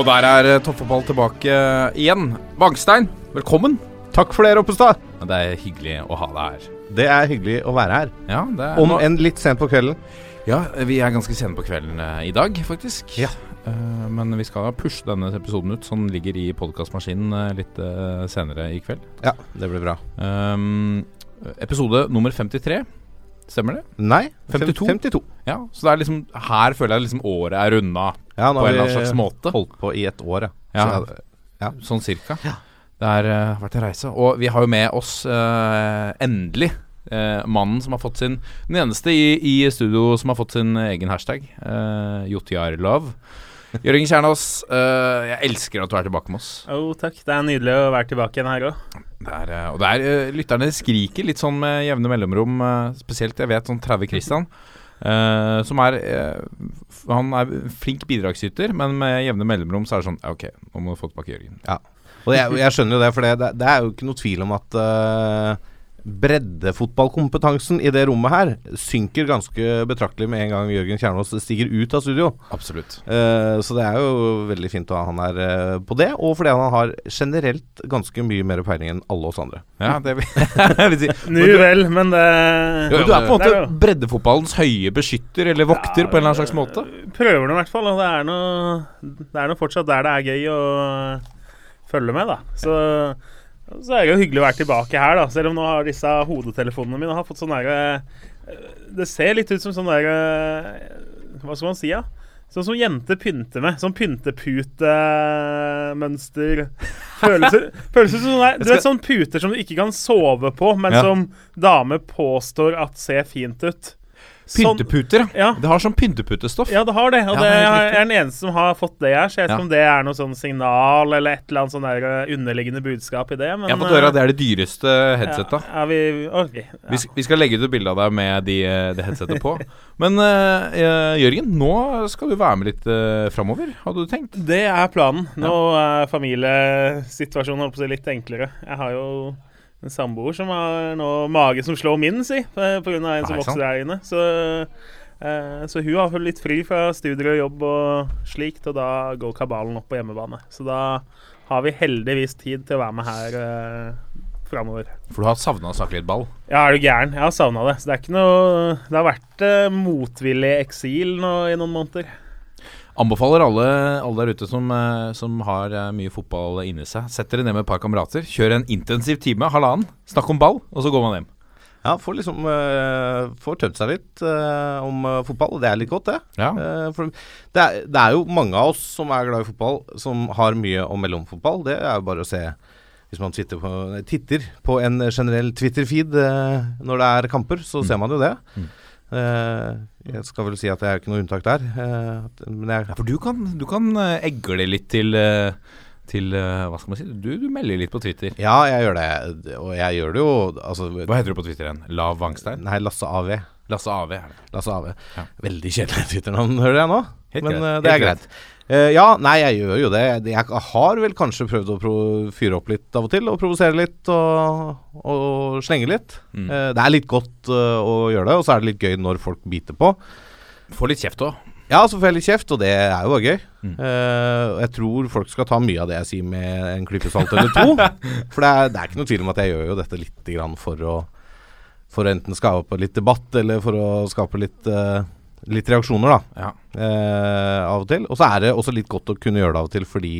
Og der er eh, toppfotball tilbake igjen. Bangstein, velkommen. Takk for det, Roppestad. Det er hyggelig å ha deg her. Det er hyggelig å være her. Ja, det er Om enn litt sent på kvelden. Ja, vi er ganske sene på kvelden eh, i dag, faktisk. Ja. Uh, men vi skal pushe denne episoden ut, så den ligger i podkastmaskinen litt uh, senere i kveld. Ja, det blir bra. Um, episode nummer 53. Stemmer det? Nei, 52? 52. Ja, Så det er liksom her føler jeg liksom året er runda Ja, på en eller annen slags måte. holdt på i et år, ja. Ja. Ja. Sånn cirka. Det har uh, vært en reise. Og vi har jo med oss uh, endelig uh, mannen som har fått sin Den eneste i, i studio som har fått sin egen hashtag. Uh, Jotiarlove. Jørgen Kjernås, uh, jeg elsker at du er tilbake med oss. Jo, takk. Det er nydelig å være tilbake igjen her òg. Det er, eh, og det er, uh, lytterne skriker litt sånn med jevne mellomrom, uh, spesielt jeg vet sånn Trauve Christian. eh, som er Han er flink bidragsyter, men med jevne mellomrom så er det sånn Ok, nå må du få tilbake Jørgen. Og jeg, jeg skjønner jo det, for det, det, det er jo ikke noe tvil om at uh, breddefotballkompetansen i det rommet her synker ganske betraktelig med en gang Jørgen Kjernås stiger ut av studio. Absolutt. Uh, så det er jo veldig fint å ha han her uh, på det, og fordi han har generelt ganske mye mer peiling enn alle oss andre. Ja, det vil vil si. Nu vel, men det Jo, du er på en måte breddefotballens høye beskytter, eller vokter, på en eller annen slags måte. Prøver nå i hvert fall. Og det er noe Det er nå fortsatt der det er gøy å følge med, da. Så, så er det jo hyggelig å være tilbake her, da. Selv om nå har disse hodetelefonene mine har fått sånn derre Det ser litt ut som sånn derre Hva skal man si, da? Sånn som jenter pynter med. Sånn pynteputemønster. Føles ut som sånn Du vet sånn puter som du ikke kan sove på, men Ja. som damer påstår at ser fint ut. Sånn- Pynteputer, Ja. Det har sånn pynteputestoff. Ja, det har det. Og Ja, det er, jeg er den eneste som har fått det her. Så jeg vet Ja. ikke om det er noe sånn signal eller et eller annet sånn der uh, underliggende budskap i det. Men, Jeg har fått høre at det er det dyreste headsetet. Ja, ja, vi, okay, ja. Vi, vi skal legge ut et bilde av deg med de, eh, det headsetet på. Men eh, eh, Jørgen, nå skal du være med litt uh, framover, hadde du tenkt? Det er planen. Nå er familiesituasjonen holdt på å si litt enklere. Jeg har jo en samboer som har nå mage som slår min, si, pga. en Nei, som vokser der inne. Så, eh, så hun har litt fri fra studier og jobb og slikt, og da går kabalen opp på hjemmebane. Så da har vi heldigvis tid til å være med her eh, framover. For du har savna å snakke litt ball. Ja, er du gæren? Jeg har savna det. Så det er ikke noe Det har vært eh, motvillig eksil nå i noen måneder. Anbefaler alle, alle der ute som, eh, som har eh, mye fotball inni seg. Sett dere ned med et par kamerater. Kjør en intensiv time, halvannen. Snakk om ball, og så går man hjem. Ja, får liksom uh, Får tømt seg litt uh, om uh, fotball, det er litt godt, det. Ja. For det er, det er jo mange av oss som er glad i fotball, som har mye å melde om fotball. Det er jo bare å se hvis man på, titter på en generell Twitter-feed når det er kamper, så ser man jo det. Mm. Eh, jeg skal vel si at jeg er ikke noe unntak der. eh, men jeg, Ja, for du kan, du kan eh, egle litt til, til Hva skal man si? Du, du melder litt på Twitter. ja, jeg gjør det. Og jeg gjør det jo altså, Hva heter du på Twitter igjen? Lav Wangstein? Nei, Lasse AV. Lasse AV er det. Lasse AV. Ja. Veldig kjedelig Twitter-navn, hører jeg nå. Helt Men greit. det er Helt greit. Eh, ja, nei, jeg gjør jo det. Jeg har vel kanskje prøvd å fyre opp litt av og til, og provosere litt og, og slenge litt. Mm. Uh, det er litt godt uh, å gjøre det, og så er det litt gøy når folk biter på. Får litt kjeft òg. Ja, så får jeg litt kjeft, og det er jo bare gøy. Mm. Jeg tror folk skal ta mye av det jeg sier med en klype salt eller to. for det er, det er ikke noe tvil om at jeg gjør jo dette litt grann for å For å enten skape litt debatt, eller for å skape litt eh, Litt reaksjoner, da. Ja. eh, av og til. Og så er det også litt godt å kunne gjøre det av og til, fordi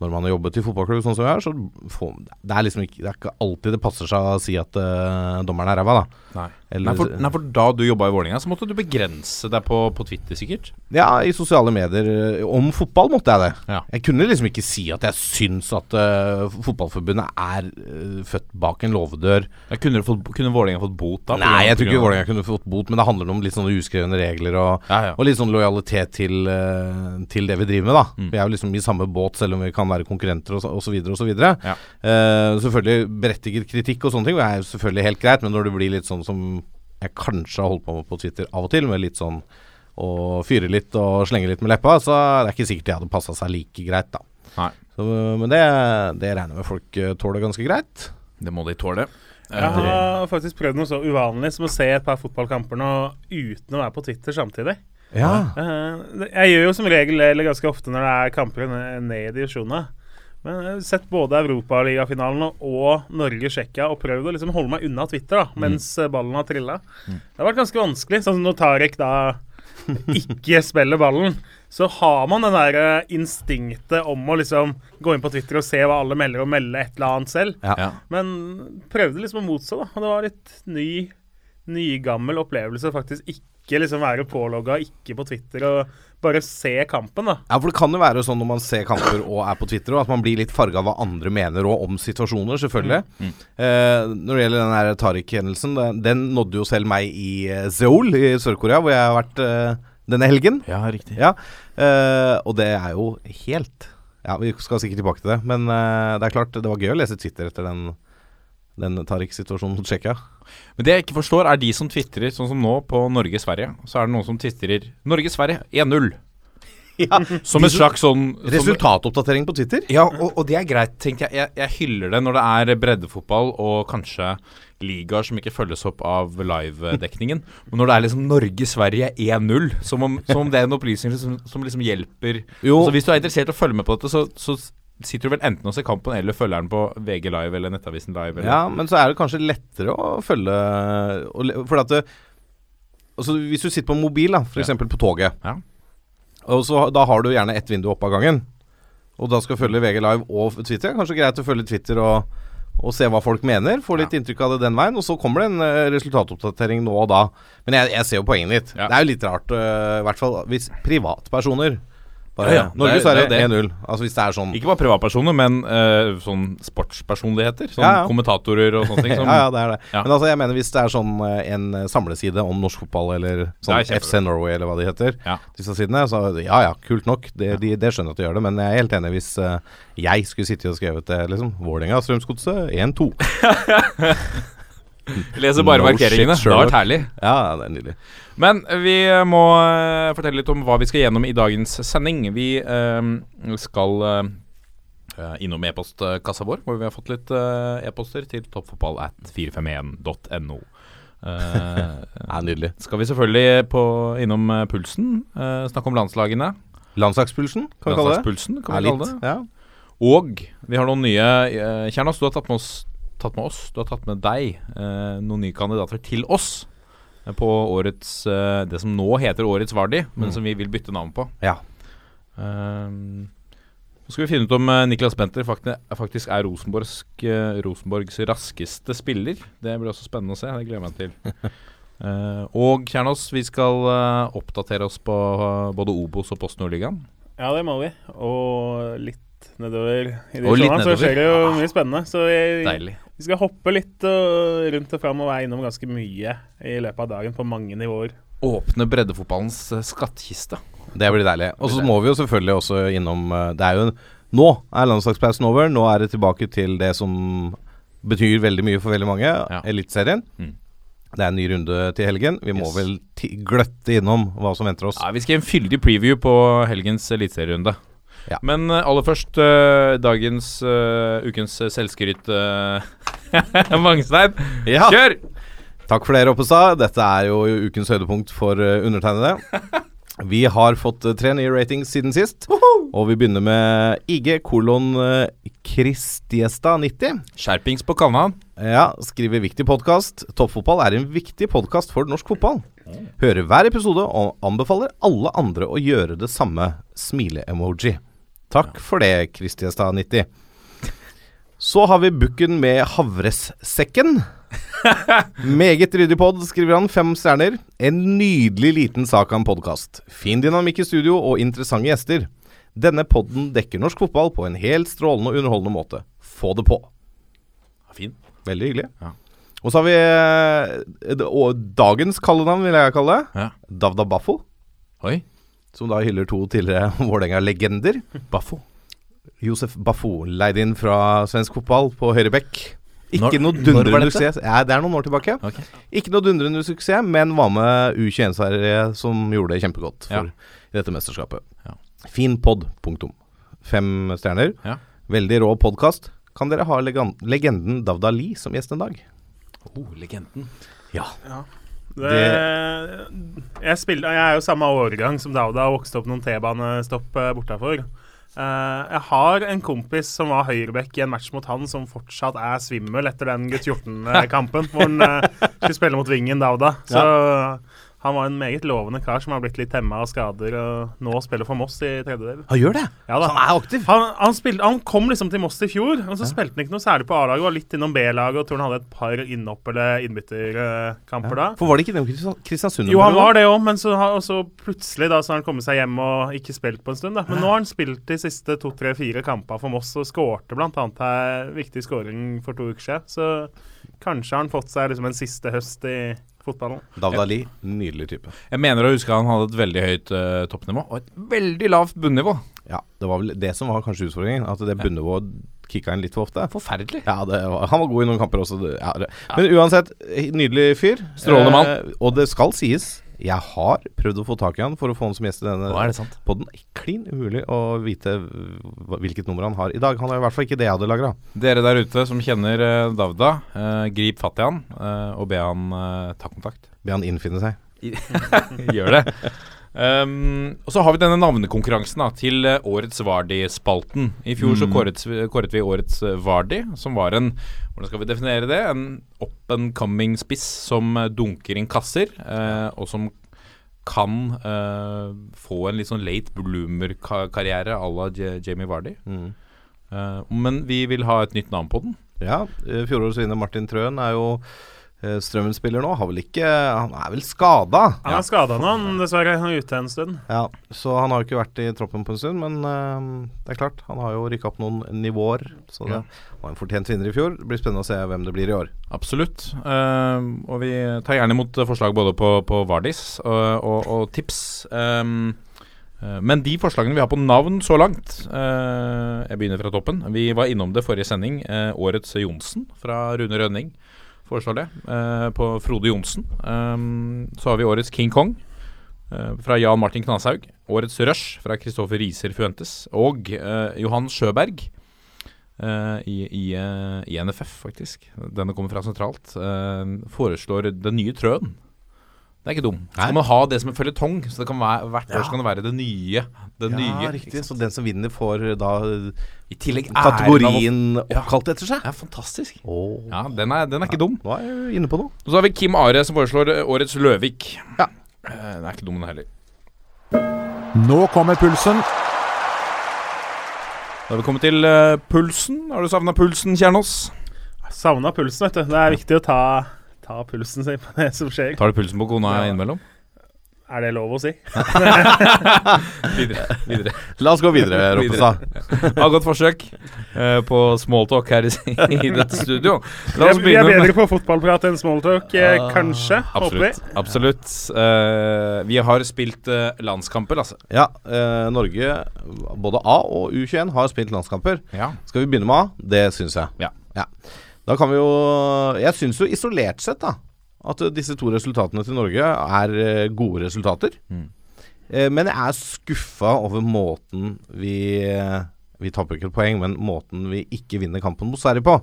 når man har jobbet i fotballklubb sånn som jeg er, så får, det er liksom ikke Det er ikke alltid det passer seg å si at uh, dommeren er ræva, da. Nei. Eller- Nei, for, nei, for da du jobba i Vålerenga, så måtte du begrense deg på, på Twitter, sikkert? Ja, i sosiale medier. Om fotball måtte jeg det. Ja. Jeg kunne liksom ikke si at jeg syns at uh, fotballforbundet er uh, født bak en låvedør. Ja, kunne, fått, kunne Vålerenga fått bot da? Nei, jeg tror ikke Vålerenga kunne fått bot, men det handler om litt sånne uskrevne regler og, Ja, og litt sånn lojalitet til, uh, til det vi driver med, da. Mm. Vi er jo liksom i samme båt, selv om vi kan være konkurrenter og så- og så videre og så videre. Ja. Selvfølgelig berettiget kritikk og sånne ting er jo selvfølgelig helt greit, men når det blir litt sånn som jeg kanskje har holdt på med på Twitter av og til, med litt sånn å fyre litt og slenge litt med leppa, så det er ikke sikkert det hadde passa seg like greit, da. Nei. Så, men det, det regner jeg med folk eh, tåler ganske greit. Det må de tåle. Jeg har faktisk prøvd noe så uvanlig som å se et par fotballkamper nå uten å være på Twitter samtidig. Ja. Eh, jeg gjør jo som regel eller ganske ofte når det er kamper ned, ned i divisjonene. Men jeg har sett både Europaligafinalen og Norge-Tsjekkia og prøvd å liksom holde meg unna Twitter da, mens eh, ballen har trilla. Det har vært ganske vanskelig. Sånn når Tarek da ikke spiller ballen, så har man det der eh, instinktet om å liksom gå inn på Twitter og se hva alle melder, og melde et eller annet selv. Ja. Men prøvde liksom å motstå, da. Og det var litt ny, nygammel opplevelse å faktisk ikke liksom være pålogga, ikke på Twitter, og bare se kampen, da. Ja, for det kan jo være sånn når man ser kamper og er på Twitter, og at man blir litt farga av hva andre mener og om situasjoner, selvfølgelig. Eh, når det gjelder den her Tariq-hendelsen, den, den nådde jo selv meg i eh, Seoul i Sør-Korea, hvor jeg har vært eh, denne helgen. Ja, riktig. Ja, eh, og det er jo helt Ja, vi skal sikkert tilbake til det, men eh, det er klart, det var gøy å lese Twitter etter den, den Tariq-situasjonen mot Tsjekkia. Men det jeg ikke forstår, er de som tvitrer, sånn som nå, på Norge-Sverige. Så er det noen som tvitrer Norge-Sverige 1-0. Ja, Som en slags sånn Resultatoppdatering på Twitter. Ja, og, og det er greit, tenkte jeg. jeg. Jeg hyller det når det er breddefotball og kanskje ligaer som ikke følges opp av livedekningen. Men når det er liksom Norge-Sverige 1-0, som, om- som om det er en opplysning som, som liksom hjelper Jo. Så Hvis du er interessert i å følge med på dette, så, så sitter du vel enten og ser kampen eller følger den på VG Live eller Nettavisen Live. Eller. Ja, men så er det kanskje lettere å følge For at det, altså Hvis du sitter på mobil, da f.eks. eksempel på toget, Ja. og så da har du gjerne ett vindu opp av gangen, og da skal følge VG Live og Twitter, kanskje greit å følge Twitter og, og se hva folk mener. Få litt inntrykk av det den veien. Og så kommer det en eh, resultatoppdatering nå og da. Men jeg, jeg ser jo poenget ditt. Ja. Det er jo litt rart, uh, i hvert fall hvis privatpersoner bare, Ja, ja, Norge det er 1-0. Altså hvis det er sånn Ikke bare privatpersoner, men uh, sånn sportspersonligheter. Sånn Ja, ja. kommentatorer og sånne ting. Som, ja, ja, det er det. Men altså, jeg mener hvis det er sånn eh, en eh, samleside om norsk fotball, eller sånn. FC Norway, eller hva de heter, disse sidene, så ja ja, kult nok. Det, de, det skjønner jeg at de gjør det, men jeg er helt enig hvis uh, jeg skulle sittet og skrevet det, liksom. Vålerenga, Strømsgodset, 1-2. Leser bare No markeringene. shit, det har vært herlig. Ja, det er nydelig. Men vi må eh, fortelle litt om hva vi skal gjennom i dagens sending. Vi eh, skal eh, innom e-postkassa vår, hvor vi har fått litt eh, e-poster til toppfotball at 451.no. det er nydelig. skal vi selvfølgelig på, innom eh, pulsen, eh, snakke om landslagene. Landslagspulsen, kan vi kalle det. Landslagspulsen, kan vi kalle det. Ja. Og vi har noen nye eh, Kjernas, du har tatt med, oss, tatt med oss, du har tatt med deg eh, noen nye kandidater til oss eh, på årets eh, Det som nå heter Årets Vardi, men Mm. som vi vil bytte navn på. Ja. Um, så skal vi finne ut om eh, Niklas Benter faktisk er Rosenborgs, eh, Rosenborgs raskeste spiller. Det blir også spennende å se. Det gleder jeg meg til. Eh, og Kjernås, vi skal eh, oppdatere oss på eh, både Obos og Post Nordligaen. Ja, det må vi. Og litt nedover i Og litt divisjonene, så skjer det jo mye spennende. Så jeg Deilig. Vi skal hoppe litt uh, rundt og fram og være innom ganske mye i løpet av dagen på mange nivåer. Åpne breddefotballens uh, skattkiste. Det blir deilig. Og så må vi jo selvfølgelig også innom uh, Det er jo Nå er landslagspausen over. Nå er det tilbake til det som betyr veldig mye for veldig mange. Ja. Eliteserien. Mm. Det er en ny runde til helgen. Vi må Yes. vel gløtte innom hva som venter oss. Ja, Vi skal gi en fyldig preview på helgens eliteserierunde. Ja. Men eh, aller først uh, dagens uh, ukens selvskryt uh, Mangstein. Ja. Kjør! Takk for det, Roppestad. Dette er jo ukens høydepunkt for undertegnede. Vi har fått tre nye ratings siden sist. Og vi begynner med IG kolon Kristiestad 90. Skjerpings på kanna. Ja, skriver viktig podkast. Toppfotball er en viktig podkast for norsk fotball. Hører hver episode og anbefaler alle andre å gjøre det samme. Smile-emoji. Takk for det, Kristiestad90. Så har vi bukken med havressekken. Meget ryddig pod, skriver han. Fem stjerner. En nydelig liten sak av en podkast. Fin dynamikk i studio og interessante gjester. Denne podden dekker norsk fotball på en helt strålende og underholdende måte. Få det på. Fin. Veldig hyggelig. Ja. Og så har vi eh, dagens kallenavn, vil jeg kalle det. Ja. Davda Baffo. Oi. Som da hyller to tidligere Vålerenga-legender. Baffo. Josef Baffo, leid inn fra svensk fotball på høyre bekk. Ikke Når- noe dundrende suksess. Ja, det er noen år tilbake. Okay. Ikke noe dundrende suksess, men var med U21-serie som gjorde det kjempegodt Ja. for, i dette mesterskapet. Ja. Fin pod. Punktum. Fem stjerner. Ja. Veldig rå podkast. Kan dere ha legenden Davda Li som gjest en dag? Oh, legenden. Ja. Det, jeg, spiller, jeg er jo samme årgang som Dauda og vokste opp noen T-banestopp uh, bortafor. Uh, jeg har en kompis som var høyrebekk i en match mot han, som fortsatt er svimmel etter den gutt 14-kampen, hvor han uh, skulle spille mot vingen Dauda. Så han var en meget lovende kar som har blitt litt temma av skader, og nå spiller for Moss i tredje del. Han gjør det! Ja han er aktiv. Han, han, spilte, han kom liksom til Moss i fjor, og så spilte han ikke noe særlig på A-laget. Var litt innom B-laget, og tror han hadde et par innopp- eller innbytterkamper da. For var det ikke innom Kristian- Kristiansund? Jo, han var det òg, men så, så plutselig da, så har han kommet seg hjem og ikke spilt på en stund. da. Men nå har han spilt de siste to, tre, fire kampene for Moss og skårte bl.a. en viktig skåring for to uker siden. Så kanskje har han fått seg liksom en siste høst i fotballen. Davda nydelig type. Jeg mener å huske han hadde et veldig høyt uh, toppnivå og et veldig lavt bunnivå. Ja, det var vel det som var kanskje utfordringen. At det bunnivået kicka inn litt for ofte. Forferdelig. Ja, det var, han var god i noen kamper også. Ja. Men uansett, nydelig fyr. Strålende mann. Eh, og det skal sies, jeg har prøvd å få tak i han for å få han som gjest i denne er sant. podden. Klin umulig å vite hvilket nummer han har i dag. Han er i hvert fall ikke det jeg hadde lagra. Dere der ute som kjenner eh, Davda, eh, grip fatt i han eh, og be han eh, ta kontakt. Be han innfinne seg. Gjør det. Um, og så har vi denne navnekonkurransen da, til eh, årets Vardi-spalten. I fjor så kåret, vi- kåret vi årets eh, Vardi, som var en Hvordan skal vi definere det? En up and coming spiss som eh, dunker inn kasser, eh, og som kan eh, få en litt sånn late bloomer-karriere à la Jamie Vardy. Mm. Eh, men vi vil ha et nytt navn på den. Ja, eh, fjorårets vinner Martin Trøen er jo eh, Strømmen-spiller nå. Har vel ikke Han er vel skada? Han er skada nå, han, dessverre. Han er ute en stund. Ja, så han har jo ikke vært i troppen på en stund, men uh, det er klart, han har jo rykka opp noen nivåer. Så det Ja. var en fortjent vinner i fjor. Det blir spennende å se hvem det blir i år. Absolutt. Uh, og vi tar gjerne imot forslag både på, på Vardis og, og, og tips. Um, men de forslagene vi har på navn så langt eh, Jeg begynner fra toppen. Vi var innom det forrige sending. eh, årets Johnsen fra Rune Rønning foreslår det. eh, på Frode Johnsen. Um, så har vi årets King Kong. eh, fra Jan Martin Knashaug. Årets Rush fra Kristoffer Riser Fuentes. Og eh, Johan Sjøberg Uh, i, i, uh, i NFF, faktisk. Denne kommer fra sentralt. Uh, foreslår den nye Trøen. Det er ikke dum. Så kan man ha det som en føljetong. Så det kan være, hvert år så kan det være det nye. Det nye. ja, nye. riktig. Så den som vinner, får da I tillegg kategorien av oppkalt etter seg? Ja, fantastisk. Oh. Ja, den er, den er ikke dum. Nå er jeg inne på noe. Og så har vi Kim Are som foreslår eh, årets Løvik. Ja. Eh, Den er ikke dum, den heller. Nå kommer pulsen. Da har vi kommet til uh, pulsen. Har du savna pulsen, Kjernås? Savna pulsen, vet du. Det er viktig å ta, ta pulsen sin på det som skjer. Tar du pulsen på kona Ja. innimellom? Er det lov å si? Videre. videre. La oss gå videre, Roppestad. Har godt forsøk uh, på smalltalk her i, i dette studio. La oss Vi er, vi er bedre på fotballprat enn smalltalk, uh, kanskje. Håper vi. Absolutt. absolutt. Eh, vi har spilt eh, landskamper, altså. Ja, eh, Norge, både A og U21, har spilt landskamper. Ja. Skal vi begynne med A? Det syns jeg. Ja. Da kan vi jo Jeg syns jo isolert sett, da, at disse to resultatene til Norge er eh, gode resultater. Mm. Eh, men jeg er skuffa over måten vi eh, Vi taper ikke et poeng, men måten vi ikke vinner kampen mot Sverige på.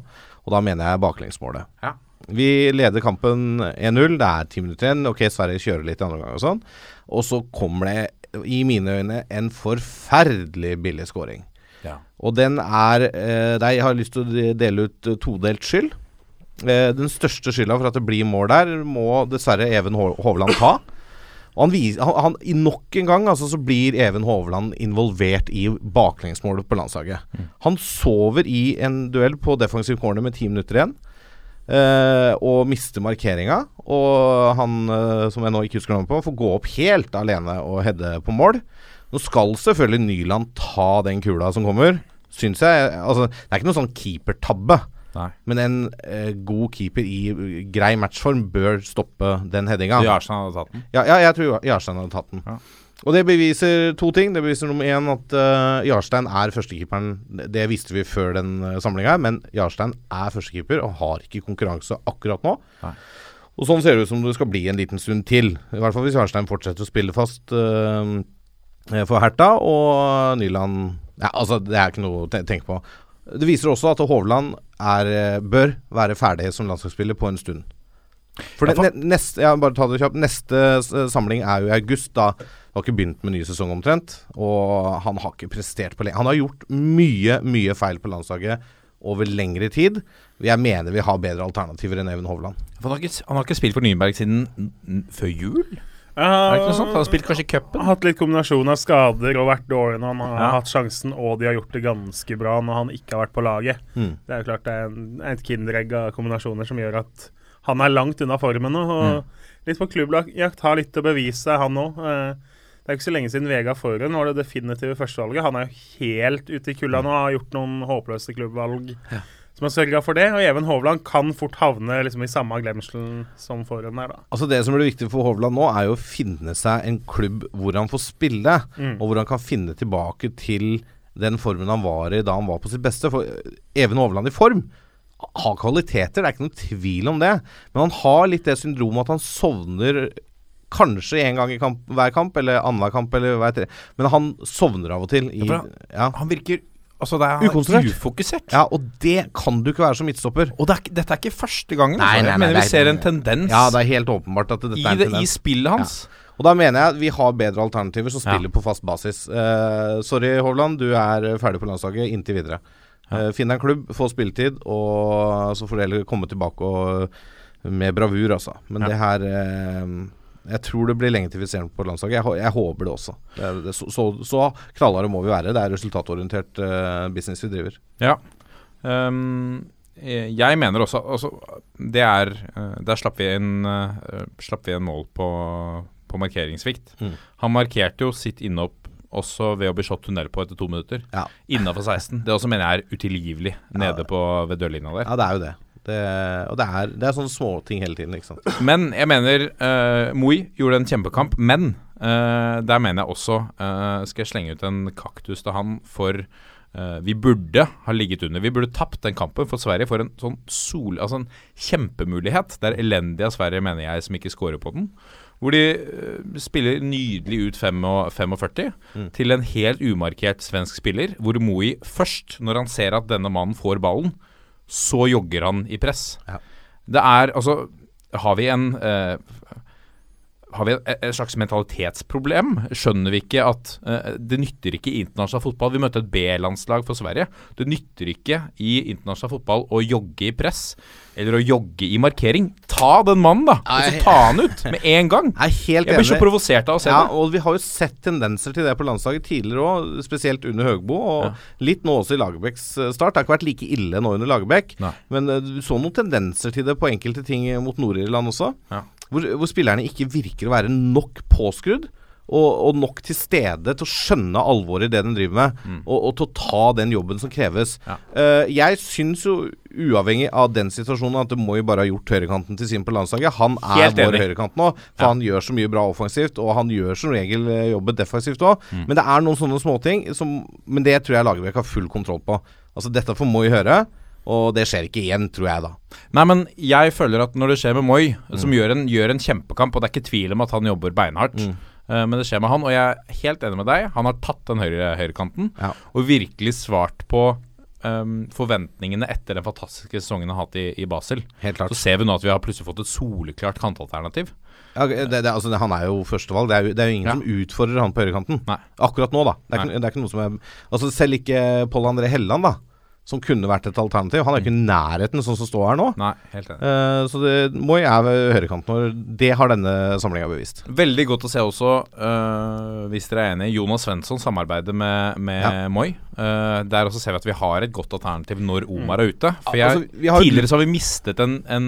Og da mener jeg baklengsmålet. Ja. Vi leder kampen 1-0. Det er ti minutter igjen. Ok, Sverige kjører litt i andre omgang og sånn. Og så kommer det, i mine øyne, en forferdelig billig scoring. Ja. Og den er eh, Jeg har lyst til å dele ut todelt skyld. Eh, den største skylda for at det blir mål der, må dessverre Even Hovland ta. Han, viser, han, han i Nok en gang altså, så blir Even Hovland involvert i baklengsmålet på landslaget. Han sover i en duell på defensiv corner med ti minutter igjen. eh, og mister markeringa. Og han eh, som jeg nå ikke husker navnet på, får gå opp helt alene og heade på mål. Nå skal selvfølgelig Nyland ta den kula som kommer, syns jeg. Altså, det er ikke noe sånn keepertabbe. Nei. Men en eh, god keeper i grei matchform bør stoppe den headinga. Jarstein hadde tatt den. Ja, ja, jeg tror Jarstein hadde tatt den. Ja. Og det beviser to ting. Det beviser nummer én at uh, Jarstein er førstekeeperen. Det- Det visste vi før den uh, samlinga, men Jarstein er førstekeeper og har ikke konkurranse akkurat nå. Nei. Og sånn ser det ut som det skal bli en liten stund til. I hvert fall hvis Jarstein fortsetter å spille fast uh, for Herta, og Nyland Ja, altså, det er ikke noe å tenke på. Det viser også at Hovland er, eh, bør være ferdig som landslagsspiller på en stund. For det, neste, ja, bare ta det kjapt. Neste samling er jo i august. Da han har ikke begynt med ny sesong omtrent. Og han har ikke prestert på lenge. Han har gjort mye, mye feil på landslaget over lengre tid. Jeg mener vi har bedre alternativer enn Even Hovland. For Han har, ikke, han har ikke spilt for Nyberg siden før jul? Ja, Er det ikke noe sånt? Han har spilt kanskje i cupen? hatt litt kombinasjon av skader og vært dårlig når han har Ja. hatt sjansen, og de har gjort det ganske bra når han ikke har vært på laget. Mm. Det er jo klart det er en, et kinderegg av kombinasjoner som gjør at han er langt unna formen nå. Og litt på klubbjakt, har litt å bevise, han òg. Det er ikke så lenge siden Vega Forhen var det definitive førstevalget. Han er jo helt ute i kulda nå, har gjort noen håpløse klubbvalg som har sørga for det. Og Even Hovland kan fort havne liksom i samme glemselen som Forhen er, da. Altså Det som blir viktig for Hovland nå, er jo å finne seg en klubb hvor han får spille, Mm. og hvor han kan finne tilbake til den formen han var i da han var på sitt beste. For eh, Even Hovland i form har kvaliteter, det er ikke noen tvil om det. Men han har litt det syndromet at han sovner kanskje én gang i kamp, hver kamp, eller annenhver kamp, eller hver tre. Men han sovner av og til. I, ja. Han virker Altså, det er han er Ukonsentrert. ufokusert. ja, og det kan du ikke være som midtstopper. Og det er, dette er ikke første gangen. Nei, altså. nei, Jeg nei, mener vi er- ser en tendens Ja, det er helt åpenbart at dette i, er en det, i spillet hans. Og da mener jeg at vi har bedre alternativer som Ja. spiller på fast basis. Uh, sorry, Hovland, du er ferdig på landslaget inntil videre. Uh, finn deg en klubb, få spilletid, og så får du heller komme tilbake og, med bravur, altså. Men Ja. det her eh, Jeg tror det blir lenge til vi ser den på landslaget. Jeg, jeg håper det også. Det er, det, så, så, så knallharde må vi være. Det er resultatorientert uh, business vi driver. Ja. Eh, jeg mener også altså, Det er eh, Der slapp vi inn uh, Slapp vi en mål på, på markeringssvikt. Mm. Han markerte jo sitt innhopp også ved å bli slått tunnel på etter to minutter. Ja. Innafor 16. Det også mener jeg er utilgivelig nede på ved dørlinja der. Ja, det er jo det. Det og det er, det er sånne småting hele tiden, ikke sant. Men jeg mener uh, Moi gjorde en kjempekamp, men uh, der mener jeg også uh, Skal jeg slenge ut en kaktus til han for vi burde ha ligget under. Vi burde tapt den kampen, for Sverige får en sånn sol, altså en kjempemulighet. Det er elendig av Sverige, mener jeg, som ikke scorer på den. Hvor de spiller nydelig ut 45 Mm. til en helt umarkert svensk spiller, hvor Moi først, når han ser at denne mannen får ballen, så jogger han i press. Ja. Det er altså Har vi en eh, har vi et, slags mentalitetsproblem? Skjønner vi ikke at uh, det nytter ikke i internasjonal fotball Vi møtte et B-landslag for Sverige. Det nytter ikke i internasjonal fotball å jogge i press eller å jogge i markering. Ta den mannen, da! Og så ta han ut med en gang! Jeg er helt Jeg blir så provosert av å se Ja, det. og vi har jo sett tendenser til det på landslaget tidligere òg, spesielt under Høgbo, og litt nå også i Lagerbäcks eh, start. Det har ikke vært like ille nå under Lagerbäck, men eh, du så noen tendenser til det på enkelte ting mot Nord-Irland også. Ja. Hvor, hvor spillerne ikke virker å være nok påskrudd. Og, og nok til stede til å skjønne alvoret i det de driver med, og, og til å ta den jobben som kreves. Mm. Ja. Uh, jeg syns jo, uavhengig av den situasjonen, at det må jo bare ha gjort høyrekanten til sin på landslaget. Han er vår høyrekant nå, for Ja. han gjør så mye bra offensivt, og han gjør som regel jobbet jobben defensivt òg. Mm. Men det er noen sånne småting, som, men det tror jeg Lagerbäck har full kontroll på. Altså Dette får Moi høre, og det skjer ikke igjen, tror jeg da. Nei, men jeg føler at når det skjer med Moi, som Mm. gjør, en, gjør en kjempekamp, og det er ikke tvil om at han jobber beinhardt, Mm. uh, men det skjer med han, og jeg er helt enig med deg. Han har tatt den høyre, høyrekanten Ja. og virkelig svart på um, forventningene etter den fantastiske sesongen han har hatt i, i Basel. Helt klart. Så ser vi nå at vi har plutselig fått et soleklart kantalternativ. Ja, det, det, altså, det, han er jo førstevalg. Det er jo, det er jo ingen Ja. som utfordrer han på høyrekanten. Akkurat nå, da. Det er, ikke, det er ikke noe som er Altså Selv ikke Pål André Helland, da. Som kunne vært et alternativ. Han er jo ikke i nærheten sånn som står her nå. Nei, helt enig. Uh, så det Moi er ved høyrekanten vår. Det har denne samlinga bevist. Veldig godt å se også, uh, hvis dere er enig, Jonas Svensson samarbeider med, med Ja. Moi. Uh, der også ser vi at vi har et godt alternativ når Omar er ute. For jeg, Altså, vi har- Tidligere så har vi mistet en, en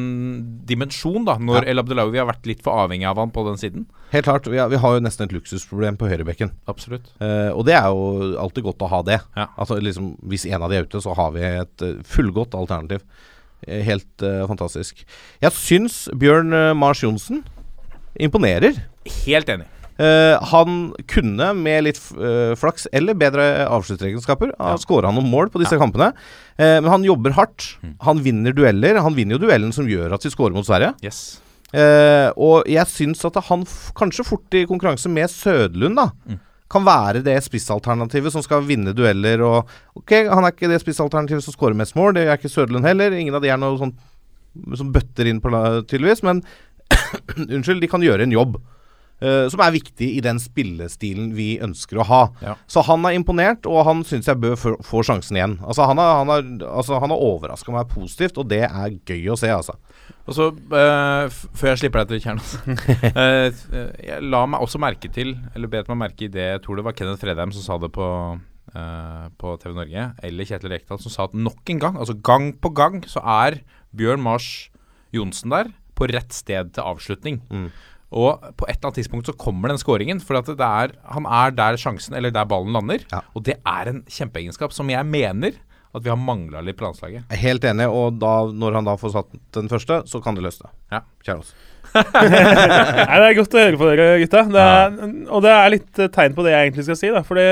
dimensjon, da, når Ja. El Abdelawi har vært litt for avhengig av han på den siden. Helt klart. Vi har, vi har jo nesten et luksusproblem på høyrebekken. Absolutt. Og det er jo alltid godt å ha det. Ja. Altså liksom Hvis en av de er ute, så har vi et eh, fullgodt alternativ. Eh, helt uh, fantastisk. Jeg syns Bjørn Mars Johnsen imponerer. Helt enig. Uh, han kunne med litt uh, flaks eller bedre avslutteregenskaper ha Ja. skåra noen mål på disse kampene. Eh, men han jobber hardt. Mm. Han vinner dueller. Han vinner jo duellen som gjør at vi skårer mot Sverige. Yes. Og jeg syns at han kanskje fort i konkurranse med Sødlund, da, Mm. Kan være det spissalternativet som skal vinne dueller og Ok, han er ikke det spissalternativet som skårer mest mål, det er ikke Sødlund heller. Ingen av de er noe sånn som bøtter inn på tydeligvis, men unnskyld, de kan gjøre en jobb. Eh, som er viktig i den spillestilen vi ønsker å ha. Ja. Så han er imponert, og han syns jeg bør få, sjansen igjen. Altså Han har, han har, altså, han har overraska meg positivt, og det er gøy å se, altså. Og så, uh, før jeg slipper deg til Kjernos uh, Jeg la meg også merke til, eller bet meg merke i det Jeg tror det var Kenneth Fredheim som sa det på, på TV Norge, eller Kjetil Rekdal, som sa at nok en gang, altså gang på gang, så er Bjørn Mars Johnsen der på rett sted til avslutning. Mm. Og på et eller annet tidspunkt så kommer den skåringen. For at det er, han er der sjansen, eller der ballen lander. Ja. Og det er en kjempeegenskap som jeg mener at vi har mangla litt på landslaget. Jeg er helt enig, og da, når han da får satt den første, så kan det løsne. Ja. Kjære oss. Nei, det er godt å høre på dere, gutta. Det er, Og det er litt eh, tegn på det jeg egentlig skal si. da Fordi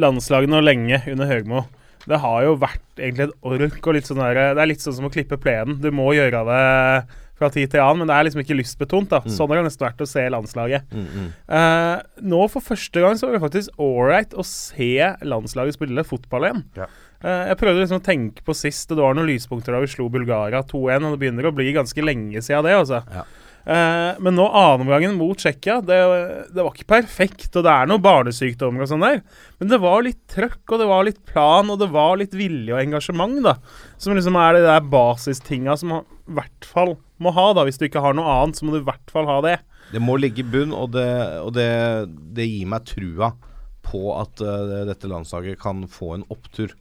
landslaget nå lenge under Høgmo Det har jo vært egentlig et ork og litt sånn der, Det er litt sånn som å klippe plenen. Du må gjøre det fra tid til annen, men det er liksom ikke lystbetont. da Sånn har det nesten vært å se landslaget. Eh, nå for første gang så var det faktisk ålreit å se landslaget spille fotball igjen. Eh, jeg prøvde liksom å tenke på sist, og det var noen lyspunkter da vi slo Bulgaria 2-1. Og det begynner å bli ganske lenge siden det. altså Ja. Eh, men nå annenomgangen mot Tsjekkia, det, det var ikke perfekt. Og det er noe barnesykdommer og sånn der. Men det var litt trøkk, og det var litt plan, og det var litt vilje og engasjement, da. Som liksom er de der basistinga som man i hvert fall må ha, da. Hvis du ikke har noe annet, så må du i hvert fall ha det. Det må ligge i bunn, og det, og det, det gir meg trua på at uh, dette landslaget kan få en opptur.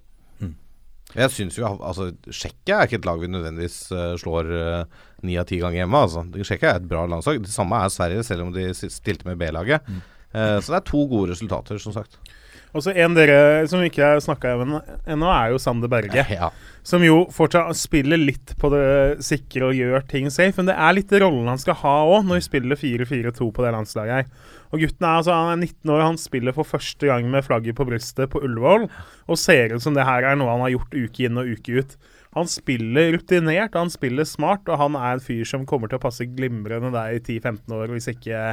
Jeg syns jo altså, Tsjekkia er ikke et lag vi nødvendigvis eh, slår ni av ti ganger hjemme. Altså. Tsjekkia er et bra landslag. Det samme er Sverige, selv om de stilte med B-laget. Eh, så det er to gode resultater, som sagt. Og så en dere som ikke har snakka med ennå, er jo Sander Berge. Ja. Som jo fortsatt spiller litt på det sikre og gjør ting safe. Men det er litt rollen han skal ha òg, når vi spiller 4-4-2 på det landslaget her. Og gutten er altså han er 19 år, han spiller for første gang med flagget på brystet på Ullevål. Og ser ut som det her er noe han har gjort uke inn og uke ut. Han spiller rutinert, han spiller smart, og han er en fyr som kommer til å passe glimrende der i 10-15 år, hvis ikke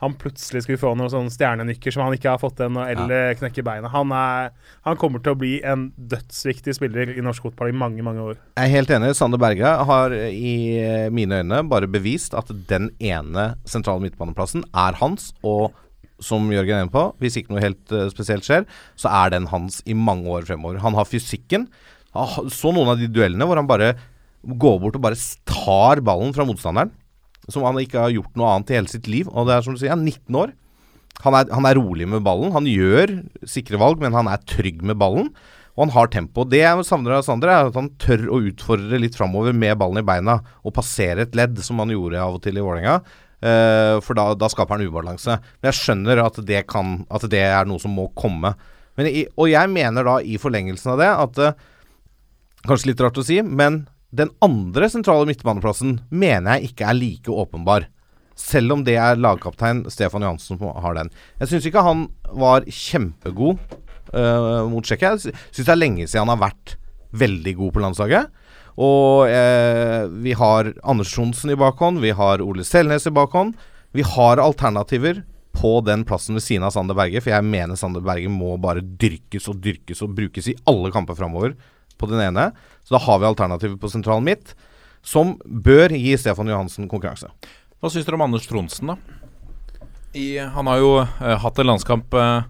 han plutselig skulle få noen sånne stjernenykker som han ikke har fått ennå, eller knekke beina. Han, er, han kommer til å bli en dødsviktig spiller i norsk fotball i mange, mange år. Jeg er helt enig. Sander Berge har i mine øyne bare bevist at den ene sentrale midtbaneplassen er hans. Og som Jørgen er inne på, hvis ikke noe helt eh, spesielt skjer, så er den hans i mange år fremover. Han har fysikken. Han så noen av de duellene hvor han bare går bort og bare tar ballen fra motstanderen. Som han ikke har gjort noe annet i hele sitt liv. Og det er som du sier, han er 19 år. Han er, han er rolig med ballen. Han gjør sikre valg, men han er trygg med ballen. Og han har tempo. Det jeg savner av Sander, er at han tør å utfordre litt framover med ballen i beina og passere et ledd, som han gjorde av og til i Vålerenga. Uh, for da, da skaper han ubalanse. Men jeg skjønner at det, kan, at det er noe som må komme. I, og jeg mener da i forlengelsen av det at uh, Kanskje litt rart å si, men den andre sentrale midtbaneplassen mener jeg ikke er like åpenbar. Selv om det er lagkaptein Stefan Johansen som har den. Jeg syns ikke han var kjempegod uh, mot Tsjekkia. Jeg syns det er lenge siden han har vært veldig god på landslaget. Og uh, vi har Anders Johnsen i bakhånd, vi har Ole Selnes i bakhånd. Vi har alternativer på den plassen ved siden av Sander Berge, for jeg mener Sander Berge må bare dyrkes og dyrkes og brukes i alle kamper framover på den ene. Så da har vi alternativet på sentralen midt, som bør gi Stefan Johansen konkurranse. Hva syns dere om Anders Tronsen, da? I, han har jo eh, hatt en landskamp eh,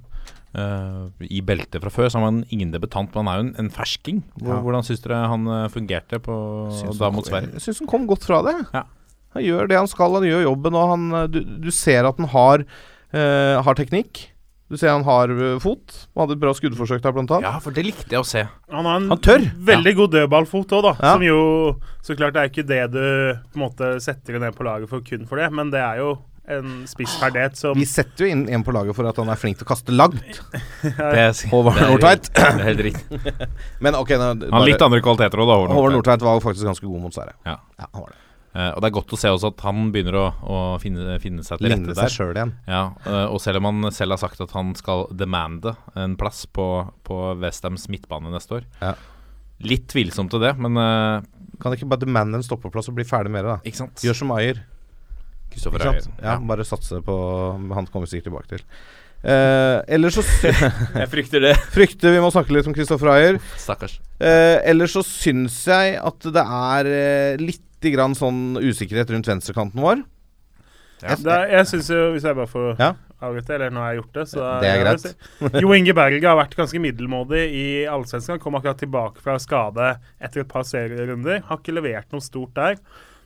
eh, i beltet fra før, så han var ingen debutant, men han er jo en, en fersking. Hvor, Ja. Hvordan syns dere han eh, fungerte på, da mot Sverige? Jeg syns han kom godt fra det. Ja. Han gjør det han skal, han gjør jobben, og han, eh, du, du ser at han har, eh, har teknikk. Du ser han har eh, fot. Han hadde et bra skuddforsøk der, blant annet. Ja, for det likte jeg å se. Han har en Han tør. veldig god dødballfot òg, da. Ja. Som jo Så klart det er ikke det du på en måte setter ned på laget for kun for det, men det er jo en spissferdighet som Vi setter jo inn en på laget for at han er flink til å kaste langt. Det, Håvard Nordtveit. Det er helt riktig. Men ok, nå, Han har litt andre kvaliteter òg, da. Håvard Nordtveit. Var faktisk ganske god mot Sverige. Ja. han var det. Eh, og det er godt å se også at han begynner å, å finne, finne seg til rette seg der. sjøl igjen. Ja, uh, og selv om han selv har sagt at han skal demande en plass på, på Westhams midtbane neste år. Ja. Litt tvilsomt til det, men uh, Kan ikke bare demande en stoppeplass og bli ferdig med det, da? ikke sant? Gjør som Ayer. Kristoffer Ayer. sant? Ja, bare satse på Han kommer sikkert tilbake til. Uh, ellers så Jeg frykter det. Frykter vi må snakke litt om Kristoffer Ayer. Stakkars. Uh, ellers så syns jeg at det er eh, litt grann sånn usikkerhet rundt venstrekanten vår. Ja. det Jeg syns jo, hvis jeg bare får Ja. avbryte, eller nå har jeg gjort det, så Det er greit. Jo Inge Berge har vært ganske middelmådig i Allsvenskan. Kom akkurat tilbake fra skade etter et par serierunder. Har ikke levert noe stort der.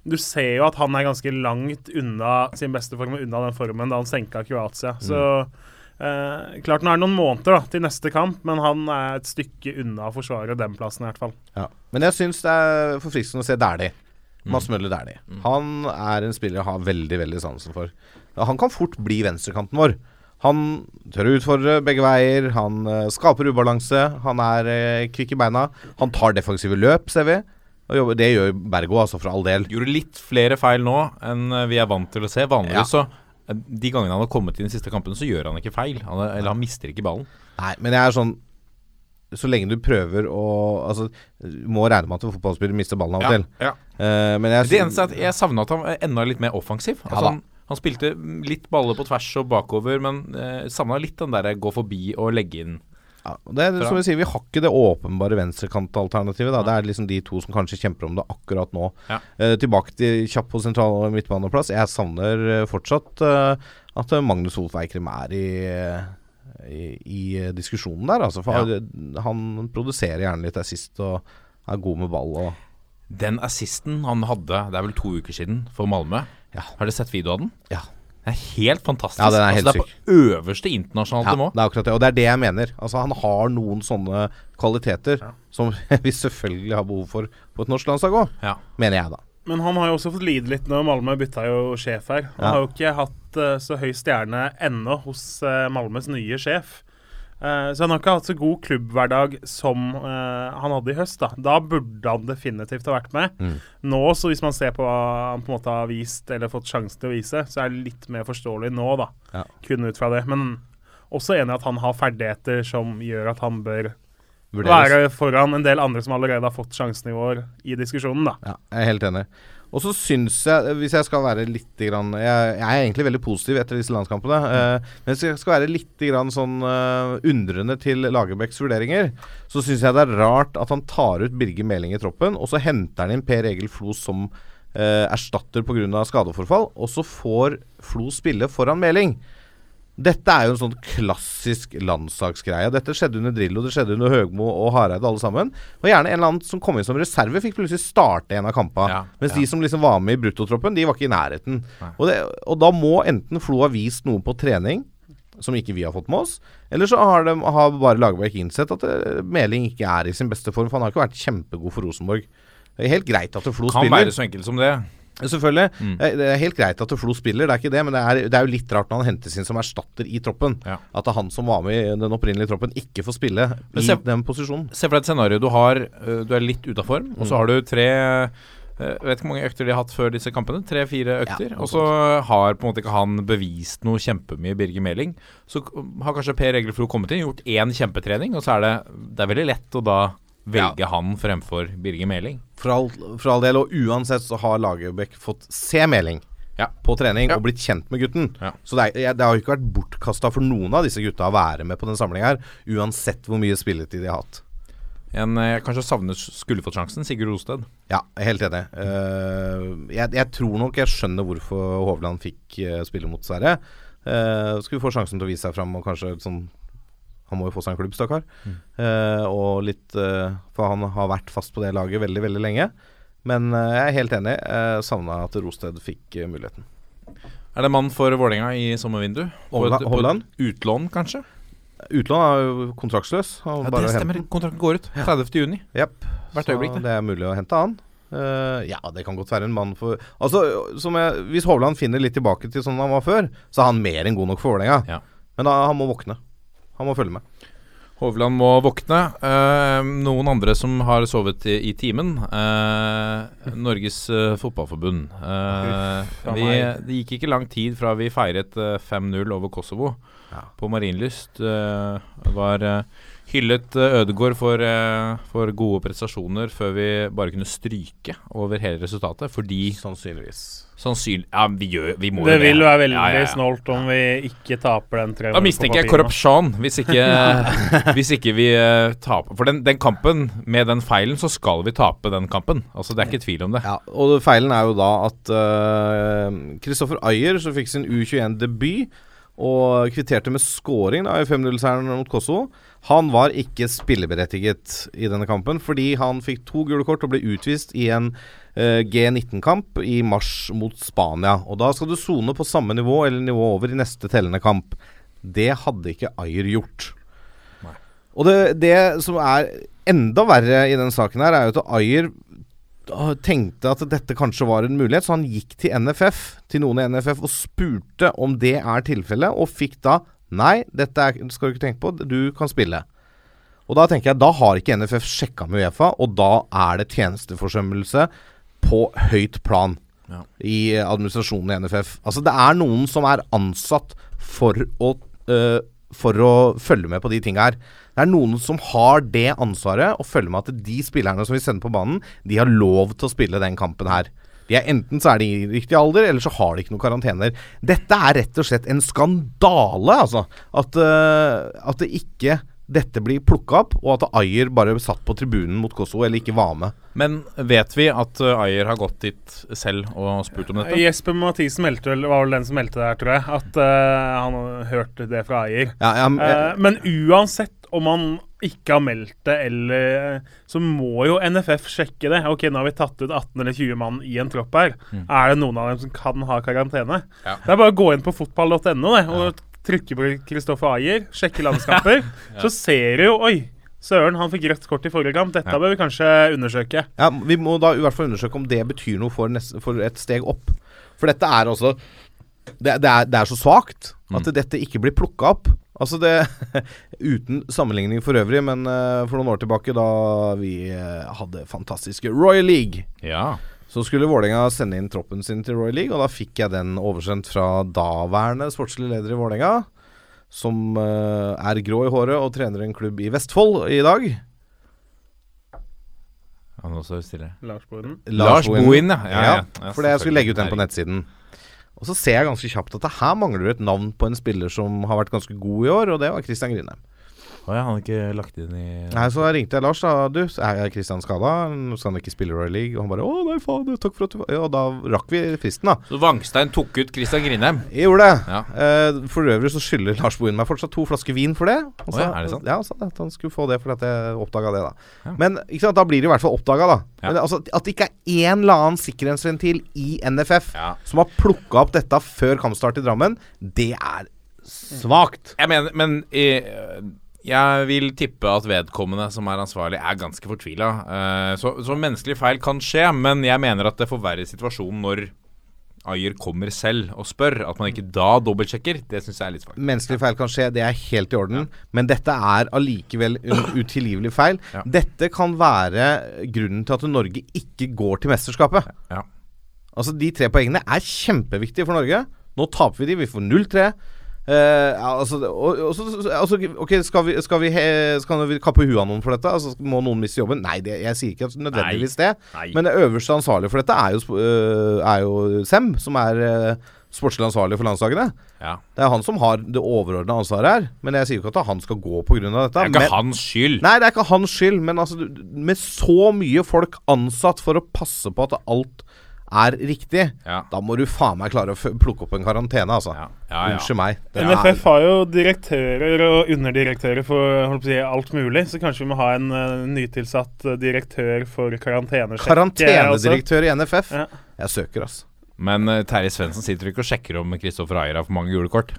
Du ser jo at han er ganske langt unna sin beste form, og unna den formen da han senka Kroatia. Så eh, klart nå er det noen måneder da, til neste kamp, men han er et stykke unna å forsvare den plassen i hvert fall. Ja. Men jeg syns det er forfriskende å se Dæhlie. Mads Møller Dæhlie. Han er en spiller jeg har veldig, veldig sansen for. Han kan fort bli venstrekanten vår. Han tør å utfordre begge veier. Han eh, skaper ubalanse. Han er eh, kvikk i beina. Han tar defensive løp, ser vi. Og det gjør Bergo, altså, for all del. Gjorde litt flere feil nå enn eh, vi er vant til å se. Vanligvis Ja. så De gangene han har kommet inn i den siste kampen, så gjør han ikke feil. Han, er- eller han mister ikke ballen. Nei, men jeg er sånn Så lenge du prøver å Altså, du må regne med at en fotballspiller mister ballen av og til. ja. Eh, men jeg Det eneste er at jeg savna at han enda litt mer offensiv. Altså ja, han, han spilte litt baller på tvers og bakover, men eh, savna litt den derre gå forbi og legge inn. Ja, det er som jeg sier, Vi har ikke det åpenbare venstrekantalternativet. da. Det er liksom de to som kanskje kjemper om det akkurat nå. Ja. Eh, tilbake til kjapp på sentral- og midtbaneplass. Jeg savner fortsatt eh, at Magnus Wolff Eikrem er i, eh, i, i diskusjonen der. Altså, for Ja. han, produserer gjerne litt assist og er god med ball. Og, Den assisten han hadde, det er vel to uker siden, for Malmö. Ja. Har dere sett videoen av den? ja. Det er helt fantastisk. Ja, den er helt altså, det er på øverste internasjonalt Ja, nivå. det er akkurat det. Og det er det jeg mener. Altså Han har noen sånne kvaliteter som vi selvfølgelig har behov for på et norsk landslag òg, Ja. mener jeg, da. Men han har jo også fått lide litt nå. Malmö bytta jo sjef her. Han Ja. har jo ikke hatt eh, så høy stjerne ennå hos Malmes Malmös nye sjef. Eh, så han har ikke hatt så god klubbhverdag som eh, han hadde i høst. Da Da burde han definitivt ha vært med. Mm. Nå, så hvis man ser på hva han på en måte har vist, eller fått sjansen til å vise, så er det litt mer forståelig nå, da. Ja. Kun ut fra det. Men også enig i at han har ferdigheter som gjør at han bør Vurderes. være foran en del andre som allerede har fått sjansen i år, i diskusjonen, da. Ja, jeg er helt enig. Og så syns jeg, hvis jeg skal være litt grann, jeg, jeg er egentlig veldig positiv etter disse landskampene. eh, men hvis jeg skal være litt grann sånn uh, undrende til Lagerbäcks vurderinger, så syns jeg det er rart at han tar ut Birger Meling i troppen, og så henter han inn Per Egil Flo som uh, erstatter pga. skadeforfall, og så får Flo spille foran Meling. Dette er jo en sånn klassisk landslagsgreie. Dette skjedde under Drillo, det skjedde under Høgmo og Hareide, alle sammen. Og gjerne en eller annen som kom inn som reserve, fikk plutselig starte en av kampene. Ja, mens ja. de som liksom var med i bruttotroppen, de var ikke i nærheten. Og, det, og da må enten Flo ha vist noe på trening som ikke vi har fått med oss, eller så har, de, har bare Lagerbäck innsett at eh, Meling ikke er i sin beste form. For han har ikke vært kjempegod for Rosenborg. Det er helt greit at Flo Kan spiller. være så enkelt som det. Selvfølgelig. Mm. Eh, Det er helt greit at Flo spiller, det er ikke det. Men det er, det er jo litt rart når han hentes inn som erstatter i troppen. Ja. At det er han som var med i den opprinnelige troppen, ikke får spille i se- den posisjonen. Se for deg et scenario. Du, har, øh, du er litt ute av form, og Mm. så har du tre øh, Jeg vet ikke hvor mange økter de har hatt før disse kampene. Tre-fire økter. Ja, og så har på en måte ikke han bevist noe kjempemye, Birger Meling. Så har kanskje Per Egelfro kommet inn, gjort én kjempetrening, og så er det Det er veldig lett å da velge han fremfor Birger Meling. For all, for all del, og uansett så har Lagerbäck fått se Meling Ja. på trening Ja. og blitt kjent med gutten. Ja. Så det, er, det har jo ikke vært bortkasta for noen av disse gutta å være med på den samlinga her, uansett hvor mye spilletid de har hatt. En øh, jeg kanskje savner skulle fått sjansen, Sigurd Rosted. Ja, helt enig. Uh, jeg, jeg tror nok jeg skjønner hvorfor Hovland fikk uh, spille mot Sverige. Uh, skulle få sjansen til å vise seg fram og kanskje sånn Han må jo få seg en klubb, stakkar. Eh, og litt eh, For han har vært fast på det laget veldig, veldig lenge. Men eh, jeg er helt enig. Eh, Savna at Rosted fikk eh, muligheten. Er det mann for Vålerenga i sommervindu? På et- på? Utlån, kanskje? Utlån er jo kontraktsløs. Ja, det stemmer. Kontrakten går ut 30. juni. Jepp. Hvert Så øyeblikk, det. det er mulig å hente han. Uh, ja, det kan godt være en mann for Altså, som jeg, Hvis Hovland finner litt tilbake til sånn han var før, så er han mer enn god nok for Vålerenga. Ja. Men da, han må våkne. Han må følge med. Hovland må våkne. Eh, noen andre som har sovet i, i timen. eh, Norges eh, Fotballforbund. Eh, vi, det gikk ikke lang tid fra vi feiret eh, 5-0 over Kosovo Ja. på Marienlyst. eh, var eh, hyllet uh, Ødegaard for, eh, for gode prestasjoner før vi bare kunne stryke over hele resultatet. Fordi Sannsynligvis. Sannsynlig Ja, vi gjør Vi må Det jo vil være veldig Ja, ja, ja. snålt om vi ikke taper den tre Da mistenker jeg korrupsjon, hvis ikke, hvis ikke vi uh, taper. For den, den kampen, med den feilen, så skal vi tape den kampen. Altså Det er ikke tvil om det. Ja, og feilen er jo da at Kristoffer Ayer, som fikk sin U21-debut og kvitterte med scoring da, i 5-0-seieren mot Kosovo, han var ikke spilleberettiget i denne kampen fordi han fikk to gule kort og ble utvist i en uh, G19-kamp i mars mot Spania. Og da skal du sone på samme nivå eller nivå over i neste tellende kamp. Det hadde ikke Ayer gjort. Og det, det som er enda verre i den saken her, er jo at Ayer tenkte at dette kanskje var en mulighet, så han gikk til NFF, til noen i NFF, og spurte om det er tilfellet, og fikk da Nei, dette er, skal du ikke tenke på, du kan spille. Og da tenker jeg, da har ikke NFF sjekka med Uefa, og da er det tjenesteforsømmelse på høyt plan Ja. i administrasjonen i NFF. Altså, det er noen som er ansatt for å, øh, for å følge med på de tinga her. Det er noen som har det ansvaret å følge med at de spillerne som vi sender på banen, de har lov til å spille den kampen her. De er Enten så er de i riktig alder, eller så har de ikke noen karantener. Dette er rett og slett en skandale, altså. At, uh, at det ikke dette blir plukka opp, og at Ayer bare satt på tribunen mot Kosovo, eller ikke var med. Men vet vi at uh, Ayer har gått dit selv og spurt om dette? Jesper Mathisen meldte vel, var vel den som meldte det her, tror jeg. At uh, han hørte det fra Ayer. Ja, ja, men- uh, men uansett om han ikke har meldt det, eller Så må jo NFF sjekke det. Ok, nå har vi tatt ut 18 eller 20 mann i en tropp her. Er det noen av dem som kan ha karantene? Ja. Det er bare å gå inn på fotball.no og trykke på Kristoffer Ayer, sjekke landskamper. Så ser du jo Oi, søren, han fikk rødt kort i forrige kamp. Dette Ja. bør vi kanskje undersøke. Ja, Vi må da i hvert fall undersøke om det betyr noe for, neste, for et steg opp. For dette er altså Det, det, er, det er så svakt at dette ikke blir plukka opp. Altså det Uten sammenligning for øvrig, men eh, for noen år tilbake, da vi eh, hadde fantastiske Royal League, Ja. så skulle Vålerenga sende inn troppen sin til Royal League, og da fikk jeg den oversendt fra daværende sportslig leder i Vålerenga, som eh, er grå i håret og trener en klubb i Vestfold i dag. Han også er stille. Lars Bohinen. Lars Bohin, ja. Ja, ja. Ja, For jeg skulle legge ut den på nettsiden. Og så ser jeg ganske kjapt at det her mangler et navn på en spiller som har vært ganske god i år, og det var Christian Grindheim. Å ja, han har ikke lagt inn i Nei, Så da ringte jeg Lars, da. Du, er Kristian skada? Skal han ikke spille Royal League? Og han bare Å nei, faen, takk for at du var Ja, Og da rakk vi fristen, da. Så Vangstein tok ut Kristian Grindheim. Jeg gjorde det. Ja. Eh, for øvrig så skylder Lars Bohin meg fortsatt to flasker vin for det. Han Å ja, er det sant? Ja, han sa at han skulle få det fordi at jeg oppdaga det, da. Ja. Men ikke sant, da blir det i hvert fall oppdaga, da. Ja. Men, altså, at det ikke er en eller annen sikkerhetsventil i NFF Ja. som har plukka opp dette før kampstart i Drammen, det er svakt. Jeg mener, men eh, jeg vil tippe at vedkommende som er ansvarlig, er ganske fortvila. Eh, så, så menneskelig feil kan skje, men jeg mener at det forverrer situasjonen når Ayer kommer selv og spør. At man ikke da dobbeltsjekker, det syns jeg er litt svakt. Menneskelig feil kan skje, det er helt i orden. Men dette er allikevel en utilgivelig feil. Ja. Dette kan være grunnen til at Norge ikke går til mesterskapet. Ja. Altså De tre poengene er kjempeviktige for Norge. Nå taper vi de, vi får 0-3. Eh, ja, altså, og, og, så- så- altså, ok, Skal vi, skal vi, he, skal vi kappe huet av noen for dette? Altså, må noen miste jobben? Nei, det, jeg sier ikke nødvendigvis det. Nei. Men det øverste ansvarlige for dette er jo, øh, er jo Sem, som er øh, sportslig ansvarlig for landslagene. Ja. Det er han som har det overordna ansvaret her. Men jeg sier jo ikke at han skal gå pga. dette. Det er ikke men, hans skyld. Nei, det er ikke hans skyld, men altså, med så mye folk ansatt for å passe på at alt er riktig, Ja. da må du faen meg klare å plukke opp en karantene, altså. Ja, ja, ja. Unnskyld meg. Det NFF har jo direktører og underdirektører for holdt på å si, alt mulig, så kanskje vi må ha en uh, nytilsatt eh, direktør for karantenesjekk. Karantenedirektør i NFF. Ja. Jeg søker, altså. Men uh, Terje Svendsen sitter ikke og sjekker om Kristoffer Ayer har for mange gule kort.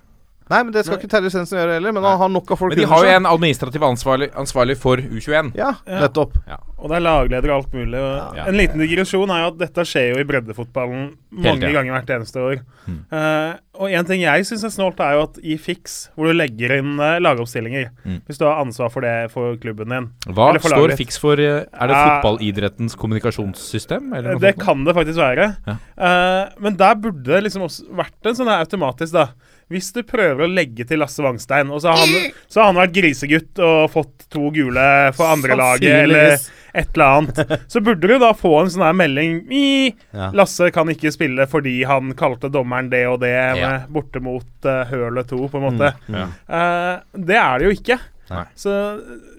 Nei, men det skal ikke Terje Svendsen gjøre heller. Men han har nok av folk Men de har jo en administrativ ansvarlig, ansvarlig for U21. Ja, Ja. nettopp. Og det er lagleder og alt mulig. Og Ja. En liten digresjon er jo at dette skjer jo i breddefotballen mange tida. ganger hvert eneste år. Mm. Eh, og en ting jeg syns er snålt, er jo at i Fix, hvor du legger inn uh, lagoppstillinger Mm. Hvis du har ansvar for det for klubben din Hva Eller for står FIX Fiks for? eh, Er det Ja. fotballidrettens kommunikasjonssystem? Eller noe Det sånt? kan det faktisk være. Ja. Eh, men der burde det liksom også vært en sånn her automatisk, da. Hvis du prøver å legge til Lasse Wangstein, og så har han, så har han vært grisegutt og fått to gule for andre laget, eller et eller annet, så burde du da få en sånn her melding I, Ja. Lasse kan ikke spille fordi han kalte dommeren det og det, Ja. borte mot uh, hølet to, på en måte. Ja. uh, det er det jo ikke. Nei. Så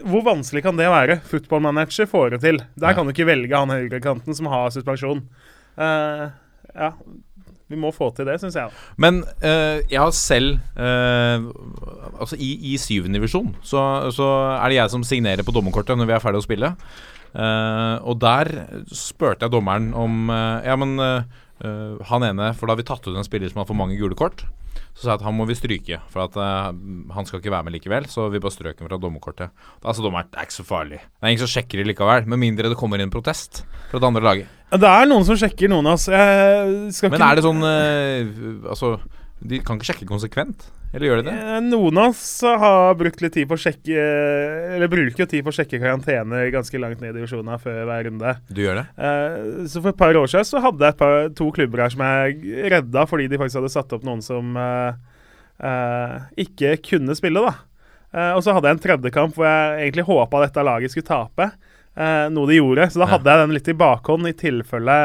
hvor vanskelig kan det være? Footballmanager får det til. Der Ja. kan du ikke velge han høyrekanten som har suspensjon. Uh, ja, vi må få til det, syns jeg. Men uh, jeg har selv uh, Altså i, i syvende divisjon så, så er det jeg som signerer på dommerkortet når vi er ferdig å spille. Uh, og der spurte jeg dommeren om Ja, men han ene For da har vi tatt ut en spiller som har for mange gule kort. Så sa jeg at han må vi stryke, for at uh, han skal ikke være med likevel. Så vi bare strøk ham fra dommerkortet. Sa dommeren er ikke så farlig. Det er ingen som sjekker det likevel, med mindre det kommer inn protest fra det andre laget. Ja, Det er noen som sjekker noen altså. Men er det sånn uh, Altså, de kan ikke sjekke konsekvent? Eller gjør de det? Eh, Noen av oss har brukt litt tid på å sjekke Eller bruker jo tid på å sjekke karantene ganske langt ned i divisjonen før hver runde. Du gjør det? Eh, så for et par år siden så hadde jeg et par, to klubber her som jeg redda fordi de faktisk hadde satt opp noen som eh, ikke kunne spille, da. Eh, og så hadde jeg en tredje kamp hvor jeg egentlig håpa dette laget skulle tape, eh, noe de gjorde. Så da hadde jeg den litt i bakhånd i tilfelle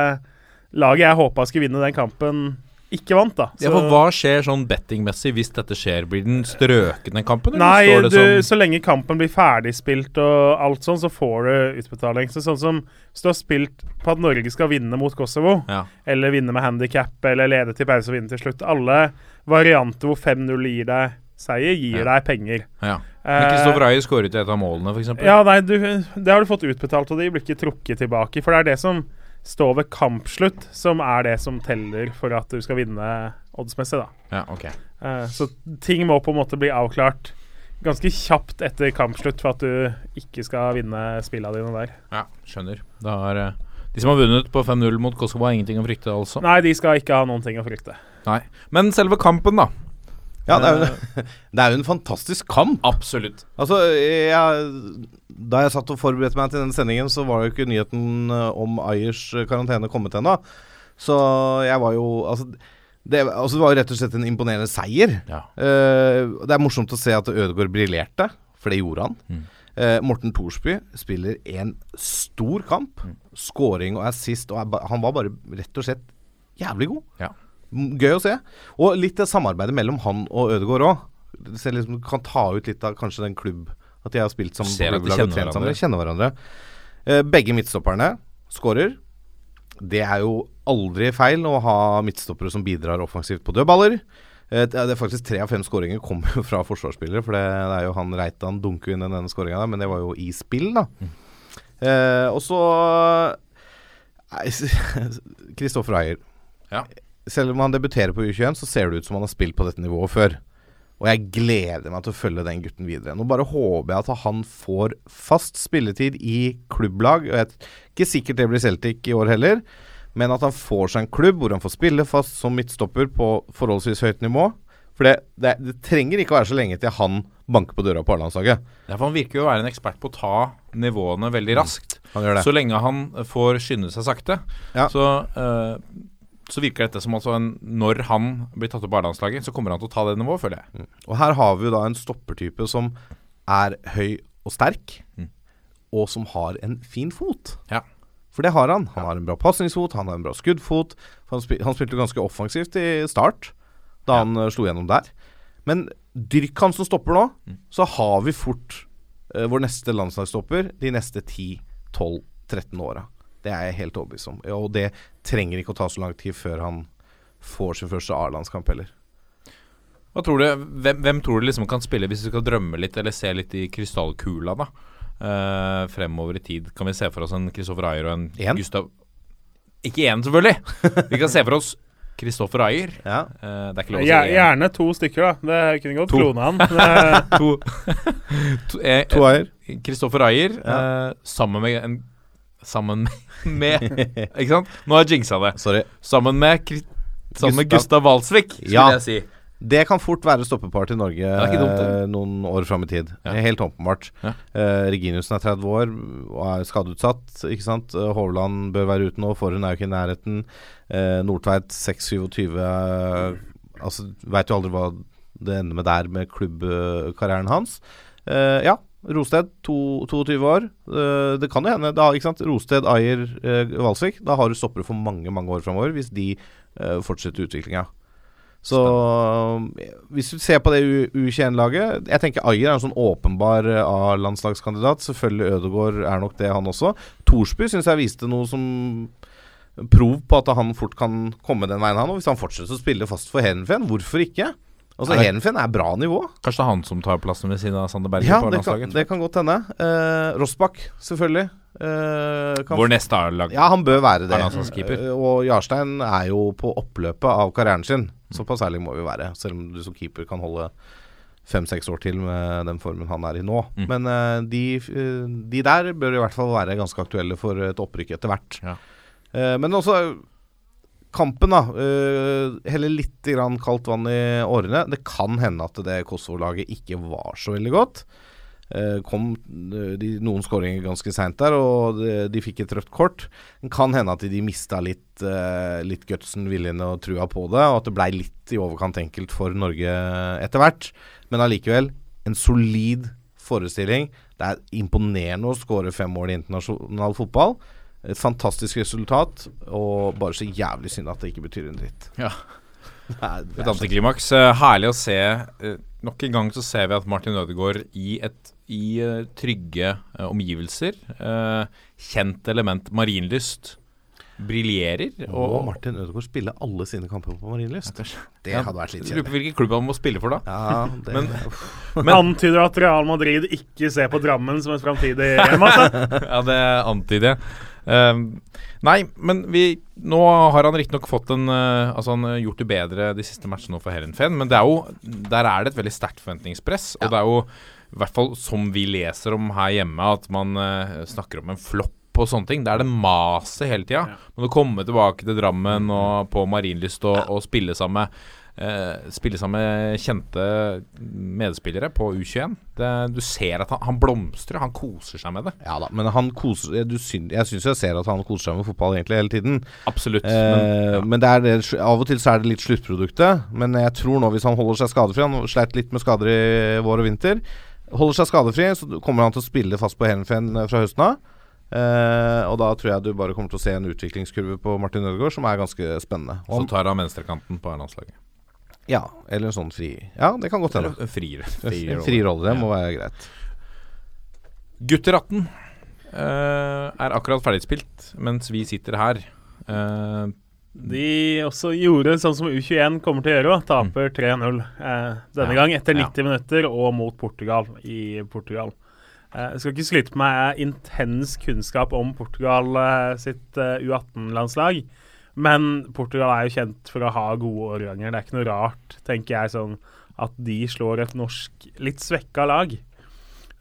laget jeg håpa skulle vinne den kampen, ikke vant, da. Ja, for Hva skjer sånn bettingmessig hvis dette skjer? Blir den strøkende kampen? eller Nei, står det du, sånn så lenge kampen blir ferdigspilt og alt sånn, så får du utbetaling. Så sånn som Hvis du har spilt på at Norge skal vinne mot Kosovo, Ja. eller vinne med handikap, eller lede til pause og vinne til slutt Alle varianter hvor 5-0 gir deg seier, gir Ja. deg penger. ja. Men Eh, Kristoffer Ayer skåret jo et av målene, f.eks. Ja, nei, du, det har du fått utbetalt, og de blir ikke trukket tilbake. For det er det som står ved kampslutt, som er det som teller for at du skal vinne oddsmessig, da. Ja, okay. Eh, så ting må på en måte bli avklart ganske kjapt etter kampslutt for at du ikke skal vinne spillene dine der. Ja, skjønner. Det har eh, De som har vunnet på 5-0 mot Kosovo, har ingenting å frykte, altså. Nei, de skal ikke ha noen ting å frykte. Nei. Men selve kampen, da. Ja, det er, jo, det er jo en fantastisk kamp. Absolutt. Altså, jeg, Da jeg satt og forberedte meg til den sendingen, så var jo ikke nyheten eh, om Ayers karantene kommet ennå. Så jeg var jo Altså det, altså det var jo rett og slett en imponerende seier. Ja. Uh, det er morsomt å se at Ødegaard briljerte, for det gjorde han. Mm. Uh, Morten Thorsby spiller en stor kamp. Mm. Scoring og assist. Og er han var bare rett og slett jævlig god. Ja. Gøy å se. Og litt det samarbeidet mellom han og Ødegaard òg. Liksom, kan ta ut litt av kanskje den klubb At de har spilt som Ser at de kjenner hverandre. Kjenner hverandre. Eh, begge midtstopperne skårer. Det er jo aldri feil å ha midtstoppere som bidrar offensivt på dødballer. Eh, Det er faktisk Tre av fem skåringer kommer jo fra forsvarsspillere. For det, det er jo han Reitan dunker inn den ene skåringa der, men det var jo i spill, da. Eh, og så Kristoffer Eier. Ja. Selv om han debuterer på U21, så ser det ut som han har spilt på dette nivået før. Og jeg gleder meg til å følge den gutten videre. Nå bare håper jeg at han får fast spilletid i klubblag. Og jeg er ikke sikkert det blir Celtic i år heller, men at han får seg en klubb hvor han får spille fast som midtstopper på forholdsvis høyt nivå. For det, det, det trenger ikke å være så lenge til han banker på døra på A-landslaget. Ja, for han virker jo å være en ekspert på å ta nivåene veldig raskt. Han gjør det. Så lenge han får skynde seg sakte, Ja. så, eh, så virker dette som altså en, når han blir tatt opp på A-landslaget, så kommer han til å ta det nivået, føler jeg. Og her har vi jo da en stoppertype som er høy og sterk, Mm. og som har en fin fot. Ja. For det har han. Han har en bra pasningsfot, han har en bra skuddfot. Han, spil, han spilte ganske offensivt i start, da han uh, slo gjennom der. Men dyrk han som stopper nå, Mm. så har vi fort uh, vår neste landslagsstopper de neste 10-12-13 åra. Det er jeg helt overbevist om. Og det trenger ikke å ta så lang tid før han får sin første A-landskamp heller. Hva tror du, hvem, hvem tror du liksom kan spille, hvis du skal drømme litt eller se litt i krystallkula, da? Uh, fremover i tid. Kan vi se for oss en Kristoffer Ayer og en En? Gustav Ikke én, selvfølgelig! Vi kan se for oss Kristoffer Ayer. Ja. Uh, det er ikke lov å si Gjer- én. Gjerne to stykker, da. Det kunne godt krone han. To, to, eh, To Ayer. Kristoffer Ayer eh, sammen med en Sammen med Ikke sant? Nå har jeg jinxa det. Sorry. Sammen med Kri- Sammen med Gustav- Walsvik, skulle Ja. jeg si. Det kan fort være stoppeparty i Norge er ikke dumt, det. eh, noen år fram i tid. Ja. Helt åpenbart. Ja. Eh, Reginiussen er 30 år og er skadeutsatt. Ikke sant? Eh, Hovland bør være ute nå. Forhund er jo ikke i nærheten. Uh, Nordtveit 6-27 uh, Altså, Veit jo aldri hva det ender med der med klubbkarrieren hans. Eh, ja, Rosted, to, 22 år. Eh, det kan jo hende. Da, ikke sant? Rosted, Ayer, uh, Valsvik. Da har du stoppere for mange mange år framover hvis de eh, fortsetter utviklinga. Så Spennende. hvis du ser på det U- U21-laget Jeg tenker Ayer er en sånn åpenbar eh, A-landslagskandidat. Selvfølgelig Ødegaard er nok det, han også. Thorsby syns jeg viste noe som prov på at han fort kan komme den veien, han. Og hvis han fortsetter å spille fast for Hedenfen, hvorfor ikke? Altså Nei. Hedenfen er bra nivå. Kanskje det er han som tar plassen ved siden av Sander Berger? Ja, det kan, det kan godt hende. Uh, Rossbakk, selvfølgelig. Uh, Vår neste A-lag. ja, han bør være det. Eh, og Jarstein er jo på oppløpet av karrieren sin. Såpass ærlig må vi være. Selv om du som keeper kan holde fem-seks år til med den formen han er i nå. Mm. Men uh, de, de der bør i hvert fall være ganske aktuelle for et opprykk etter hvert. Ja. Men også kampen, da. Uh, Helle litt kaldt vann i årene. Det kan hende at det Kosovo-laget ikke var så veldig godt. Uh, kom eh, de, noen skåringer ganske seint der, og de, de fikk et rødt kort. Det kan hende at de mista litt, uh, litt gutsen, viljen og trua på det, og at det blei litt i overkant enkelt for Norge etter hvert. Men allikevel, en solid forestilling. Det er imponerende å skåre fem mål i internasjonal fotball. Et fantastisk resultat, og bare så jævlig synd at det ikke betyr en dritt. Ja. Det er, det Et antiklimaks. Eh, herlig å se. eh, nok en gang så ser vi at Martin Ødegaard i, et, i eh, trygge omgivelser, eh, kjent element marinlyst, briljerer. Og, Og, Martin Ødegaard spiller alle sine kamper på Marienlyst? Det hadde vært litt kjedelig. lurer på hvilken klubb han må spille for, da. Ja, det, Men- Men antyder at Real Madrid ikke ser på Drammen som et framtidig hjem. Altså. ja, det antyder jeg. Ehm, nei, men vi Nå har han riktignok fått en eh, Altså Han har gjort det bedre de siste matchene for Herenfen, men det er jo der er det et veldig sterkt forventningspress. Og det er jo i hvert fall som vi leser om her hjemme, at man eh, snakker om en flopp og sånne ting. Det er det maset hele tida. Må du komme tilbake til Drammen og på Marienlyst og, og spille sammen med eh, Spille sammen med kjente medspillere på U21. Det, du ser at han, han blomstrer, han koser seg med det. ja da, men han koser du syn, Jeg syns jeg ser at han koser seg med fotball egentlig hele tiden. Absolutt. Eh, men, men det er det, av og til så er det litt sluttproduktet. Men jeg tror nå, hvis han holder seg skadefri Han sleit litt med skader i vår og vinter. Holder seg skadefri, så kommer han til å spille fast på Helenfen fra høsten av. Uh, og da tror jeg du bare kommer til å se en utviklingskurve på Martin Ødegaard som er ganske spennende. så Og, tar han venstrekanten på landslaget. Ja, eller en sånn fri Ja, det kan godt hende. Fri rolle, det må være greit. Gutter 18 uh, er akkurat ferdigspilt mens vi sitter her. Uh, De også gjorde sånn som U21 kommer til å gjøre, da. taper 3-0 eh, denne Ja, gang etter ja. 90 minutter og mot Portugal i Portugal. Eh, jeg skal ikke skryte på meg intens kunnskap om Portugal eh, sitt eh, U18-landslag, men Portugal er jo kjent for å ha gode årganger. Det er ikke noe rart, tenker jeg, sånn at de slår et norsk litt svekka lag.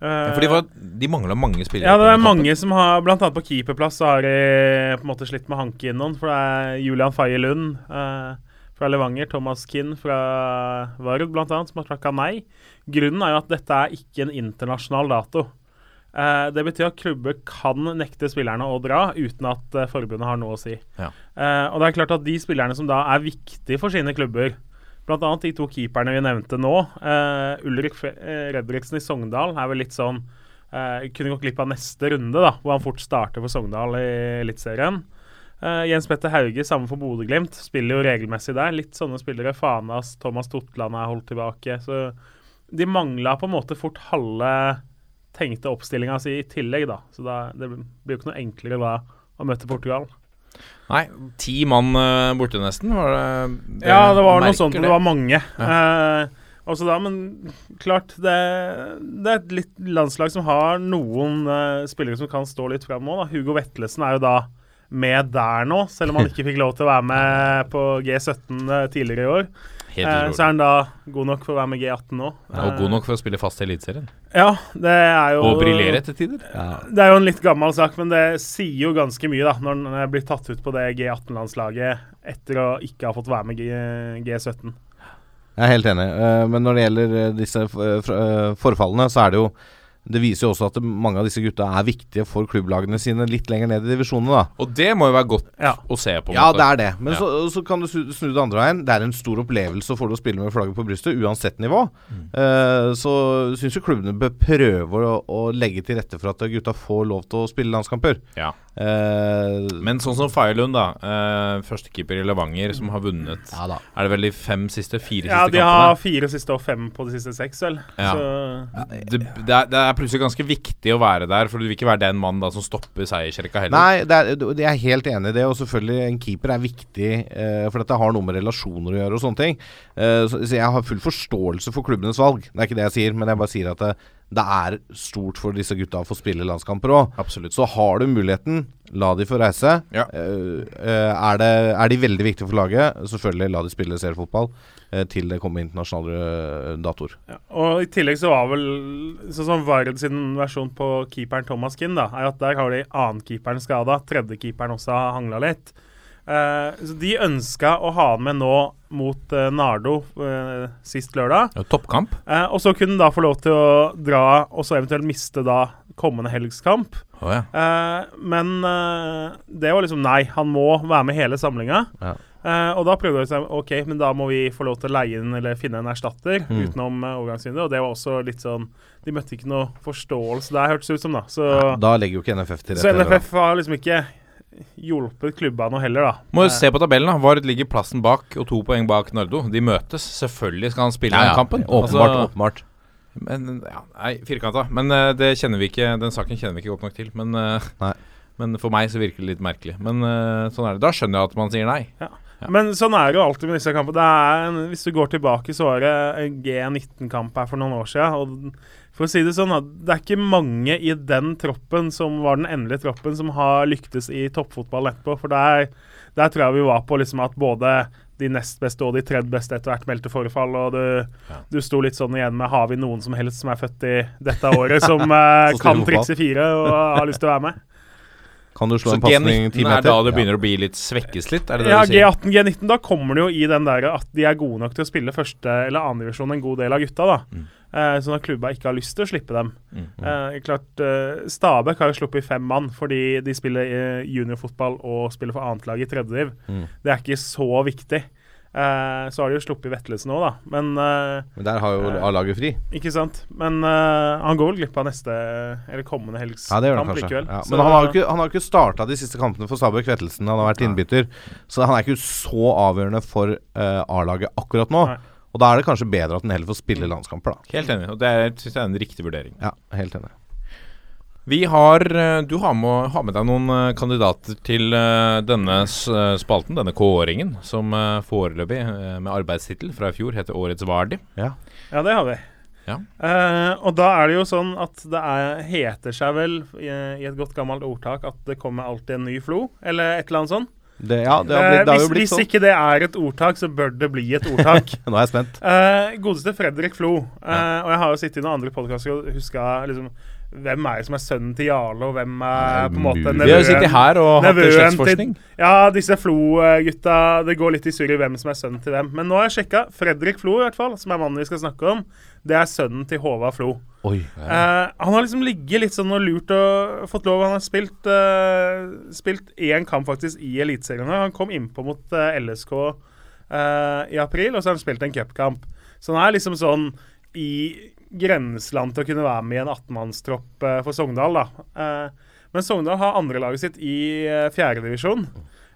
Ja, for de, var, de mangla mange spillere. ja, det er mange som har Blant annet på keeperplass så har de på en måte slitt med hanke noen, For det er Julian Faye Lund eh, fra Levanger, Thomas Kinn fra Vard annet, som har takka nei. Grunnen er jo at dette er ikke en internasjonal dato. Eh, det betyr at klubber kan nekte spillerne å dra uten at uh, forbundet har noe å si. Ja. Uh, og det er klart at de spillerne som da er viktige for sine klubber, annet de to keeperne vi nevnte nå, Ulrik Fe Redriksen i Sogndal er vel litt sånn Kunne gått glipp av neste runde, da, hvor han fort starter for Sogndal i Eliteserien. Jens Petter Hauge, samme for Bodø-Glimt, spiller jo regelmessig der. Litt sånne spillere. Fanas, Thomas Totland er holdt tilbake. Så de mangla på en måte fort halve tenkte oppstillinga si i tillegg, da. Så da, det blir jo ikke noe enklere da å møte Portugal. Nei, ti mann uh, borte nesten, var det, Ja, det var noe sånt, det var mange. Eh, også da, men klart det, det er et litt landslag som har noen uh, spillere som kan stå litt fram nå. Da. Hugo Vetlesen er jo da med der nå, selv om han ikke fikk lov til å være med på G17 eh, tidligere i år. Helt Eh, så er han da god nok for å være med G18 nå. Ja, og god nok for å spille fast i Eliteserien. Ja, det er jo Og briljere etter tider. Det er jo en litt gammel sak, men det sier jo ganske mye da når han blir tatt ut på det G18-landslaget etter å ikke ha fått være med G G17. Jeg er helt enig. Eh, men når det gjelder eh, disse eh, eh, forfallene, så er det jo Det viser jo også at mange av disse gutta er viktige for klubblagene sine litt lenger ned i divisjonene, da. Og det må jo være godt Ja. å se på. en Ja, måte. det er det. Men Ja. så, så kan du snu det andre veien. Det er en stor opplevelse for deg å spille med flagget på brystet, uansett nivå. Mm. Eh, så syns jo klubbene bør prøve å, å legge til rette for at gutta får lov til å spille landskamper. Ja. Eh, Men sånn som Feilund da. Uh, Førstekeeper i Levanger, som har vunnet ja da. Er det vel de fem siste, fire Ja, siste de har fire siste og fem på de siste seks, vel. Ja. Så Det, det, er, det er plutselig ganske viktig å være der, for du vil ikke være den mannen da som stopper seiersrekka heller. Nei, er, jeg er helt enig i det. Og selvfølgelig, en keeper er viktig, eh, for dette har noe med relasjoner å gjøre og sånne ting. Eh, så, så jeg har full forståelse for klubbenes valg. Det er ikke det jeg sier, men jeg bare sier at det, det er stort for disse gutta å få spille landskamper òg. Så har du muligheten, la de få reise. Ja. Eh, er, det, er de veldig viktige for laget, selvfølgelig la de spille seriefotball uh, til det kommer internasjonale datoer. ja. Og i tillegg så var vel Sånn som Vard sin versjon på keeperen Thomas Kinn, da, er at der har de annenkeeperen skada. Tredjekeeperen også har hangla litt. Eh, så de ønska å ha han med nå mot uh, Nardo uh, sist lørdag. Ja, toppkamp. Og så kunne han da få lov til å dra, og så eventuelt miste da kommende helgskamp. Oh, ja. Men det var liksom nei, han må være med hele samlinga. Ja. Og da prøvde vi å si ok, men da må vi få lov til å leie inn eller finne en erstatter Mm. utenom uh, overgangsvinduet. Og det var også litt sånn De møtte ikke noe forståelse der, hørtes det ut som, da. Så, Da legger jo ikke NFF til rette. så. NFF har liksom ikke hjulpet klubba noe heller, da. Må jo Eh, se på tabellen. da Vard ligger plassen bak og to poeng bak Nardo. De møtes. Selvfølgelig skal han spille Ja, ja. den kampen. Åpenbart. Altså, åpenbart. Men, ja, nei, firkanta. Men uh, det kjenner vi ikke den saken kjenner vi ikke godt nok til. Men, uh, Nei. men for meg så virker det litt merkelig. Men uh, sånn er det. Da skjønner jeg at man sier nei. Ja. Men sånn er det jo alltid med disse kampene. Det er en, hvis du går tilbake, så var det en G19-kamp her for noen år siden. Og for å si det sånn, da, det er ikke mange i den troppen som var den endelige troppen, som har lyktes i toppfotball etterpå. For der, der tror jeg vi var på liksom at både de nest beste og de tredje beste etter hvert meldte forfall. Og du, du sto litt sånn igjen med Har vi noen som helst som er født i dette året, som eh, kan trikse fire og har lyst til å være med? Kan du slå Så en pasning G19 ti er da det Ja. å bli litt svekkes litt? Er det det Ja, du sier? G18, G19, da kommer det jo i den der at de er gode nok til å spille første- eller annendivisjon en god del av gutta, da. Mm. Eh, sånn at klubba ikke har lyst til å slippe dem. Mm. Eh, klart, eh, Stabæk har jo sluppet fem mann fordi de spiller juniorfotball og spiller for annet lag i tredje div. Mm. Det er ikke så viktig. Eh, så har de jo sluppet Vetlesen òg, da. Men Men der har jo A-laget fri. Ikke sant. Men han går vel glipp av neste eller kommende helgs Ja, kamp likevel. Ja. Så- Men han har jo ikke, han har ikke starta de siste kampene for Stabæk Vettelsen. Han har vært innbytter, så han er ikke så avgjørende for A-laget akkurat nå. Nei. Og da er det kanskje bedre at den heller får spille landskamper, da. Helt enig. Og det syns jeg er en riktig vurdering. Ja, helt enig. Vi har eh, Du har med, har med deg noen eh, kandidater til eh, denne spalten, denne kåringen, som foreløpig, med arbeidstittel fra i fjor, heter Årets Vardi. Ja, det har vi. Ja. Uh, og da er det jo sånn at det er, heter seg vel i, i et godt gammelt ordtak at det kommer alltid en ny flo, eller et eller annet sånt. Det, ja, det har, Eh, blitt, det har hvis, jo blitt hvis sånn. ikke det er et ordtak, så bør det bli et ordtak. Nå er jeg spent. Eh, godeste Fredrik Flo. Eh, Og jeg har jo sittet i noen andre podkaster og huska liksom Hvem er det som er sønnen til Jarle, og hvem er på en måte nevøen Vi har jo sittet her og hatt slektsforskning. Ja, disse Flo-gutta Det går litt i surr i hvem som er sønnen til hvem. Men nå har jeg sjekka. Fredrik Flo, i hvert fall, som er mannen vi skal snakke om, det er sønnen til Håvard Flo. Oi. Eh, han har liksom ligget litt sånn og lurt og fått lov. Han har spilt eh, Spilt én kamp faktisk i Eliteserien. Han kom innpå mot eh, LSK eh, i april, og så har han spilt en cupkamp. Så han er liksom sånn i grenseland til å kunne være med i en 18-mannstropp uh, for Sogndal. da. Eh, men Sogndal har andrelaget sitt i uh, fjerdedivisjon.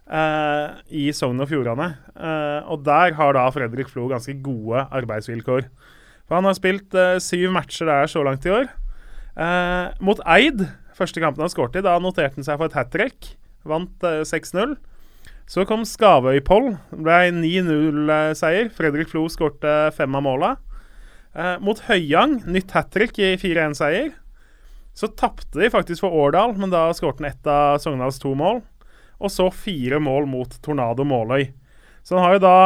Uh, I Sogn og Fjordane. Eh, og der har da Fredrik Flo ganske gode arbeidsvilkår. For han har spilt eh, syv matcher der så langt i år. Eh, mot Eid, første kampen han skåret i, da noterte han seg for et hat trick. Vant eh, 6-0. Så kom Skavøy-Poll. Det ble 9-0-seier. Fredrik Flo skårte fem av måla. Eh, mot Høyang, nytt hat trick i 4-1-seier. Så tapte de faktisk for Årdal, men da skåret han ett av Sogndals to mål. Og så fire mål mot Tornado Måløy. Så han har jo da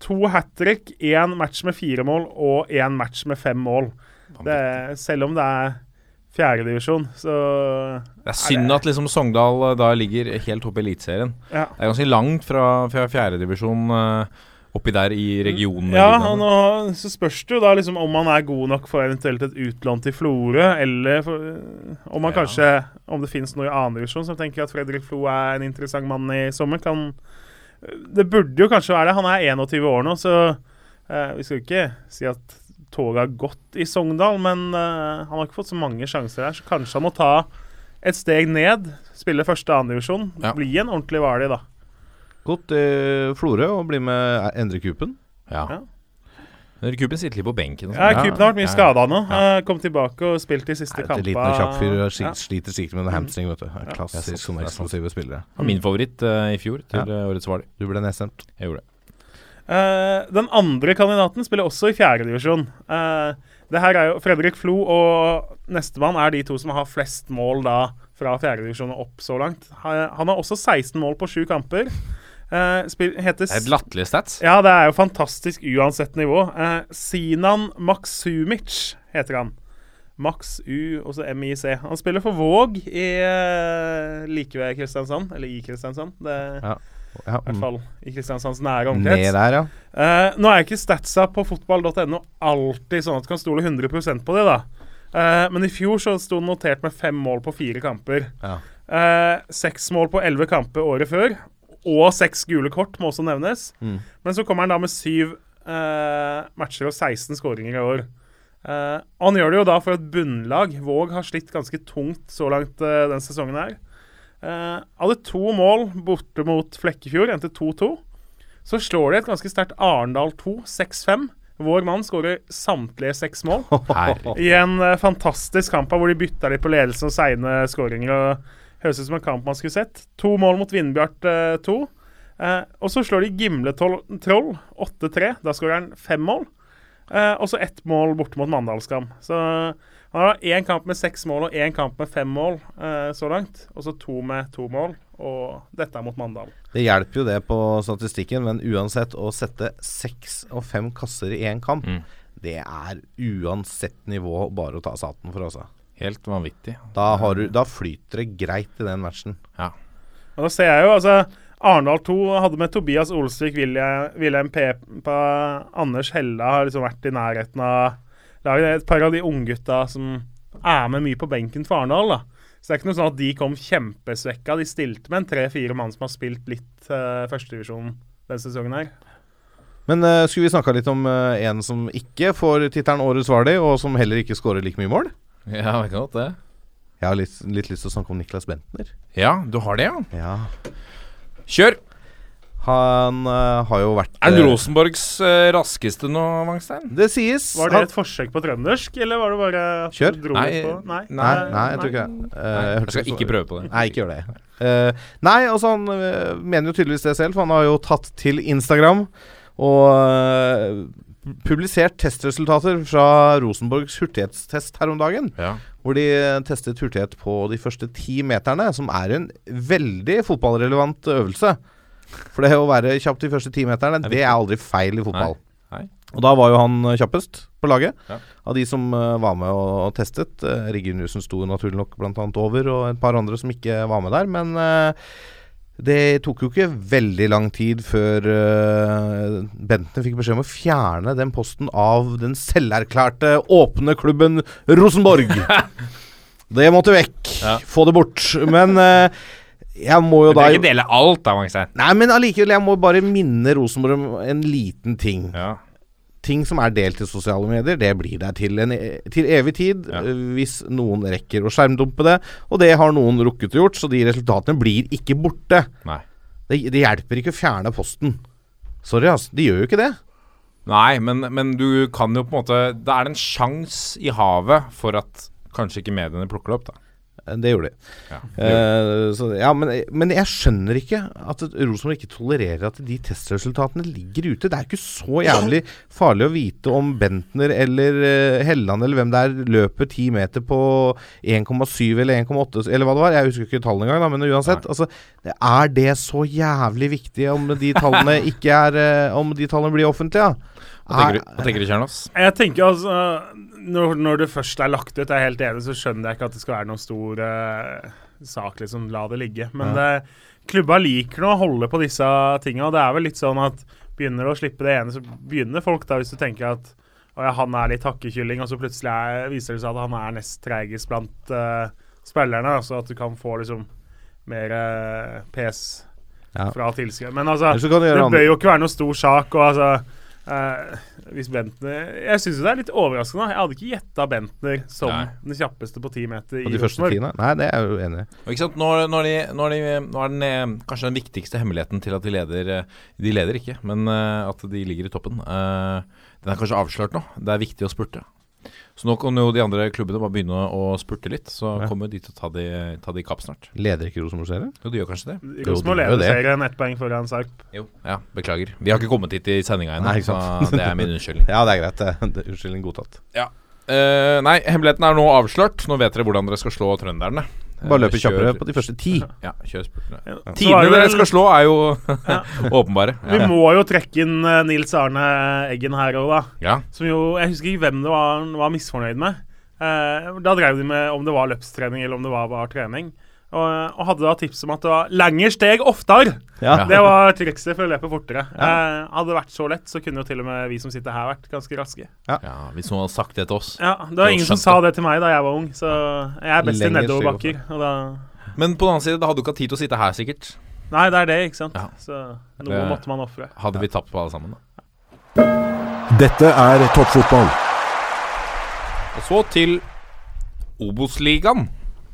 to hat trick, én match med fire mål og én match med fem mål. Det, selv om det er fjerdedivisjon, så Det er synd at liksom Sogndal eh, da ligger helt oppe i Eliteserien. Ja. Det er ganske langt fra, fra fjerdedivisjon uh, oppi der i regionen. Ja, og nå så spørs det jo da liksom om han er god nok for eventuelt et utlån til Florø, eller for, om han Ja. kanskje Om det finnes noe i annen divisjon som tenker at Fredrik Flo er en interessant mann i sommer. Kan Det burde jo kanskje være det. Han er 21 år nå, så eh, vi skal jo ikke si at toget har gått i Sogndal, men eh, han har ikke fått så mange sjanser her, så kanskje han må ta et steg ned, spille første og andredivisjon, Ja. bli en ordentlig Hvaler, da. Gått til Florø og bli med Endre Kupen. Ja. Ja. Kupen Kuben sitter litt på benken. Ja, sånn. Kupen har vært mye Ja, ja. skada nå. Ja. Eh, Kom tilbake og spilt de siste kampene. liten og kjapp fyr Ja. sliter sikkert med en hamstring, vet du. Er Ja. Klassisk er sant. eksplosive spillere. Mm. Min favoritt uh, i fjor til Ja. eh, årets Hvaler. Du ble nedstemt. Jeg gjorde det. Uh, den andre kandidaten spiller også i fjerdedivisjon. Uh, det her er jo Fredrik Flo og nestemann er de to som har flest mål da fra fjerdedivisjon og opp så langt. Han har også 16 mål på sju kamper. Eh, spil, heter Det er et latterlig stats. Ja, det er jo fantastisk uansett nivå. Uh, Sinan Maksumic heter han. Max U, og så MIC. Han spiller for Våg i uh, like ved Kristiansand. Eller i Kristiansand. Det Ja. Ja, i hvert mm. fall i Kristiansands nære omkrets. Der, ja. uh, nå er ikke statsa på fotball.no alltid sånn at du kan stole 100% på det, da. Uh, men i fjor så sto den notert med fem mål på fire kamper. Ja. Uh, Seks mål på elleve kamper året før. Og seks gule kort må også nevnes. Mm. Men så kommer han da med syv eh, matcher og 16 skåringer i år. Eh, og han gjør det jo da for et bunnlag. Våg har slitt ganske tungt så langt uh, den sesongen her. Hadde to mål borte mot Flekkefjord, endte 2-2. Så slår de et ganske sterkt Arendal 2, 6-5. Vår mann skårer samtlige seks mål. I en eh, fantastisk kamp hvor de bytta litt på ledelsen og seine skåringer. og Høres ut som en kamp man skulle sett. To mål mot Vindbjart 2. Eh, og så slår de Gimle Troll 8-3. Da skårer han fem mål. Eh, og så ett mål borte mot Mandalskam. Så han har én kamp med seks mål og én kamp med fem mål eh, så langt. Og så to med to mål. Og dette er mot Mandal. Det hjelper jo det på statistikken, men uansett å sette seks og fem kasser i én kamp, Mm. det er uansett nivå bare å ta saten for, altså. Helt vanvittig. Da, har du, da flyter det greit i den matchen. Ja. Og da ser jeg jo, altså Arendal 2 hadde med Tobias Olsvik, William, Wilhelm Pepa, Anders Hella har liksom vært i nærheten av laget. Et par av de unggutta som er med mye på benken for Arendal. Så det er ikke noe sånn at de kom kjempesvekka. De stilte med en tre-fire mann som har spilt litt uh, førstedivisjon denne sesongen her. Men uh, skulle vi snakka litt om uh, en som ikke får tittelen Årets Vardi, og som heller ikke skårer like mye mål? Ja, det kan godt det. Jeg har litt, litt lyst til å snakke om Niklas Bentner. Ja, du har det, ja. Ja. Kjør! Han uh, har jo vært Er han Rosenborgs uh, raskeste nå, Wangstein? Det sies. Var det han- et forsøk på trøndersk, eller var det bare at Kjør. du dro Nei, på? Nei. Nei, nei, jeg tror ikke det. Uh, Nei, jeg skal ikke prøve på det. Nei, ikke gjør det. Eh, nei, altså han eh, mener jo tydeligvis det selv, for han har jo tatt til Instagram og eh, publisert testresultater fra Rosenborgs hurtighetstest her om dagen. Ja. Hvor de eh, testet hurtighet på de første ti meterne, som er en veldig fotballrelevant øvelse. For det å være kjapp de første ti meterne, Er det er aldri feil i fotball. Nei. Og da var jo han eh, kjappest på laget. Ja. Av de som eh, var med og, testet. Uh, sto naturlig nok blant annet over, og et par andre som ikke var med der. Men eh, det tok jo ikke veldig lang tid før uh, Bentner fikk beskjed om å fjerne den posten av den selverklærte åpne klubben Rosenborg. det måtte vekk. Ja. Få det bort. Men uh, jeg må jo Du da kan ikke dele alt da, Wangstein. Nei, men allikevel, jeg må bare minne Rosenborg om en liten ting. Ja. Ting som er delt i sosiale medier, det blir der til, en, til evig tid. Ja. eh, Hvis noen rekker å skjermdumpe det. Og det har noen rukket å gjort, så de resultatene blir ikke borte. Det, det hjelper ikke å fjerne posten. Sorry, altså. De gjør jo ikke det. Nei, men, men du kan jo på en måte Det er en sjanse i havet for at kanskje ikke mediene plukker det opp, da. Det gjorde de. Ja, Uh, så, ja, men, men jeg skjønner ikke at Rosenborg ikke tolererer at de testresultatene ligger ute. Det er ikke så jævlig farlig å vite om Bentner eller eh, Helland eller hvem det er løper 10 meter på 1,7 eller 1,8 eller hva det var. Jeg husker ikke tallene engang, da, men uansett. Altså, er det så jævlig viktig om de tallene ikke er eh, Om de tallene blir offentlige? Ja? Hva tenker du, hva tenker du Kjernos? Jeg tenker altså når, når det først er lagt ut, jeg er helt enig, så skjønner jeg ikke at det skal være noen stor uh, sak. liksom, La det ligge. Men det, klubba liker nå å holde på disse tinga. Og det er vel litt sånn at begynner du å slippe det ene, så begynner folk da, hvis du tenker at ja, han er litt hakkekylling, og så plutselig er, viser det seg at han er nest treigest blant uh, spillerne. Så at du kan få liksom mer uh, pes Ja. fra tilskuere. Men altså, du det bør jo ikke være noe stor sak. og altså eh, hvis Bentner Jeg syns det er litt overraskende. Jeg hadde ikke gjetta Bentner som Nei. den kjappeste på ti meter på i første Rosenborg. tiende. Nei, det er jeg jo enig i. Ikke sant? Nå, nå, er de, nå, er de, nå er den eh, kanskje den viktigste hemmeligheten til at de leder eh, De leder ikke, men eh, at de ligger i toppen. eh, den er kanskje avslørt nå. Det er viktig å spurte. Så nå kan jo de andre klubbene bare begynne å spurte litt. Så Ja. kommer de til å ta de, ta de kapp snart. Leder ikke Rosenborg serien? Jo, de gjør kanskje det. Rosenborg leder det. serien ett poeng foran Sarp. Jo, ja, Beklager. Vi har ikke kommet hit i sendinga ennå, så det er min unnskyldning. Ja, det er greit. det. Unnskyldning godtatt. Eh, nei, hemmeligheten er nå avslørt. Nå vet dere hvordan dere skal slå trønderne. Bare Eh, løpe kjappere på de første ti. Ja, kjør spurtene. Ja. Tidene dere skal slå, er jo åpenbare. Vi må jo trekke inn eh, Nils Arne Eggen her òg, da. ja. Som jo Jeg husker ikke hvem det var han var misfornøyd med. Eh, da drev de med om det var løpstrening eller om det var bare trening. Og, og hadde da tips om at det var lengre steg oftere. Ja. Det var trikset for å løpe fortere. Eh, hadde det vært så lett, så kunne jo til og med vi som sitter her, vært ganske raske. ja, Hvis noen hadde sagt det til oss. Ja, Det var ingen som sa det til meg da jeg var ung, så jeg er best i nedoverbakker. Og da Men på den annen side, da hadde du ikke hatt tid til å sitte her, sikkert. Nei, det er det, ikke sant. Ja. Så noe Det- måtte man ofre. Hadde vi tapt på alle sammen, da. Dette er toppfotball. Og så til Obos-ligaen.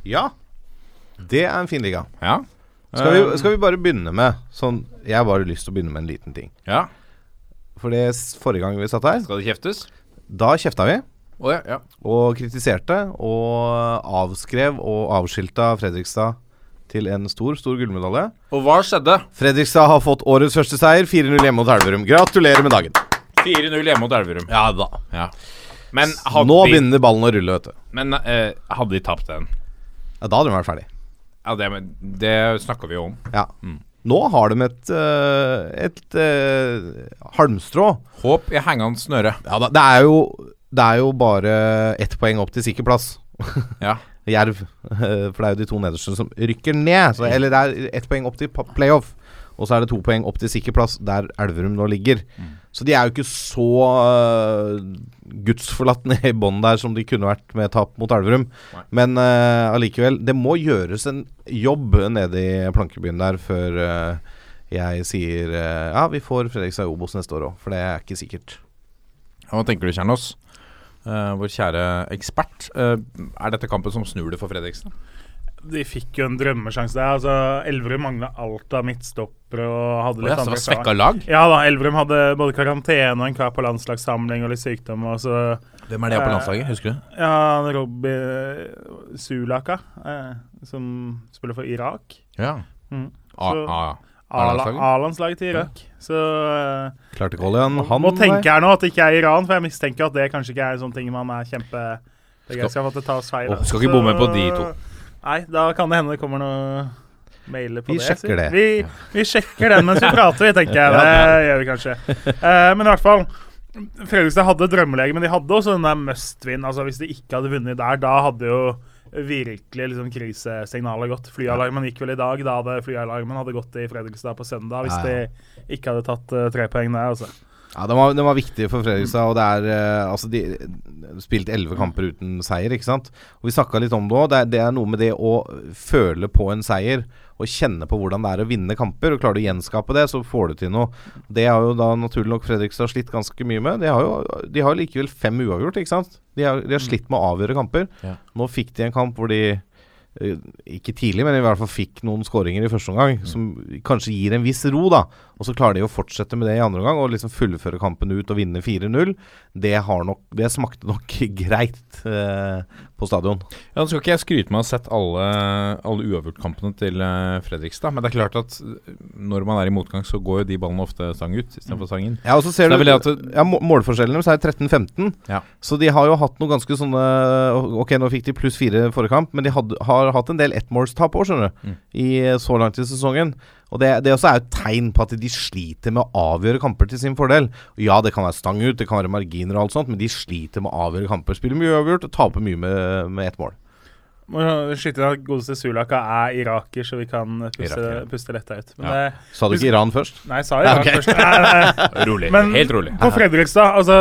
ja. Det er en fin liga. Ja. Skal vi, skal vi bare begynne med sånn Jeg har bare lyst til å begynne med en liten ting. Ja. For det forrige gang vi satt her, Skal det kjeftes? da kjefta vi. Oh, ja, ja. Og kritiserte og avskrev og avskilta Fredrikstad til en stor, stor gullmedalje. Og hva skjedde? Fredrikstad har fått årets første seier, 4-0 hjemme mot Elverum. Gratulerer med dagen. 4-0 hjemme mot Elverum. Ja da. Ja. Nå de, begynner ballen å rulle, vet du. men, uh, hadde de tapt den? Ja, da hadde de vært ferdig. Ja, det, det snakka vi jo om. Ja. Mm. Nå har de et, et, et eh, halmstrå. Håp i hengende snøre. Ja det er jo Det er jo bare ett poeng opp til sikker plass. Ja. Jerv. eh, For det er jo de to nederste som rykker ned. Så, eller det er ett poeng opp til playoff. Og så er det to poeng opp til sikker plass, der Elverum nå ligger. Så de er jo ikke så uh, gudsforlatt i bånn der som de kunne vært med tap mot Elverum. Nei. Men uh, allikevel, det må gjøres en jobb nede i plankebyen der før uh, jeg sier eh, ja, vi får Fredrikstad Obos neste år òg, for det er ikke sikkert. Hva tenker du, Kjernås? Eh, vår kjære ekspert. Eh, er dette kampen som snur det for Fredrikstad? De fikk jo en drømmesjanse der. Altså, Elverum mangla alt av midtstoppere og hadde litt oh, ja, så det andre var svekka lag? Ja da, Elverum hadde både karantene og en kar på landslagssamling og litt sykdom. Og så Hvem er det på Eh, landslaget? Husker du? ja, Robbie Sulaka, eh, som spiller for Irak. Ja. Mm. Så- A-landslaget til Irak. Så eh, Klarte ikke å holde igjen han. må tenke her nå at det ikke er Iran, for jeg mistenker at det kanskje ikke er sånne ting man er kjempe det feil. Åh, skal ikke bomme på de to. Nei, da kan det hende det kommer noe mailer på Vi det. sjekker det. Vi, vi sjekker den mens vi prater, vi, tenker jeg. Det gjør vi kanskje. Uh, men i hvert fall Fredrikstad hadde drømmelege, men de hadde også den der must win. Altså, hvis de ikke hadde vunnet der, da hadde jo virkelig liksom krisesignalet gått. Flyalarmen gikk vel i dag. Da hadde flyalarmen hadde gått i Fredrikstad på søndag hvis de ikke hadde tatt uh, tre poeng der. Altså. Ja, den var, den var viktig for Fredrikstad, og det er eh, Altså, de spilte elleve kamper uten seier, ikke sant. Og vi snakka litt om det òg. Det, det er noe med det å føle på en seier og kjenne på hvordan det er å vinne kamper. Og Klarer du å gjenskape det, så får du til noe. Det har jo da naturlig nok Fredrikstad slitt ganske mye med. De har jo de har likevel fem uavgjort, ikke sant. De har, de har slitt med å avgjøre kamper. Ja. Nå fikk de en kamp hvor de eh, ikke tidlig, men i hvert fall fikk noen skåringer i første omgang, som kanskje gir en viss ro, da. Og så klarer de å fortsette med det i andre omgang og liksom fullføre kampen ut og vinne 4-0. Det, det smakte nok greit eh, på stadion. Ja, Nå skal ikke jeg skryte med å ha sett alle, alle uavgjortkampene til eh, Fredrikstad, men det er klart at når man er i motgang, så går jo de ballene ofte stang ut istedenfor stang inn. Ja, og så ser Så det er du det ja, må- Målforskjellen deres er 13-15, Ja. så de har jo hatt noe ganske sånne Ok, nå fikk de pluss fire forrige kamp, men de had, har hatt en del ettmålstap òg, skjønner du, Mm. i så langt i sesongen. Og det, det også er et tegn på at de sliter med å avgjøre kamper til sin fordel. Og Ja, det kan være stang ut, det kan være marginer og alt sånt, men de sliter med å avgjøre kamper. Spiller mye uavgjort og taper mye med, med ett mål. Må skyte inn at godeste Sulaka er iraker, så vi kan puste, Iraker, ja. puste letta ut. Men Ja. det, Sa du ikke Iran først? Nei, jeg sa Iran okay. først. Nei, nei. Rolig. Men Helt rolig. på Fredrikstad, altså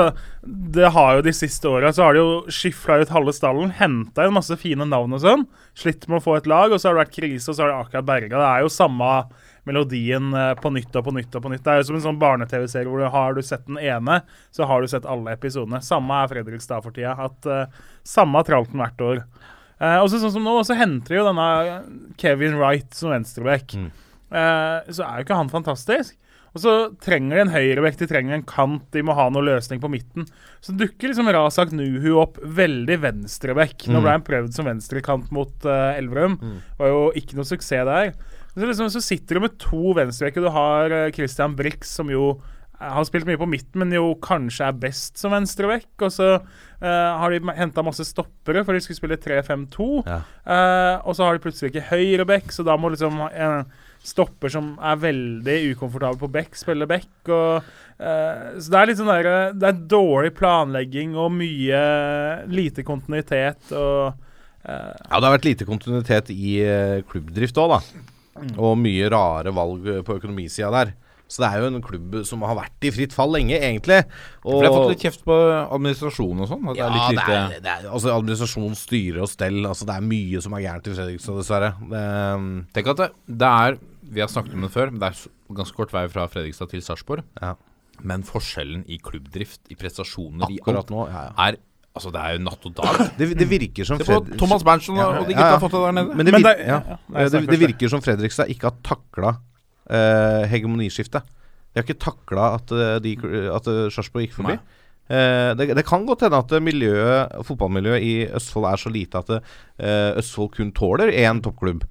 Det har jo de siste åra så har de jo skifla ut halve stallen. Henta inn masse fine navn og sånn. Slitt med å få et lag, og så har det vært krise, og så har det akkurat berga. Det er jo samme melodien eh, på nytt og på nytt og på nytt. Det er jo som en sånn barne-TV-serie hvor du har du sett den ene, så har du sett alle episodene. Samme er Fredrikstad for tida. At uh, Samme tralten hvert år. Uh, og så sånn som nå, så henter jo denne Kevin Wright som venstreback. Mm. Uh, så er jo ikke han fantastisk. Og så trenger de en høyrebekk, de trenger en kant, de må ha noe løsning på midten. Så dukker liksom Razak Nuhu opp veldig venstrebekk. Nå Mm. ble han prøvd som venstrekant mot uh, Elverum. Var jo ikke noe suksess der. Så, liksom, så sitter du med to venstrebekker. Du har eh, Christian Brix, som jo eh, har spilt mye på midten, men jo kanskje er best som venstrebekk. Og så uh, har de henta masse stoppere, for de skulle spille 3-5-2. Ja. Uh, og så har de plutselig ikke høyrebekk, så da må liksom en stopper som er veldig ukomfortabel på bekk, spille bekk. Og, uh, så det er litt sånn der, Det er dårlig planlegging og mye lite kontinuitet og Ja, det har vært lite kontinuitet i klubbdrift òg, da. Og mye rare valg på økonomisida der. Så det er jo en klubb som har vært i fritt fall lenge, egentlig. Og For jeg har fått litt kjeft på administrasjonen og sånn. Ja, det er, det er, altså administrasjon, styre og stell. Altså Det er mye som er gærent i Fredrikstad, dessverre. Det, um, Tenk at det, det er Vi har snakket om det før, men det er ganske kort vei fra Fredrikstad til Sarpsborg. Ja. Men forskjellen i klubbdrift, i prestasjoner, i akkurat alt, nå ja, ja. er Altså, det er jo natt og dag. Det, det virker som Se på Fred- Thomas Berntsen og, og de gutta har fått det der nede. Men det, Men det- ja. ja, det, nei, snakk det virker som Fredrikstad ikke har takla uh, hegemoniskiftet. De har ikke takla at, eh, de, at uh, Sarpsborg gikk forbi. Eh, det, det kan godt hende at eh, miljøet, fotballmiljøet i Østfold er så lite at uh, Østfold kun tåler én toppklubb.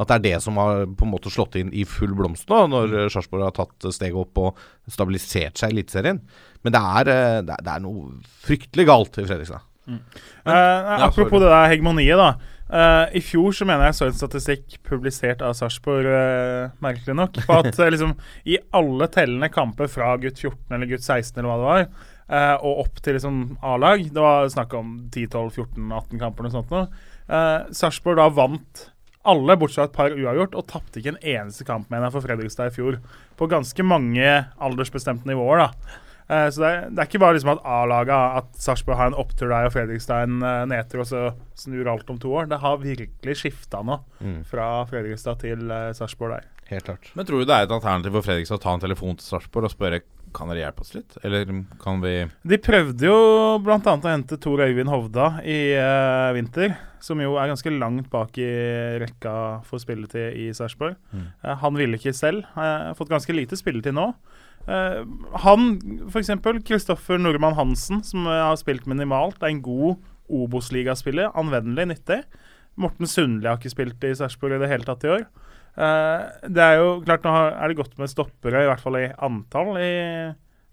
At det er det som har på en måte slått inn i full blomst nå, når uh, Sarpsborg har tatt eh, steget opp og stabilisert seg i Eliteserien. Men det er, eh, det, er, det er noe fryktelig galt i Fredrikstad. Eh, apropos det der hegemoniet, da. Uh, I fjor så mener jeg så en statistikk publisert av Sarpsborg, uh, merkelig nok, på at liksom i alle tellende kamper fra gutt 14 eller gutt 16 eller hva det var, uh, og opp til liksom A-lag Det var snakk om 10-12-14-18 kamper sånt noe. Uh, Sarpsborg da vant alle, bortsett fra et par uavgjort, og tapte ikke en eneste kamp mener jeg, for Fredrikstad i fjor. På ganske mange aldersbestemte nivåer, da. Eh, så det er, det er ikke bare liksom at A-laget, at Sarpsborg har en opptur der og Fredrikstad en uh, nedtur, og så snur alt om to år. Det har virkelig skifta nå, Mm. fra Fredrikstad til uh, Sarpsborg der. Helt klart. Men tror du det er et alternativ for Fredrikstad å ta en telefon til Sarpsborg og spørre Kan dere hjelpe oss litt, eller kan vi De prøvde jo bl.a. å hente Tor Øyvind Hovda i uh, vinter, som jo er ganske langt bak i rekka for spilletid i Sarpsborg. Mm. Uh, han ville ikke selv. Har fått ganske lite spilletid nå. Eh, han, f.eks. Kristoffer Nordmann Hansen, som har spilt minimalt, er en god Obos-ligaspiller. Anvendelig, nyttig. Morten Sundli har ikke spilt i Sarpsborg i det hele tatt i år. Eh, det er jo klart Nå er det godt med stoppere, i hvert fall i antall, i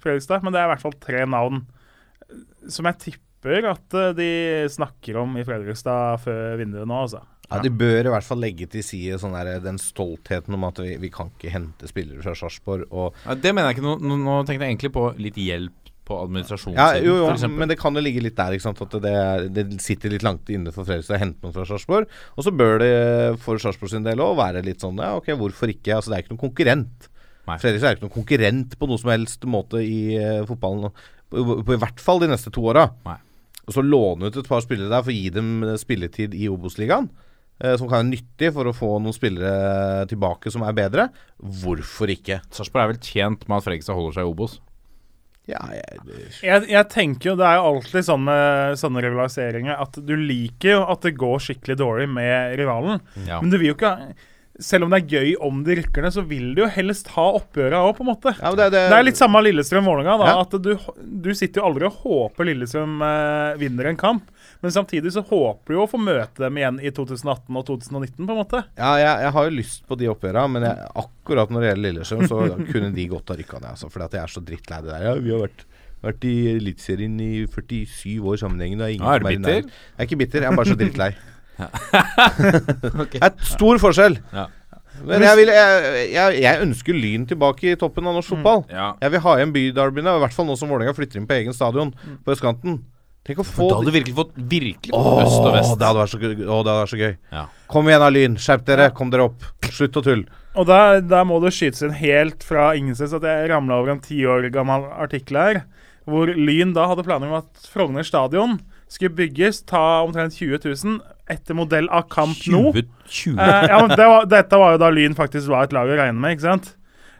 Fredrikstad. Men det er i hvert fall tre navn som jeg tipper at eh, de snakker om i Fredrikstad før vinduet nå, altså. Ja, De bør i hvert fall legge til side sånn der, den stoltheten om at vi, vi kan ikke hente spillere fra Sarpsborg. Og ja, Det mener jeg ikke. Nå, nå, nå tenkte jeg egentlig på litt hjelp på administrasjonssiden, ja, jo, jo, men det kan jo ligge litt der. Ikke sant? At det, er- det sitter litt langt inne for Fredrikstad å hente noen fra Sarpsborg. Og så bør det for Sarpsborg sin del òg være litt sånn Ja, ok, hvorfor ikke? Altså, det er ikke noen konkurrent. Fredrikstad er ikke noen konkurrent på noe som helst måte i uh, fotballen. På, på, I hvert fall de neste to åra. Og så låne ut et par spillere der for å gi dem eh, spilletid i Obos-ligaen. Eh, Som kan være nyttig for å få noen spillere tilbake som er bedre. Hvorfor ikke? Sarpsborg er vel tjent med at Fredrikstad holder seg i Obos? Ja, jeg, Jeg, jeg tenker jo Det er jo alltid sånn med sånne rivaliseringer at du liker jo at det går skikkelig dårlig med rivalen. Ja. Men du vil jo ikke Selv om det er gøy om de rykker ned, så vil du jo helst ha oppgjøret òg, på en måte. ja, det, det, Det er litt samme Lillestrøm-Vålerenga. Ja. At du, du sitter jo aldri og håper Lillestrøm eh, vinner en kamp. Men samtidig så håper du jo å få møte dem igjen i 2018 og 2019, på en måte. Ja, jeg, jeg har jo lyst på de oppgjørene, men jeg, akkurat når det gjelder Lillestrøm, så kunne de godt ha rykka ned. Altså, fordi at jeg er så drittlei det der. Ja, vi har vært, vært i Eliteserien i 47 år sammenhengende. og ingen Ja, er du bitter? Nær. Jeg er ikke bitter, jeg er bare så drittlei. Det er stor forskjell. Ja. Men jeg, vil, jeg, jeg, jeg ønsker Lyn tilbake i toppen av norsk fotball. Ja. Jeg vil ha igjen byderbyene, i hvert fall nå som Vålerenga flytter inn på egen stadion på østkanten. Tenk å få da hadde du virkelig fått virkelig fått øst og vest. Åh, det hadde vært så, gøy- åh, det hadde vært så gøy. Ja. Kom igjen da, Lyn. Skjerp dere. Kom dere opp. Slutt å tulle. Og der, der må det skytes inn helt fra ingensteds at jeg ramla over en ti år gammel artikkel her, hvor Lyn da hadde planer om at Frogner stadion skulle bygges, ta omtrent 20 000, etter modell av Camp Nou. 20, 20. Eh, ja, men det var, dette var jo da Lyn faktisk var et lag å regne med, ikke sant?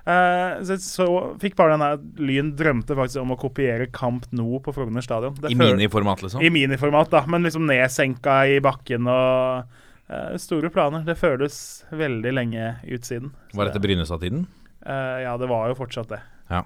Eh, så, så fikk bare den der Lyn drømte faktisk om å kopiere Kamp No på Frogner stadion. Det I miniformat, liksom. I miniformat, da, men liksom nedsenka i bakken og uh, store planer. Det føles veldig lenge ut siden. Var dette Brynestad-tiden? Uh, ja, det var jo fortsatt det. Ja.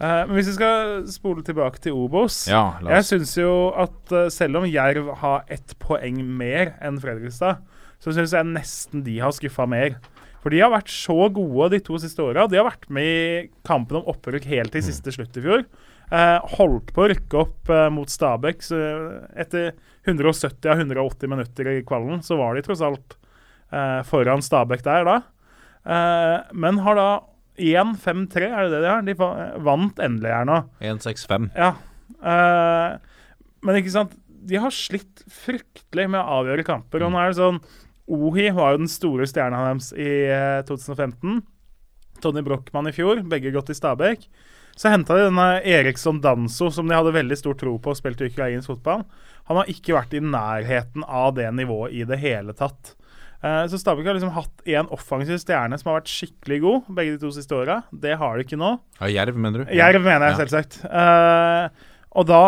Uh, men hvis vi skal spole tilbake til Obos Ja, Jeg syns jo at uh, selv om Jerv har ett poeng mer enn Fredrikstad, så syns jeg nesten de har skuffa mer. For de har vært så gode de to siste åra. De har vært med i kampen om opprykk helt til siste slutt i fjor. Eh, holdt på å rykke opp eh, mot Stabæk. Etter 170 av 180 minutter i kvalen, så var de tross alt eh, foran Stabæk der da. Eh, men har da 1-5-3, er det det de har? De vant endelig her nå. 1-6-5. Ja. eh, men ikke sant De har slitt fryktelig med å avgjøre kamper. Og nå er det sånn Ohi var jo den store stjerna deres i eh, 2015. Tony Brochmann i fjor, begge gått i Stabæk. Så henta de denne Eriksson Danso, som de hadde veldig stor tro på og spilte ukrainsk fotball. Han har ikke vært i nærheten av det nivået i det hele tatt. Eh, så Stabæk har liksom hatt en offensiv stjerne som har vært skikkelig god begge de to siste åra. Det har de ikke nå. Ja, Jerv, mener du? Jerv mener jeg Ja. selvsagt. Eh, og da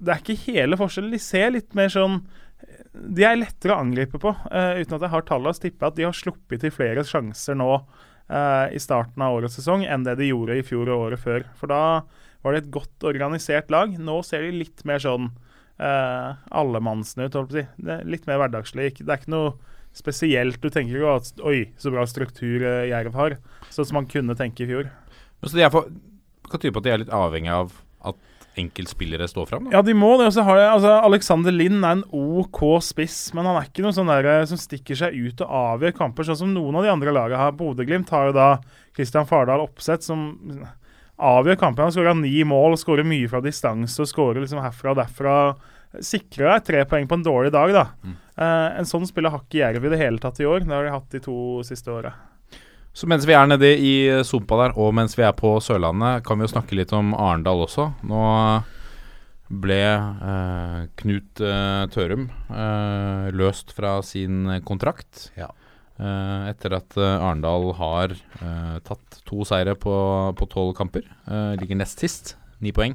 Det er ikke hele forskjellen. De ser litt mer sånn De er lettere å angripe på, Uh, uten at jeg har tallene. Så tipper at de har sluppet til flere sjanser nå uh, i starten av årets sesong enn det de gjorde i fjor og året før. For da var det et godt organisert lag. Nå ser de litt mer sånn uh, allemannsen ut, holdt på å si. Litt mer hverdagslig. Det er ikke noe spesielt. Du tenker jo at oi, så bra struktur uh, Jerv har. Sånn som man kunne tenke i fjor. Så de er for, kan tyde på at de er litt avhengig av at enkeltspillere står fram? Da. Ja, de må det. Og så har jeg, altså, Alexander Lind er en OK spiss, men han er ikke noe sånn der, eh, som stikker seg ut og avgjør kamper, sånn som noen av de andre lagene har. Bodø-Glimt har jo da Christian Fardal Oppsett, som avgjør kamper. Han skårer ni mål, skårer mye fra distanse og skårer liksom herfra og derfra. Sikrer deg tre poeng på en dårlig dag, da. Eh, en sånn spiller har ikke Jerv i det hele tatt i år. Det har de hatt de to siste åra. Så mens vi er nede i Sumpa der, og mens vi er på Sørlandet, kan vi jo snakke litt om Arendal også. Nå ble eh, Knut eh, Tørum eh, løst fra sin kontrakt. Ja. Eh, etter at eh, Arendal har eh, tatt to seire på tolv kamper. Eh, ligger nest sist, ni poeng.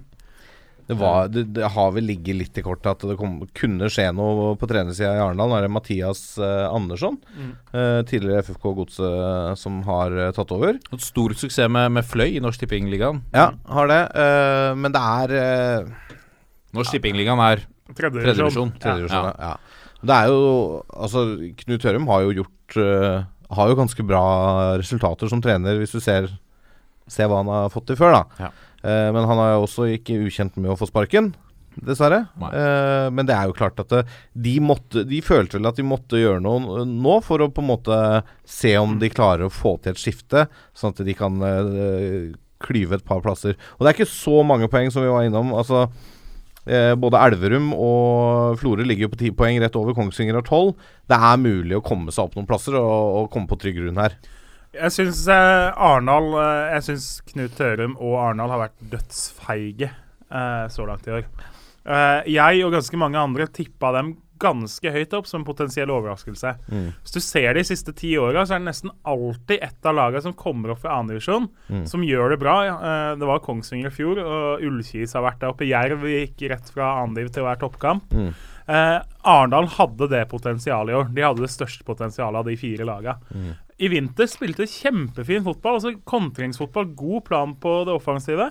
Det, var, det, det har vel ligget litt i kortet at det kom, kunne skje noe på trenersida i Arendal. Nå er det Mathias eh, Andersson, eh, tidligere FFK Godset, som har eh, tatt over. Et Stor suksess med, med Fløy i Norsk Tippingligaen. Ja, har det. eh, men det er eh, Norsk Tippingligaen er tredjedivisjon. Tredje Ja. Ja. Det er jo Altså, Knut Tørum har jo gjort eh, Har jo ganske bra resultater som trener, hvis du ser, ser hva han har fått til før, da. Ja. Eh, men han er jo også ikke ukjent med å få sparken. Dessverre. Eh, men det er jo klart at de, måtte, de følte vel at de måtte gjøre noe nå for å på en måte se om de klarer å få til et skifte, sånn at de kan eh, klyve et par plasser. Og det er ikke så mange poeng som vi var innom. Altså eh, Både Elverum og Florø ligger jo på ti poeng, rett over Kongsvinger har tolv. Det er mulig å komme seg opp noen plasser og, og komme på trygg grunn her. Jeg syns eh, Arendal eh, Jeg syns Knut Tørum og Arendal har vært dødsfeige eh, så langt i år. Eh, jeg og ganske mange andre tippa dem ganske høyt opp som potensiell overraskelse. Hvis du ser de siste ti åra, så er det nesten alltid ett av lagene som kommer opp fra andredivisjon, som gjør det bra. Eh, det var Kongsvinger i fjor, og Ullkis har vært der oppe. Jerv gikk rett fra annendiv til å være toppkamp. Eh, Arendal hadde det potensialet i år. De hadde det største potensialet av de fire laga. I vinter spilte kjempefin fotball, altså kontringsfotball. God plan på det offensive.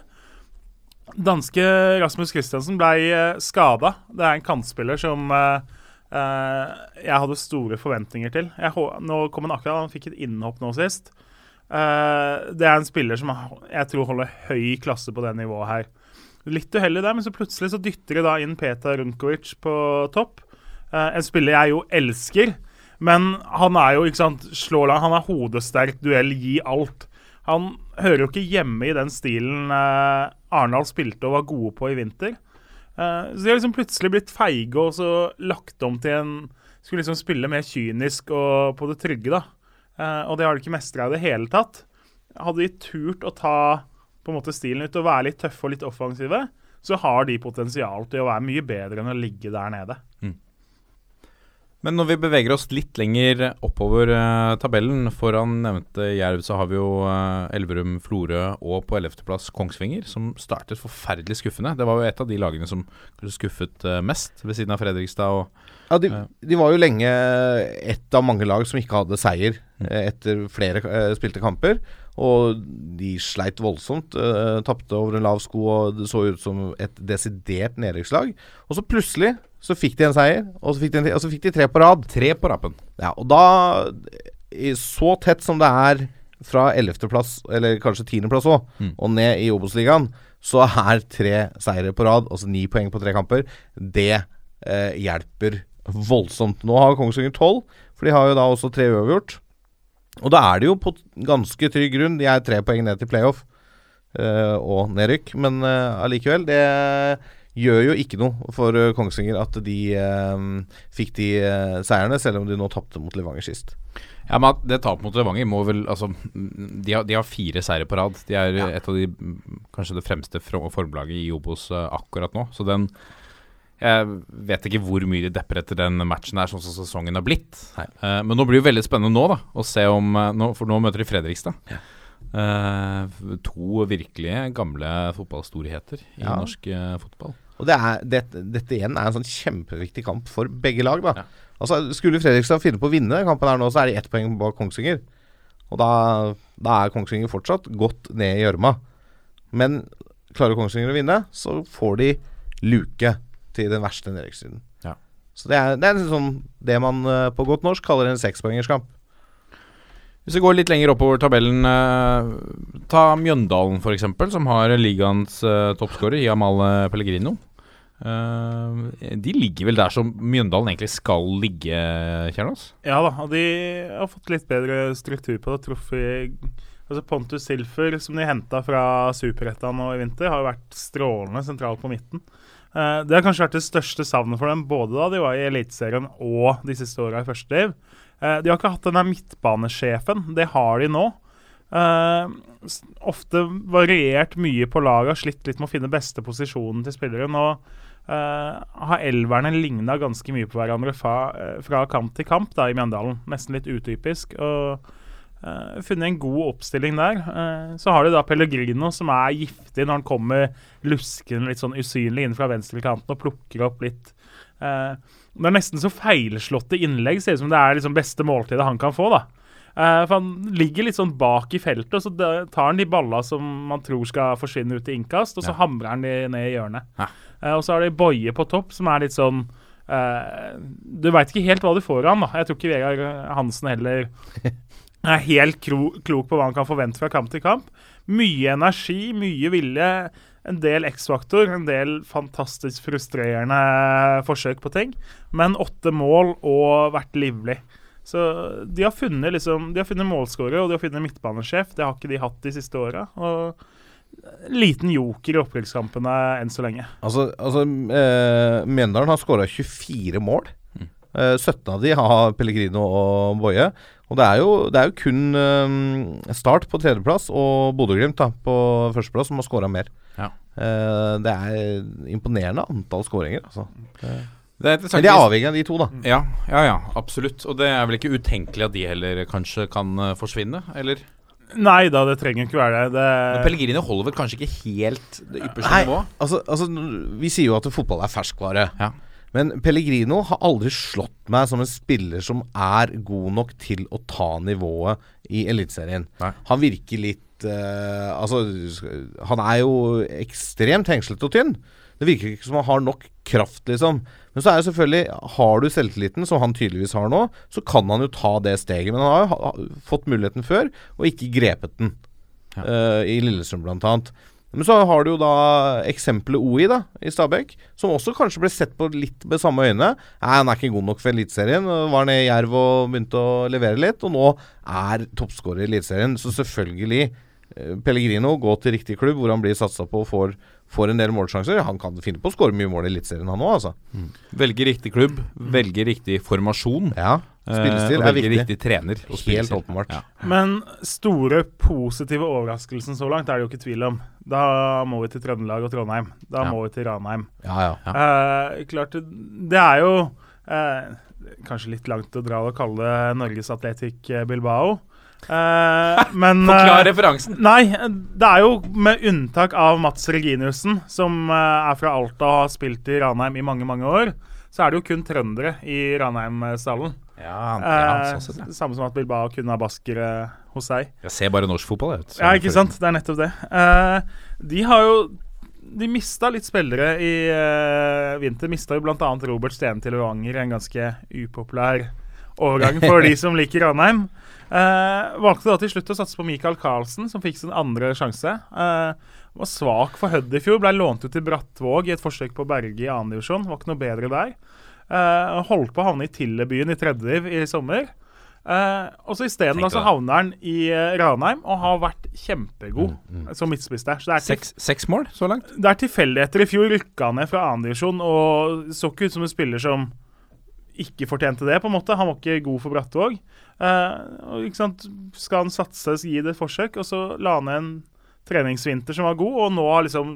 Danske Rasmus Christiansen ble uh, skada. Det er en kantspiller som eh, eh, jeg hadde store forventninger til. Jeg, nå kom han akkurat, han fikk et innhopp nå sist. Eh, det er en spiller som jeg tror holder høy klasse på det nivået her. Litt uheldig der, men så plutselig så dytter de da inn Peter Runkovic på topp. Eh, en spiller jeg jo elsker, men han er jo, ikke sant, Slåland, han er hodesterk, duell, gi alt. Han hører jo ikke hjemme i den stilen eh, Arendal spilte og var gode på i vinter. Eh, så de har liksom plutselig blitt feige og så lagt om til en Skulle liksom spille mer kynisk og på det trygge, da. Eh, og det har de ikke mestra i det hele tatt. Hadde de turt å ta på en måte stilen ut og være litt tøffe og litt offensive, så har de potensial til å være mye bedre enn å ligge der nede. Men når vi beveger oss litt lenger oppover eh, tabellen Foran nevnte Jerv så har vi jo eh, Elverum, Florø og på 11.-plass Kongsvinger, som startet forferdelig skuffende. Det var jo et av de lagene som skuffet eh, mest, ved siden av Fredrikstad og Ja, de, Ja. de var jo lenge ett av mange lag som ikke hadde seier eh, etter flere eh, spilte kamper. Og de sleit voldsomt. Uh, Tapte over en lav sko, og det så ut som et desidert nedrykkslag. Og så plutselig så fikk de en seier, og så fikk de, så fikk de tre på rad. tre på rappen. Ja, og da Så tett som det er fra 11.-plass, eller kanskje 10.-plass òg, Mm. og ned i Obos-ligaen, så er tre seire på rad, altså ni poeng på tre kamper, det eh, hjelper voldsomt. Nå har Kongsvinger tolv, for de har jo da også tre uavgjort. Og da er det jo på ganske trygg grunn. De er tre poeng ned til playoff eh, og nedrykk, men eh, allikevel, det gjør jo ikke noe for eh, Kongsvinger at de eh, fikk de eh, seierne, selv om de nå tapte mot Levanger sist. Ja, men det tapet mot Levanger må vel Altså, de har, de har fire seire på rad. De er et av de kanskje det fremste formlaget i Obos eh, akkurat nå. Så den Jeg vet ikke hvor mye de depper etter den matchen her, sånn som sesongen har blitt. Eh, men nå blir det veldig spennende nå, da, å se om nå, For nå møter de Fredrikstad. Eh, to virkelige gamle fotballstorheter i Ja. norsk uh, fotball. Og det er, det, dette igjen er en sånn kjempeviktig kamp for begge lag. da Ja. Altså Skulle Fredrikstad finne på å vinne den kampen her nå, så er de ett poeng bak Kongsvinger. Og da, da er Kongsvinger fortsatt godt ned i gjørma. Men klarer Kongsvinger å vinne, så får de luke til den verste nedrykkssiden. Ja. Så det er, det er sånn det man eh, på godt norsk kaller en sekspoengerskamp. Hvis vi går litt lenger oppover tabellen, eh, ta Mjøndalen f.eks., som har ligaens eh, toppskårer, Jamal eh, Pellegrino. Eh, de ligger vel der som Mjøndalen egentlig skal ligge, Kjernås? Ja da, og de har fått litt bedre struktur på det. Truffet Altså Pontus Silfer, som de henta fra Superettan nå i vinter, har vært strålende sentralt på midten. Eh, det har kanskje vært det største savnet for dem, både da de var i Eliteserien og de siste åra i første liv. Eh, de har ikke hatt den der midtbanesjefen. Det har de nå. Uh, ofte variert mye på laget, slitt litt med å finne beste posisjonen til spilleren. Nå eh, har elverne ligna ganske mye på hverandre fra, eh, fra kamp til kamp da, i Mjøndalen. Nesten litt utypisk. og uh, Funnet en god oppstilling der. Eh, så har du da Pellegrino, som er giftig når han kommer luskende litt sånn usynlig inn fra venstrekanten og plukker opp litt. Eh, det er nesten så feilslåtte innlegg. Ser ut som det er liksom beste måltidet han kan få. da. Eh, for Han ligger litt sånn bak i feltet, og så tar han de balla som man tror skal forsvinne ut i innkast, og så Ja. hamrer han de ned i hjørnet. Ja. Eh, og så har de Boje på topp, som er litt sånn uh, Du veit ikke helt hva du får av han. da. Jeg tror ikke Vegard Hansen heller er helt klok på hva han kan forvente fra kamp til kamp. Mye energi, mye vilje, en del X-faktor, en del fantastisk frustrerende forsøk på ting. Men åtte mål og vært livlig. Så de har funnet liksom De har funnet målskårer og de har funnet midtbanesjef. Det har ikke de hatt de siste åra. Og liten joker i opprykkskampene enn så lenge. Altså, altså eh, Mjøndalen har skåra 24 mål. Mm. Eh, 17 av de har Pellegrino og Boje. Og det er jo, det er jo kun eh, Start på tredjeplass og Bodø-Glimt på førsteplass som har skåra mer. Ja. Eh, det er imponerende antall skåringer, altså. Det er interessant Men de er avhengig av de to, da. Ja, ja, ja, absolutt. Og det er vel ikke utenkelig at de heller kanskje kan eh, forsvinne, eller? Nei da, det trenger ikke være det. Det Pellegrino holder vel kanskje ikke helt det ypperste Nei, nivået? altså, altså Vi sier jo at fotball er ferskvare. Ja. Men Pellegrino har aldri slått meg som en spiller som er god nok til å ta nivået i Eliteserien. Han virker litt uh, Altså, han er jo ekstremt hengslete og tynn. Det virker ikke som han har nok kraft, liksom. Men så er det selvfølgelig Har du selvtilliten, som han tydeligvis har nå, så kan han jo ta det steget. Men han har jo ha, fått muligheten før, og ikke grepet den. Ja. Uh, I Lillestrøm, blant annet. Men så har du jo da eksempelet OI da, i Stabæk, som også kanskje ble sett på litt med samme øyne. Nei, han er ikke god nok for Eliteserien. Var nede i Jerv og begynte å levere litt, og nå er toppskårer i Eliteserien. Så selvfølgelig, Pellegrino gå til riktig klubb hvor han blir satsa på og får, får en del målsjanser. Han kan finne på å skåre mye mål i Eliteserien, han òg, altså. Velge riktig klubb, velge riktig formasjon. Ja, eh, spillestil eh, er viktig. riktig trener. Og Helt åpenbart. Ja. Men store positive overraskelsen så langt er det jo ikke tvil om. Da må vi til Trøndelag og Trondheim. Da Ja. må vi til Ranheim. Ja, ja. Eh, klart det, er jo eh, kanskje litt langt å dra og kalle det Norges Atletic Bilbao. Eh, men Forklar eh, referansen! Nei, det er jo med unntak av Mats Reginiussen, som eh, er fra Alta og har spilt i Ranheim i mange, mange år, så er det jo kun trøndere i Ranheim-stallen. Ja, Eh, sånn samme som at Bilbao kun har baskere hos seg. Jeg ser bare norsk fotball, jeg. Ja, ikke sant? Det er nettopp det. Eh, de har jo De mista litt spillere i eh, vinter. Mista jo bl.a. Robert Stene til Levanger, en ganske upopulær overgang for de som liker Ranheim. Eh, valgte da til slutt å satse på Michael Carlsen, som fikk sin andre sjanse. Eh, var svak for Hødd i fjor, ble lånt ut til Brattvåg i et forsøk på å berge i annendivisjon. Var ikke noe bedre der. Eh, holdt på å havne i Tillebyen i tredjediv i sommer. Eh, og så isteden havner han i Ranheim og har vært kjempegod som midtspiss der. Så det er, Seks, seks mål så langt? det er tilfeldigheter. I fjor rykka han ned fra annendivisjon og så ikke ut som en spiller som ikke fortjente det, på en måte. Han var ikke god for Brattvåg. Eh, ikke sant? Skal han satses, gi det et forsøk, og så la han ned en treningsvinter som var god, og nå har liksom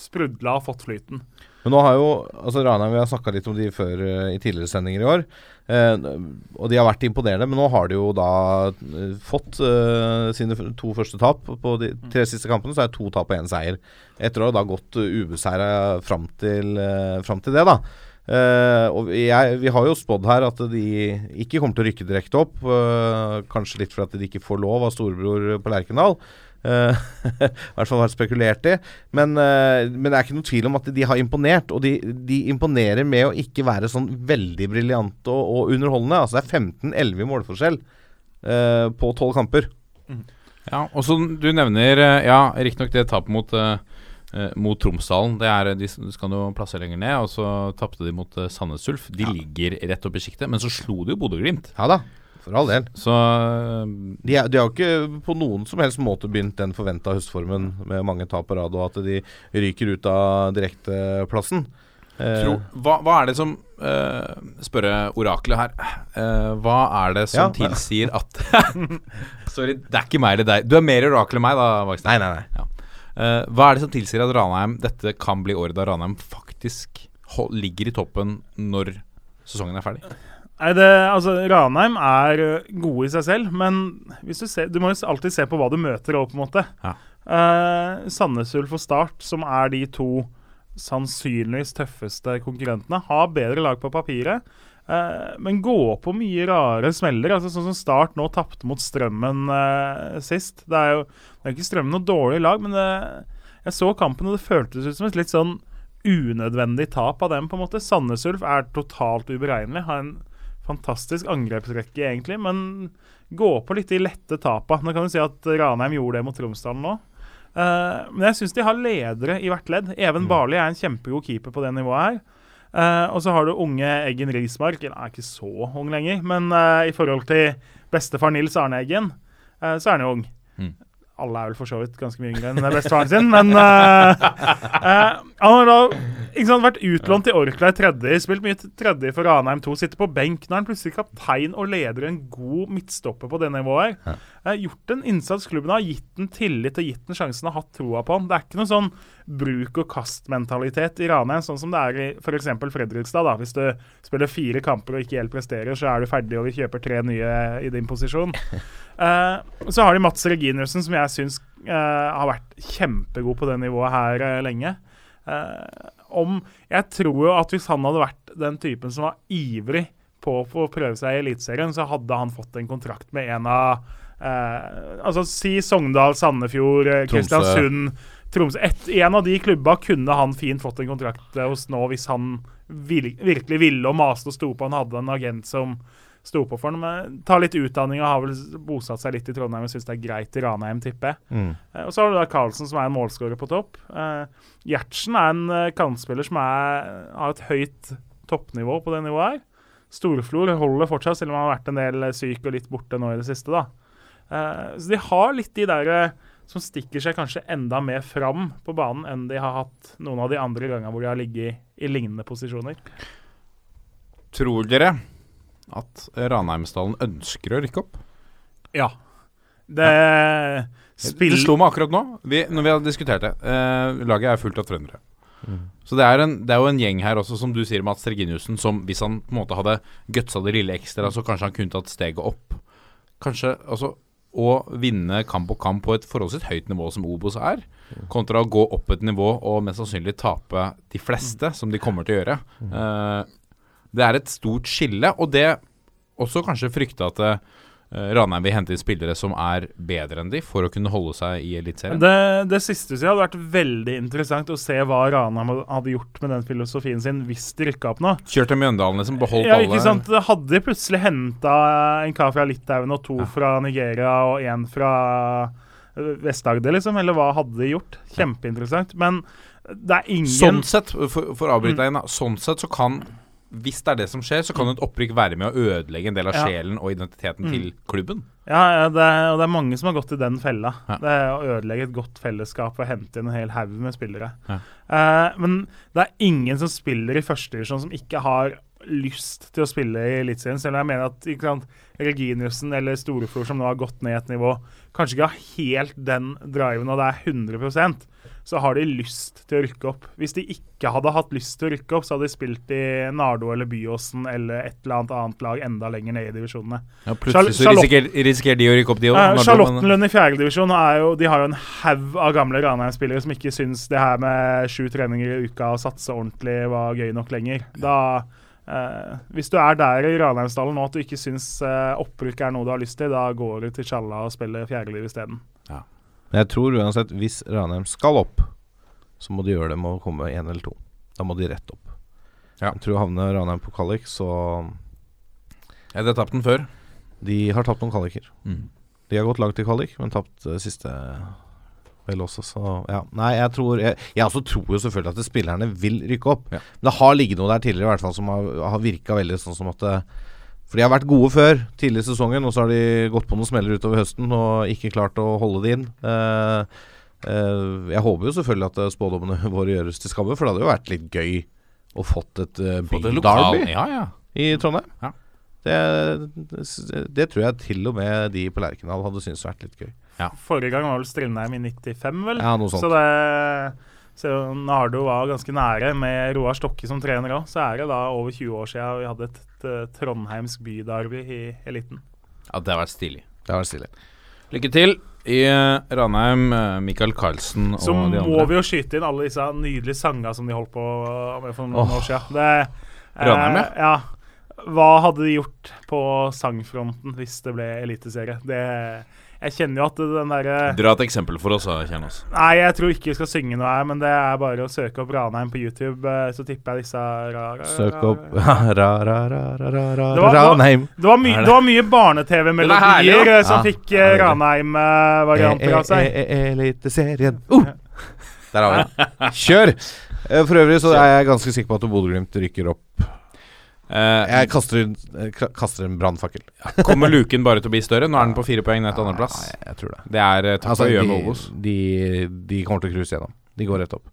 sprudla og fått flyten. Men nå har jo altså Ranheim, Vi har snakka litt om de før eh, i tidligere sendinger i år. Eh, og de har vært imponerende, men nå har de jo da eh, fått eh, sine to første tap. På de tre siste kampene så er det to tap og én seier. Etter å ha da gått uh, ubeseira fram, til, eh, fram til det, da. Eh, og jeg, vi har jo spådd her at de ikke kommer til å rykke direkte opp. Uh, kanskje litt fordi de ikke får lov av storebror på Lerkendal. Uh, I hvert fall vært spekulert i. Men, men det er ikke noe tvil om at de har imponert. Og de, de imponerer med å ikke være sånn veldig briljante og, og underholdende. Altså Det er 15-11 i målforskjell på 12 kamper. Ja, og så du nevner Ja, riktignok det tapet mot eh, mot Tromsdalen. De skal jo plassere lenger ned. Og så tapte de mot uh, Sandnes Ulf. De ligger rett oppe i sjiktet. Men så slo de jo Bodø-Glimt. Ja da, for all del. Så eh, De, har jo ikke på noen som helst måte begynt den forventa høstformen med mange tap på rad, og at de ryker ut av direkteplassen. Eh, tro, hva, hva er det som uh, Spørre oraklet her. Uh, hva er det som Ja. tilsier at Sorry, det er ikke meg eller deg. Du er mer orakel enn meg, da, nei, nei, nei. Eh, hva er det som tilsier at Ranheim dette kan bli året da Ranheim faktisk ligger i toppen når sesongen er ferdig? Nei, det, altså, Ranheim er ø, gode i seg selv, men hvis du, ser, du må jo alltid se på hva du møter òg, på en måte. Ja. Eh, Sandnes Ulf og Start, som er de to sannsynligvis tøffeste konkurrentene, har bedre lag på papiret, eh, men går på mye rare smeller. Altså, sånn som Start nå tapte mot Strømmen eh, sist. Det er jo det er ikke Strømmen noe dårlig lag, men det, jeg så kampen, og det føltes ut som et litt sånn unødvendig tap av dem, på en måte. Sandnes Ulf er totalt uberegnelig. Har en fantastisk angrepsrekke, egentlig, men gå på litt de lette tapa. Nå kan du si at Ranheim gjorde det mot Tromsdalen nå. Uh, men jeg syns de har ledere i hvert ledd. Even Barli er en kjempegod keeper på det nivået her. Uh, og så har du unge Eggen Rismark. Han er ikke så ung lenger, men uh, i forhold til bestefar Nils Arne Eggen, så er han jo ung. Mm. Alle er vel for så vidt ganske mye yngre enn bestefaren sin, men uh, uh, han har da ikke sant, vært utlånt til Orkla i tredje, spilt mye tredje for Ranheim 2, sitter på benk. Nå er han plutselig kaptein og leder en god midtstopper på det nivået. her. Eh, gjort en innsats klubben har, gitt den tillit og gitt den sjansen og hatt troa på han. Det er ikke noe sånn bruk og kast-mentalitet i Ranheim, sånn som det er i f.eks. Fredrikstad. da. Hvis du spiller fire kamper og ikke helt presterer, så er du ferdig og vi kjøper tre nye i din posisjon. Uh, så har de Mats Reginersen som jeg syns uh, har vært kjempegod på det nivået her uh, lenge. Om Jeg tror jo at hvis han hadde vært den typen som var ivrig på, å prøve seg i Eliteserien, så hadde han fått en kontrakt med en av Altså si Sogndal, Sandefjord. Kristiansund, Tromsø. Et, en av de klubba kunne han fint fått en kontrakt hos nå hvis han vil, virkelig ville og maste og sto på. Han hadde en agent som sto på for ham. Men tar litt utdanning og har vel bosatt seg litt i Trondheim og syns det er greit i Ranheim, tipper jeg. Mm. Eh, Og så har du da Carlsen, som er en målskårer på topp. Eh, Gjertsen er en eh, kantspiller som er, har et høyt toppnivå på det nivået her. Storflor holder fortsatt, selv om han har vært en del syk og litt borte nå i det siste. da. Eh, så de har litt de der eh, som stikker seg kanskje enda mer fram på banen enn de har hatt noen av de andre gangene hvor de har ligget i lignende posisjoner. Tror dere at Ranheimsdalen ønsker å rykke opp? Ja. Det Det slo meg akkurat nå, vi, når vi har diskutert det. Eh, laget er fullt av trøndere. Så det er, en, det er jo en gjeng her også, som du sier, Mats Reginiussen, som hvis han på en måte hadde gutsa det lille ekstra, så kanskje han kunne tatt steget opp. Kanskje altså å vinne kamp på kamp på et forholdsvis høyt nivå som Obos er, kontra å gå opp et nivå og mest sannsynlig tape de fleste, som de kommer til å gjøre. Uh, det er et stort skille, og det også kanskje frykte at eh, Ranheim vil hente inn spillere som er bedre enn de, for å kunne holde seg i Eliteserien. Det, det siste jeg hadde vært veldig interessant å se hva Ranheim hadde gjort med den filosofien sin hvis de rykka opp nå. Kjørt til Mjøndalen, liksom. Beholdt Ja, ikke sant? Hadde de plutselig henta en kar fra Litauen og to fra Nigeria og én fra øh, Vest-Agder, liksom? Eller hva hadde de gjort? Kjempeinteressant. Men det er ingen Sånn sett, for, for å avbryte deg igjen, da. Sånn sett så kan hvis det er det som skjer, så kan et opprykk være med å ødelegge en del av sjelen og identiteten til klubben. Ja, ja, det er, og det er mange som har gått i den fella. Ja. Det er å ødelegge et godt fellesskap og hente inn en hel haug med spillere. Ja. Uh, men det er ingen som spiller i førstedivisjon som ikke har lyst til å spille i Eliteserien. Selv om jeg mener at ikke sant, Reginiussen eller Storeflor, som nå har gått ned et nivå, kanskje ikke har helt den driven, og det er 100 så har de lyst til å rykke opp. Hvis de ikke hadde hatt lyst til å rykke opp, så hadde de spilt i Nardo eller Byåsen eller et eller annet annet lag enda lenger ned i divisjonene. Ja, plutselig så risikerer, risikerer de å rykke opp, de òg. Eh, Charlottenlund i fjerdedivisjon har jo en haug av gamle Ranheim-spillere som ikke syns det her med sju treninger i uka og satse ordentlig var gøy nok lenger. Da Uh, Hvis du er der i Ranheimsdalen nå at du ikke syns uh, opprykk er noe du har lyst til, da går du til Tjalla og spiller fjerdeliv isteden. Men jeg tror uansett, hvis Ranheim skal opp, så må de gjøre det med å komme én eller to. Da må de rett opp. Ja. Jeg tror havner Ranheim på kvalik, så Ja, de har tapt den før. De har tapt noen kvaliker. Mm. De har gått langt i kvalik, men tapt uh, siste vel også, så ja. Nei, jeg tror Jeg, jeg også tror jo selvfølgelig at spillerne vil rykke opp. Ja. Men det har ligget noe der tidligere i hvert fall som har, har virka veldig sånn som at eh, For de har vært gode før, tidlig i sesongen, og så har de gått på noen smeller utover høsten og ikke klart å holde det inn. Uh, uh, jeg håper jo selvfølgelig at eh, spådommene våre gjøres til skamme, for det hadde jo vært litt gøy å fått et uh, by-derby Ja, ja. i Trondheim. Ja. Det, det, det tror jeg til og med de på Lerkendal hadde syntes vært litt gøy. Forrige gang var vel Strindheim i 95, vel? Ja, noe sånt. Så det så Nardo var ganske nære med Roar Stokke som trener òg. Så er det da over 20 år siden vi hadde et, et trondheimsk bydarby i eliten. ja, det har vært stilig. Det har vært stilig. Lykke til i eh, Ranheim, eh, Michael Carlsen og Så de må vi jo skyte inn alle disse nydelige sangene som de holdt på med for noen oh. år siden. Det, eh, Ranheim, ja. ja. Hva hadde de gjort på sangfronten hvis det ble eliteserie? Det Jeg kjenner jo at den derre Dra et eksempel for oss, Kjernos. Nei, jeg tror ikke vi skal synge noe her, men det er bare å søke opp Ranheim på YouTube, eh, så tipper jeg disse ra, ra, Søk opp ra, ra, ra, ra, ra, ra, Det var- Ranheim. Det var, my det? det var mye er barne-TV-melodier ja. eh, som fikk er uh, det. Ranheim-varianter av seg. Eliteserien. Uh! Der har vi den. Kjør! Eh, For øvrig så er jeg ganske sikker på at Bodø-Glimt rykker opp. Eh, Jeg kaster, eh, kaster en brannfakkel. kommer luken bare til å bli større? Nå er den på fire poeng ned til andreplass. Ja, jeg, tror det. Det er uh, tøft Altså, å gjøre med Obos. de, de kommer til å cruise gjennom. De går rett opp.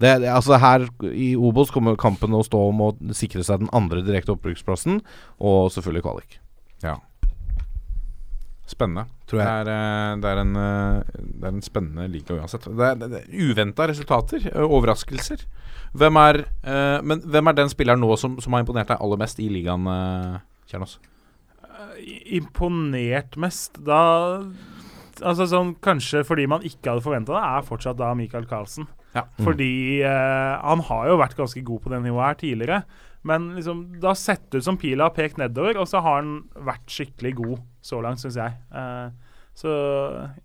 Det, det, altså her I Obos kommer kampen å stå om å sikre seg den andre direkte oppbruksplassen, og selvfølgelig kvalik. Spennende. Tror Det jeg. er, eh, det, er en, eh, det er en spennende liga uansett. Det er, det er Uventa resultater. eh, Overraskelser. Hvem er, men hvem er den spilleren nå som, som har imponert deg aller mest i ligaen, Kjernås? Imponert mest Da Altså sånn Kanskje fordi man ikke hadde forventa det, er fortsatt da Michael Carlsen. Ja. Fordi eh, han har jo vært ganske god på det nivået her tidligere. Men liksom, det har sett ut som pila har pekt nedover, og så har han vært skikkelig god så langt, syns jeg. Eh, så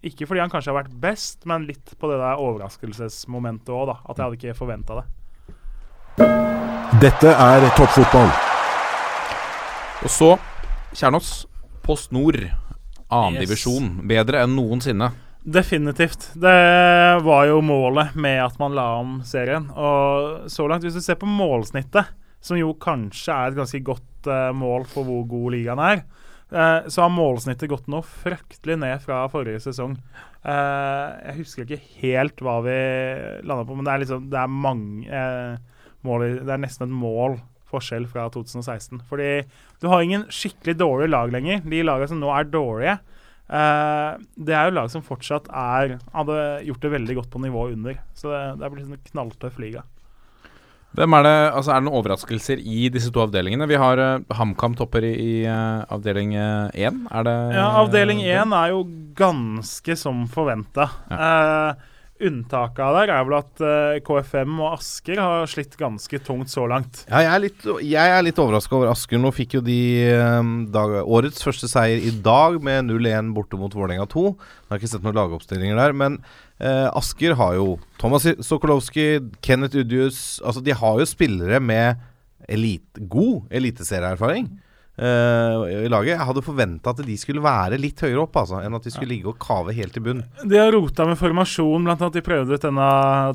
ikke fordi han kanskje har vært best, men litt på det der overraskelsesmomentet òg, da. At jeg hadde ikke forventa det. Dette er toppfotball. Og så, Kjernås. Post Nord. annendivisjon. Yes. divisjon. Bedre enn noensinne. Definitivt. Det var jo målet med at man la om serien. Og så langt, hvis du ser på målsnittet, som jo kanskje er et ganske godt uh, mål for hvor god ligaen er, uh, så har målsnittet gått nå fryktelig ned fra forrige sesong. Uh, jeg husker ikke helt hva vi landa på, men det er liksom Det er mange mål Det er nesten et mål forskjell fra 2016. Fordi du har ingen skikkelig dårlige lag lenger. De lagene som nå er dårlige, Uh, det er jo lag som fortsatt er hadde gjort det veldig godt på nivået under. Så det, det er blitt en knalltøff liga. Hvem Er det altså er det noen overraskelser i disse to avdelingene? Vi har uh, HamKam topper i, i uh, avdeling én. Er det Ja, Avdeling én er jo ganske som forventa. Eh, unntaket der er vel at eh, KFM og Asker har slitt ganske tungt så langt. Ja, jeg er litt, jeg er litt overraska over Asker. Nå fikk jo de eh, dag, årets første seier i dag med 0-1 borte mot Vålerenga 2. Jeg har ikke sett noen lagoppstillinger der, men eh, Asker har jo Thomas Sokolowski, Kenneth Udjus Altså, de har jo spillere med elite, god eliteserieerfaring. Eh, I laget. Jeg hadde forventa at de skulle være litt høyere opp, altså, enn at de skulle ligge og kave helt i bunn. De har rota med formasjon, annet de prøvde ut denne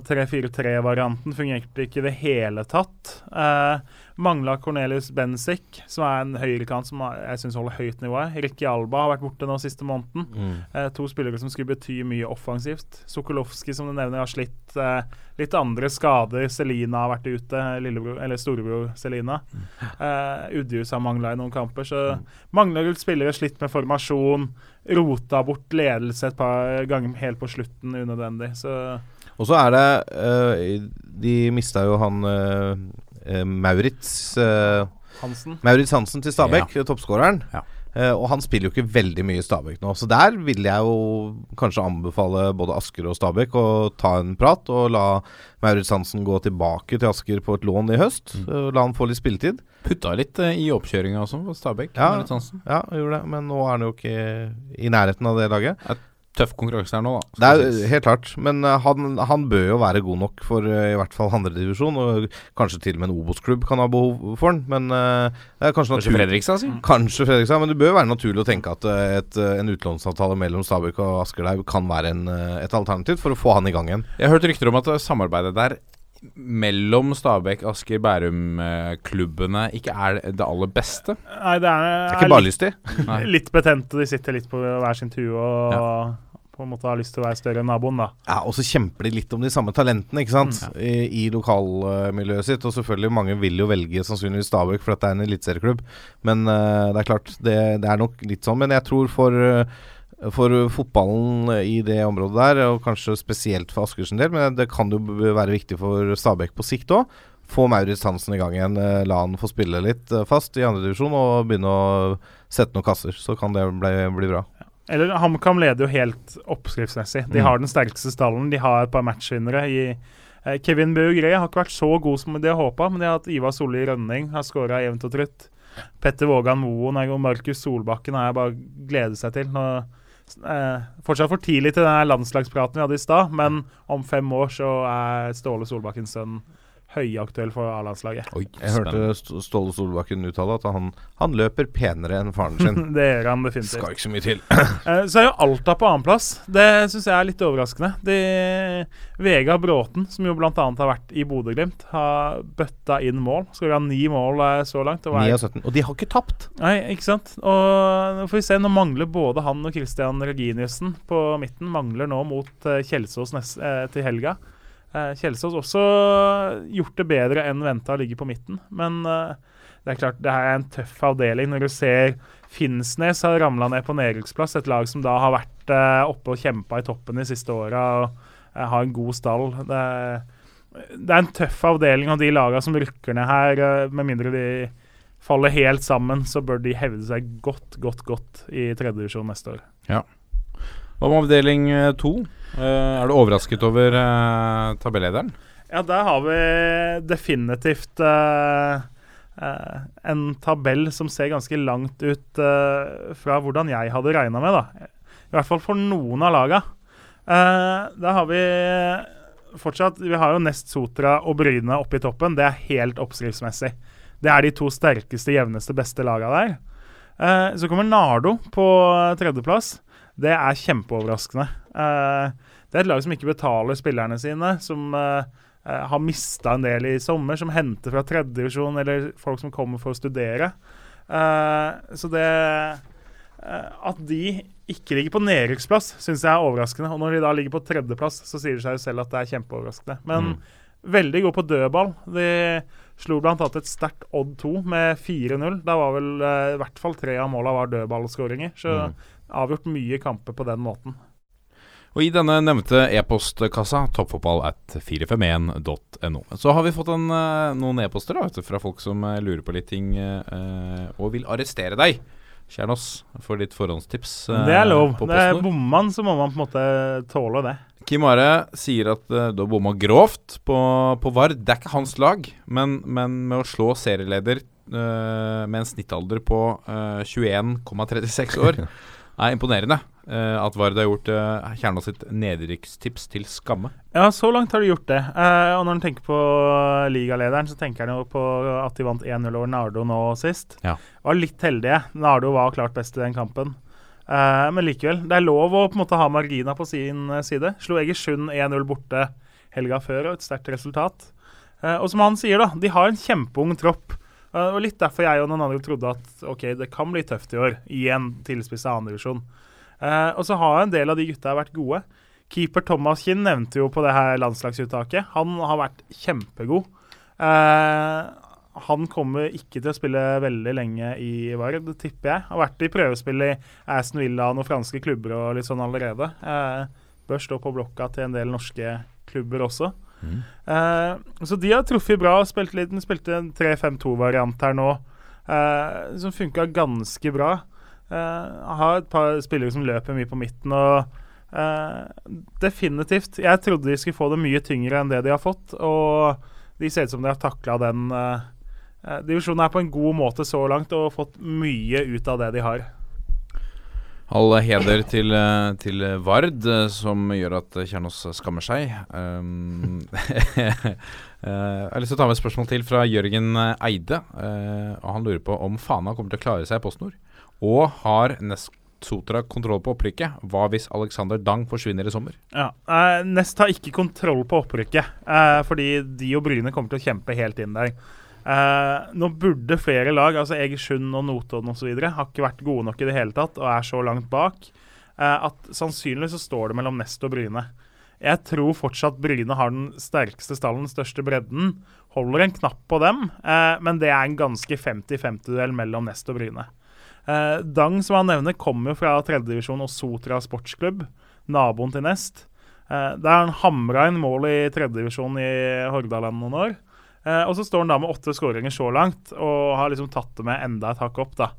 3-4-3-varianten. Fungerte ikke i det hele tatt. Eh, Mangla Cornelius Benzik, som er en høyrekant som jeg syns holder høyt nivå. Ricky Alba har vært borte nå siste måneden. Eh, to spillere som skulle bety mye offensivt. Sokolowski, som du nevner, har slitt eh, litt andre skader. Selina har vært ute, lillebror, eller storebror Selina. Eh, Udjus har mangla i noen kamper. Så mangler ut spillere slitt med formasjon. Rota bort ledelse et par ganger helt på slutten unødvendig. Så Og så er det eh, De mista jo han eh, eh, Maurits eh, Hansen Maurits Hansen til Stabæk, toppskåreren. Ja. Eh, og han spiller jo ikke veldig mye i Stabæk nå, så der vil jeg jo kanskje anbefale både Asker og Stabæk å ta en prat og la Maurits Hansen gå tilbake til Asker på et lån i høst. eh, La han få litt spilletid. Putta litt eh, i oppkjøringa også, for Stabæk. Ja. Ja, gjorde det, men nå er han jo ikke i nærheten av det laget. Tøff konkurranse her nå, da. Det er helt klart, men eh, han, han bør jo være god nok for eh, i hvert fall andredivisjon, og kanskje til og med en Obos-klubb kan ha behov for han, men eh, det er kanskje Kanskje Fredrikstad, si. Kanskje Fredrikstad, men det bør være naturlig å tenke at et, en utlånsavtale mellom Stabæk og Asker der kan være en, et alternativ for å få han i gang igjen. Jeg har hørt rykter om at samarbeidet der mellom Stabæk, Asker, Bærum-klubbene ikke er det aller beste. Nei, det er, Det er ikke bare til. Litt, betent, og De sitter litt på hver sin tue og på en måte har lyst til å være større enn naboen, da. Ja, Og så kjemper de litt om de samme talentene ikke sant? I, i lokalmiljøet sitt. Og selvfølgelig mange vil jo velge sannsynligvis Stabæk for det er en eliteserieklubb. Men uh, det er klart, det, det er nok litt sånn. Men jeg tror for uh, for fotballen i det området der, og kanskje spesielt for Askers del, men det kan jo være viktig for Stabæk på sikt òg. Få Maurits Hansen i gang igjen. eh, La han få spille litt fast i andredivisjon og begynne å sette noen kasser. Så kan det bli, bli bra. Eller HamKam leder jo helt oppskriftsmessig. De Mm. har den sterkeste stallen. De har et par matchvinnere i eh, Kevin Beugré har ikke vært så god som de har håpa, men de har hatt Ivar Solli Rønning, har skåra jevnt og trutt. Petter Vågan Moen og Markus Solbakken har jeg bare gledet seg til. Nå, eh, fortsatt for tidlig til den landslagspraten vi hadde i stad, men om fem år så er Ståle Solbakkens sønn høyaktuell for A-landslaget. Jeg hørte Ståle Solbakken uttale at han, han løper penere enn faren sin. det gjør han definitivt. Skal ikke så mye til. Eh, Så er jo Alta på annenplass. Det syns jeg er litt overraskende. De, Vegard Bråten, som jo bl.a. har vært i Bodø-Glimt, har bøtta inn mål. Skal ha ni mål eh, så langt. Og 9 er, 17. Og de har ikke tapt! nei, ikke sant? Og nå får vi se, nå mangler både han og Christian Reginiussen på midten. Mangler nå mot eh, Kjelsås til helga. Eh, Kjelsås også gjort det bedre enn venta å ligge på midten. Men eh, det er klart det her er en tøff avdeling. Når du ser Finnsnes har ramla ned på nedrykksplass, et lag som da har vært eh, oppe og kjempa i toppen de siste åra og har en god stall. Det er, det er en tøff avdeling, og de lagene som rykker ned her, med mindre de faller helt sammen, så bør de hevde seg godt, godt, godt i tredje divisjon neste år. Hva med avdeling eh, to? Eh, er du overrasket over uh, tabellederen? Ja, der har vi definitivt Uh, eh, en tabell som ser ganske langt ut uh, fra hvordan jeg hadde regna med, da. I hvert fall for noen av laga. Uh, da har vi fortsatt Vi har jo Nest Sotra og Bryne oppe i toppen. Det er helt oppskriftsmessig. Det er de to sterkeste, jevneste, beste laga der. Eh, så kommer Nardo på tredjeplass. Det er kjempeoverraskende. Eh, det er et lag som ikke betaler spillerne sine, som eh, eh, har mista en del i sommer, som henter fra tredjedivisjon eller folk som kommer for å studere. Så det At de ikke ligger på nedrykksplass, syns jeg er overraskende. Og når de da ligger på tredjeplass, så sier det seg jo selv at det er kjempeoverraskende. Men veldig gode på dødball. De slo bl.a. et sterkt Odd 2 med 4-0. Da var vel i hvert fall tre av måla var dødballskåringer. Så avgjort mye kamper på den måten. Og i denne nevnte e-postkassa, toppfotballat451.no, så har vi fått en, eh, noen e-poster da, vet du, fra folk som eh, lurer på litt ting eh, og vil arrestere deg. Kjernås, for ditt forhåndstips. eh, Det er lov. Det er. Bommer man, så må man på en måte tåle det. Kim Are sier at uh, du har bomma grovt på, på Vard. Det er ikke hans lag, men, men med å slå serieleder eh, med en snittalder på eh, 21,36 år er imponerende. Uh, at Vard har gjort uh, Kjernås sitt nedrykkstips til skamme. Ja, så langt har de gjort det. Uh, og når en tenker på ligalederen, så tenker en jo på at de vant 1-0 over Nardo nå sist. Ja. Var litt heldige. Nardo var klart best i den kampen. Uh, men likevel, det er lov å på en måte ha margina på sin eh, side. Slo Egersund 1-0 borte helga før, og et sterkt resultat. Eh, og som han sier, da, de har en kjempeung tropp. Eh, og litt derfor jeg og noen andre trodde at ok, det kan bli tøft i år, i en tilspissa andredivisjon. Uh, og så har en del av de gutta vært gode. Keeper Thomas Kinn nevnte jo på det her landslagsuttaket. Han har vært kjempegod. Uh, han kommer ikke til å spille veldig lenge i Vard, tipper jeg. Har vært i prøvespill i Aston Villa og franske klubber og litt sånn allerede. Uh, bør stå på blokka til en del norske klubber også. Eh, så de har truffet bra. Spilt litt, spilte en 3-5-2-variant her nå, uh, som funka ganske bra. Uh, har et par spillere som løper mye på midten. og Definitivt. Jeg trodde de skulle få det mye tyngre enn det de har fått. Og de ser ut som de har takla den divisjonen her på en god måte så langt og fått mye ut av det de har. All heder til, eh, til Vard, eh, som gjør at Kjernås skammer seg. Um, eh, jeg har lyst til å ta med et spørsmål til fra Jørgen Eide. Uh, og Han lurer på om Fana kommer til å klare seg i PostNord. Og har Nestotra kontroll på opprykket? Hva hvis Alexander Dang forsvinner i sommer? Ja, uh, Nest har ikke kontroll på opprykket, uh, fordi de og Bryne kommer til å kjempe helt inn der. Eh, nå burde flere lag, altså Egersund og Notodden osv., har ikke vært gode nok i det hele tatt og er så langt bak eh, at sannsynlig så står det mellom Nest og Bryne. Jeg tror fortsatt Bryne har den sterkeste stallen, den største bredden. Holder en knapp på dem, eh, men det er en ganske 50-50-duell mellom Nest og Bryne. Dang, som han nevner, kommer fra tredjedivisjon og Sotra sportsklubb, naboen til Nest. Der han hamra inn mål i tredjedivisjon i Hordaland noen år. Eh, og så står han da med åtte skåringer så langt, og har liksom tatt det med enda et hakk opp, da.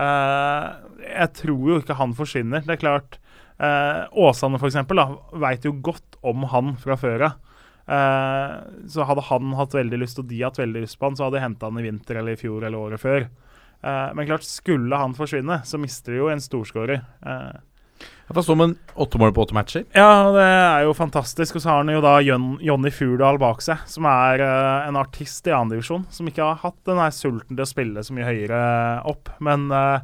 Eh, jeg tror jo ikke han forsvinner. Det er klart eh, Åsane, da, veit jo godt om han fra før av. Eh, så hadde han hatt veldig lyst, og de hatt veldig lyst på han, så hadde de henta han i vinter eller i fjor eller året før. Eh, men klart, skulle han forsvinne, så mister de jo en storskårer. Eh, Jeg står med åtte mål på åtte matcher. ja, det er jo fantastisk. Og så har han jo da Jon, Jonny Furdal bak seg, som er uh, en artist i andredivisjon. Som ikke har hatt den her sulten til å spille så mye høyere opp. Men uh,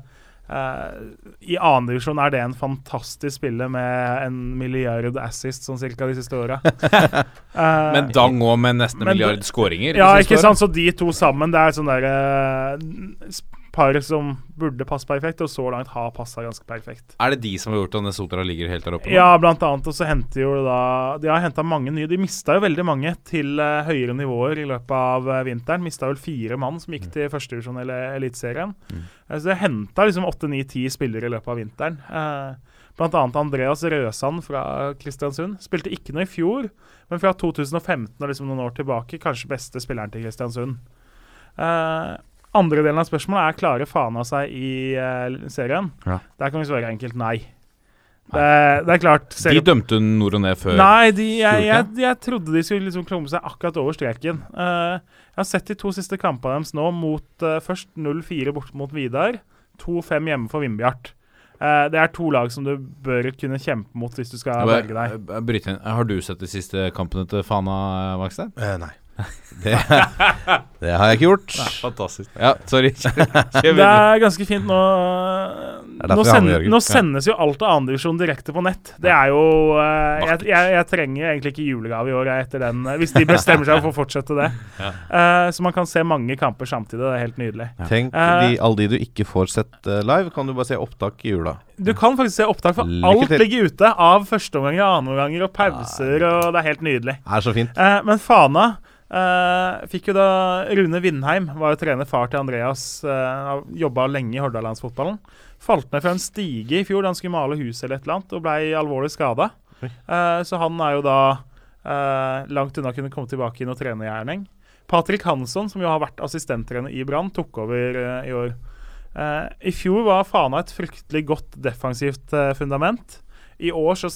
i andredivisjon er det en fantastisk spiller med en milliard assist sånn cirka de siste åra. Eh, Men Dang òg med nesten en milliard skåringer. ja, ikke sant? Så de to sammen, det er sånn derre par som burde passe perfekt, og så langt har passa ganske perfekt. Er det de som har gjort at Nesotra ligger helt der oppe? Ja, blant annet. Og så henter jo da De har henta mange nye. De mista jo veldig mange til uh, høyere nivåer i løpet av uh, vinteren. Mista vel fire mann som gikk til førstedivisjon eller Eliteserien. Eh, så de henta liksom åtte, ni, ti spillere i løpet av vinteren. Blant annet Andreas Røsand fra Kristiansund. Spilte ikke noe i fjor, men fra 2015 og liksom noen år tilbake kanskje beste spilleren til Kristiansund. Eh, andre delen av spørsmålet er klarer Fana seg i uh, serien. Ja. Der kan vi svare enkelt nei. Det, det er klart De dømte nord og ned før. Nei, de, jeg, jeg, jeg trodde de skulle liksom klumpe seg akkurat over streken. Uh, jeg har sett de to siste kampene deres nå mot uh, først 0-4 bort mot Vidar. 2-5 hjemme for Vindbjart. Uh, det er to lag som du bør kunne kjempe mot hvis du skal berge deg. jeg bryter inn. Har du sett de siste kampene til Fana, Vakstein? Nei. Det, det har jeg ikke gjort. Fantastisk. Ja, sorry. Det er ganske fint nå Nå, send, nå sendes jo alt av andredivisjon direkte på nett. Det er jo eh, jeg, jeg, jeg trenger egentlig ikke julegave i år etter den, eh, hvis de bestemmer seg for å fortsette det. Eh, så man kan se mange kamper samtidig. Det er helt nydelig. Tenk de, alle de du ikke får sett live, kan du bare se opptak i jula. Du kan faktisk se opptak, for Lykke alt til. ligger ute av førsteomganger, annenomganger og pauser, og det er helt nydelig. Er så fint. Eh, men Fana eh, fikk jo da Rune Vindheim, var jo trener far til Andreas, uh, jobba lenge i Hordalandsfotballen. Falt ned fra en stige i fjor da han skulle male huset eller et eller annet, og blei alvorlig skada. Eh, så han er jo da eh, langt unna å kunne komme tilbake i noe trenergjerning. Patrick Hansson, som jo har vært assistenttrener i Brann, tok over eh, i år. Eh, I fjor var Fana et fryktelig godt defensivt uh, fundament. I år så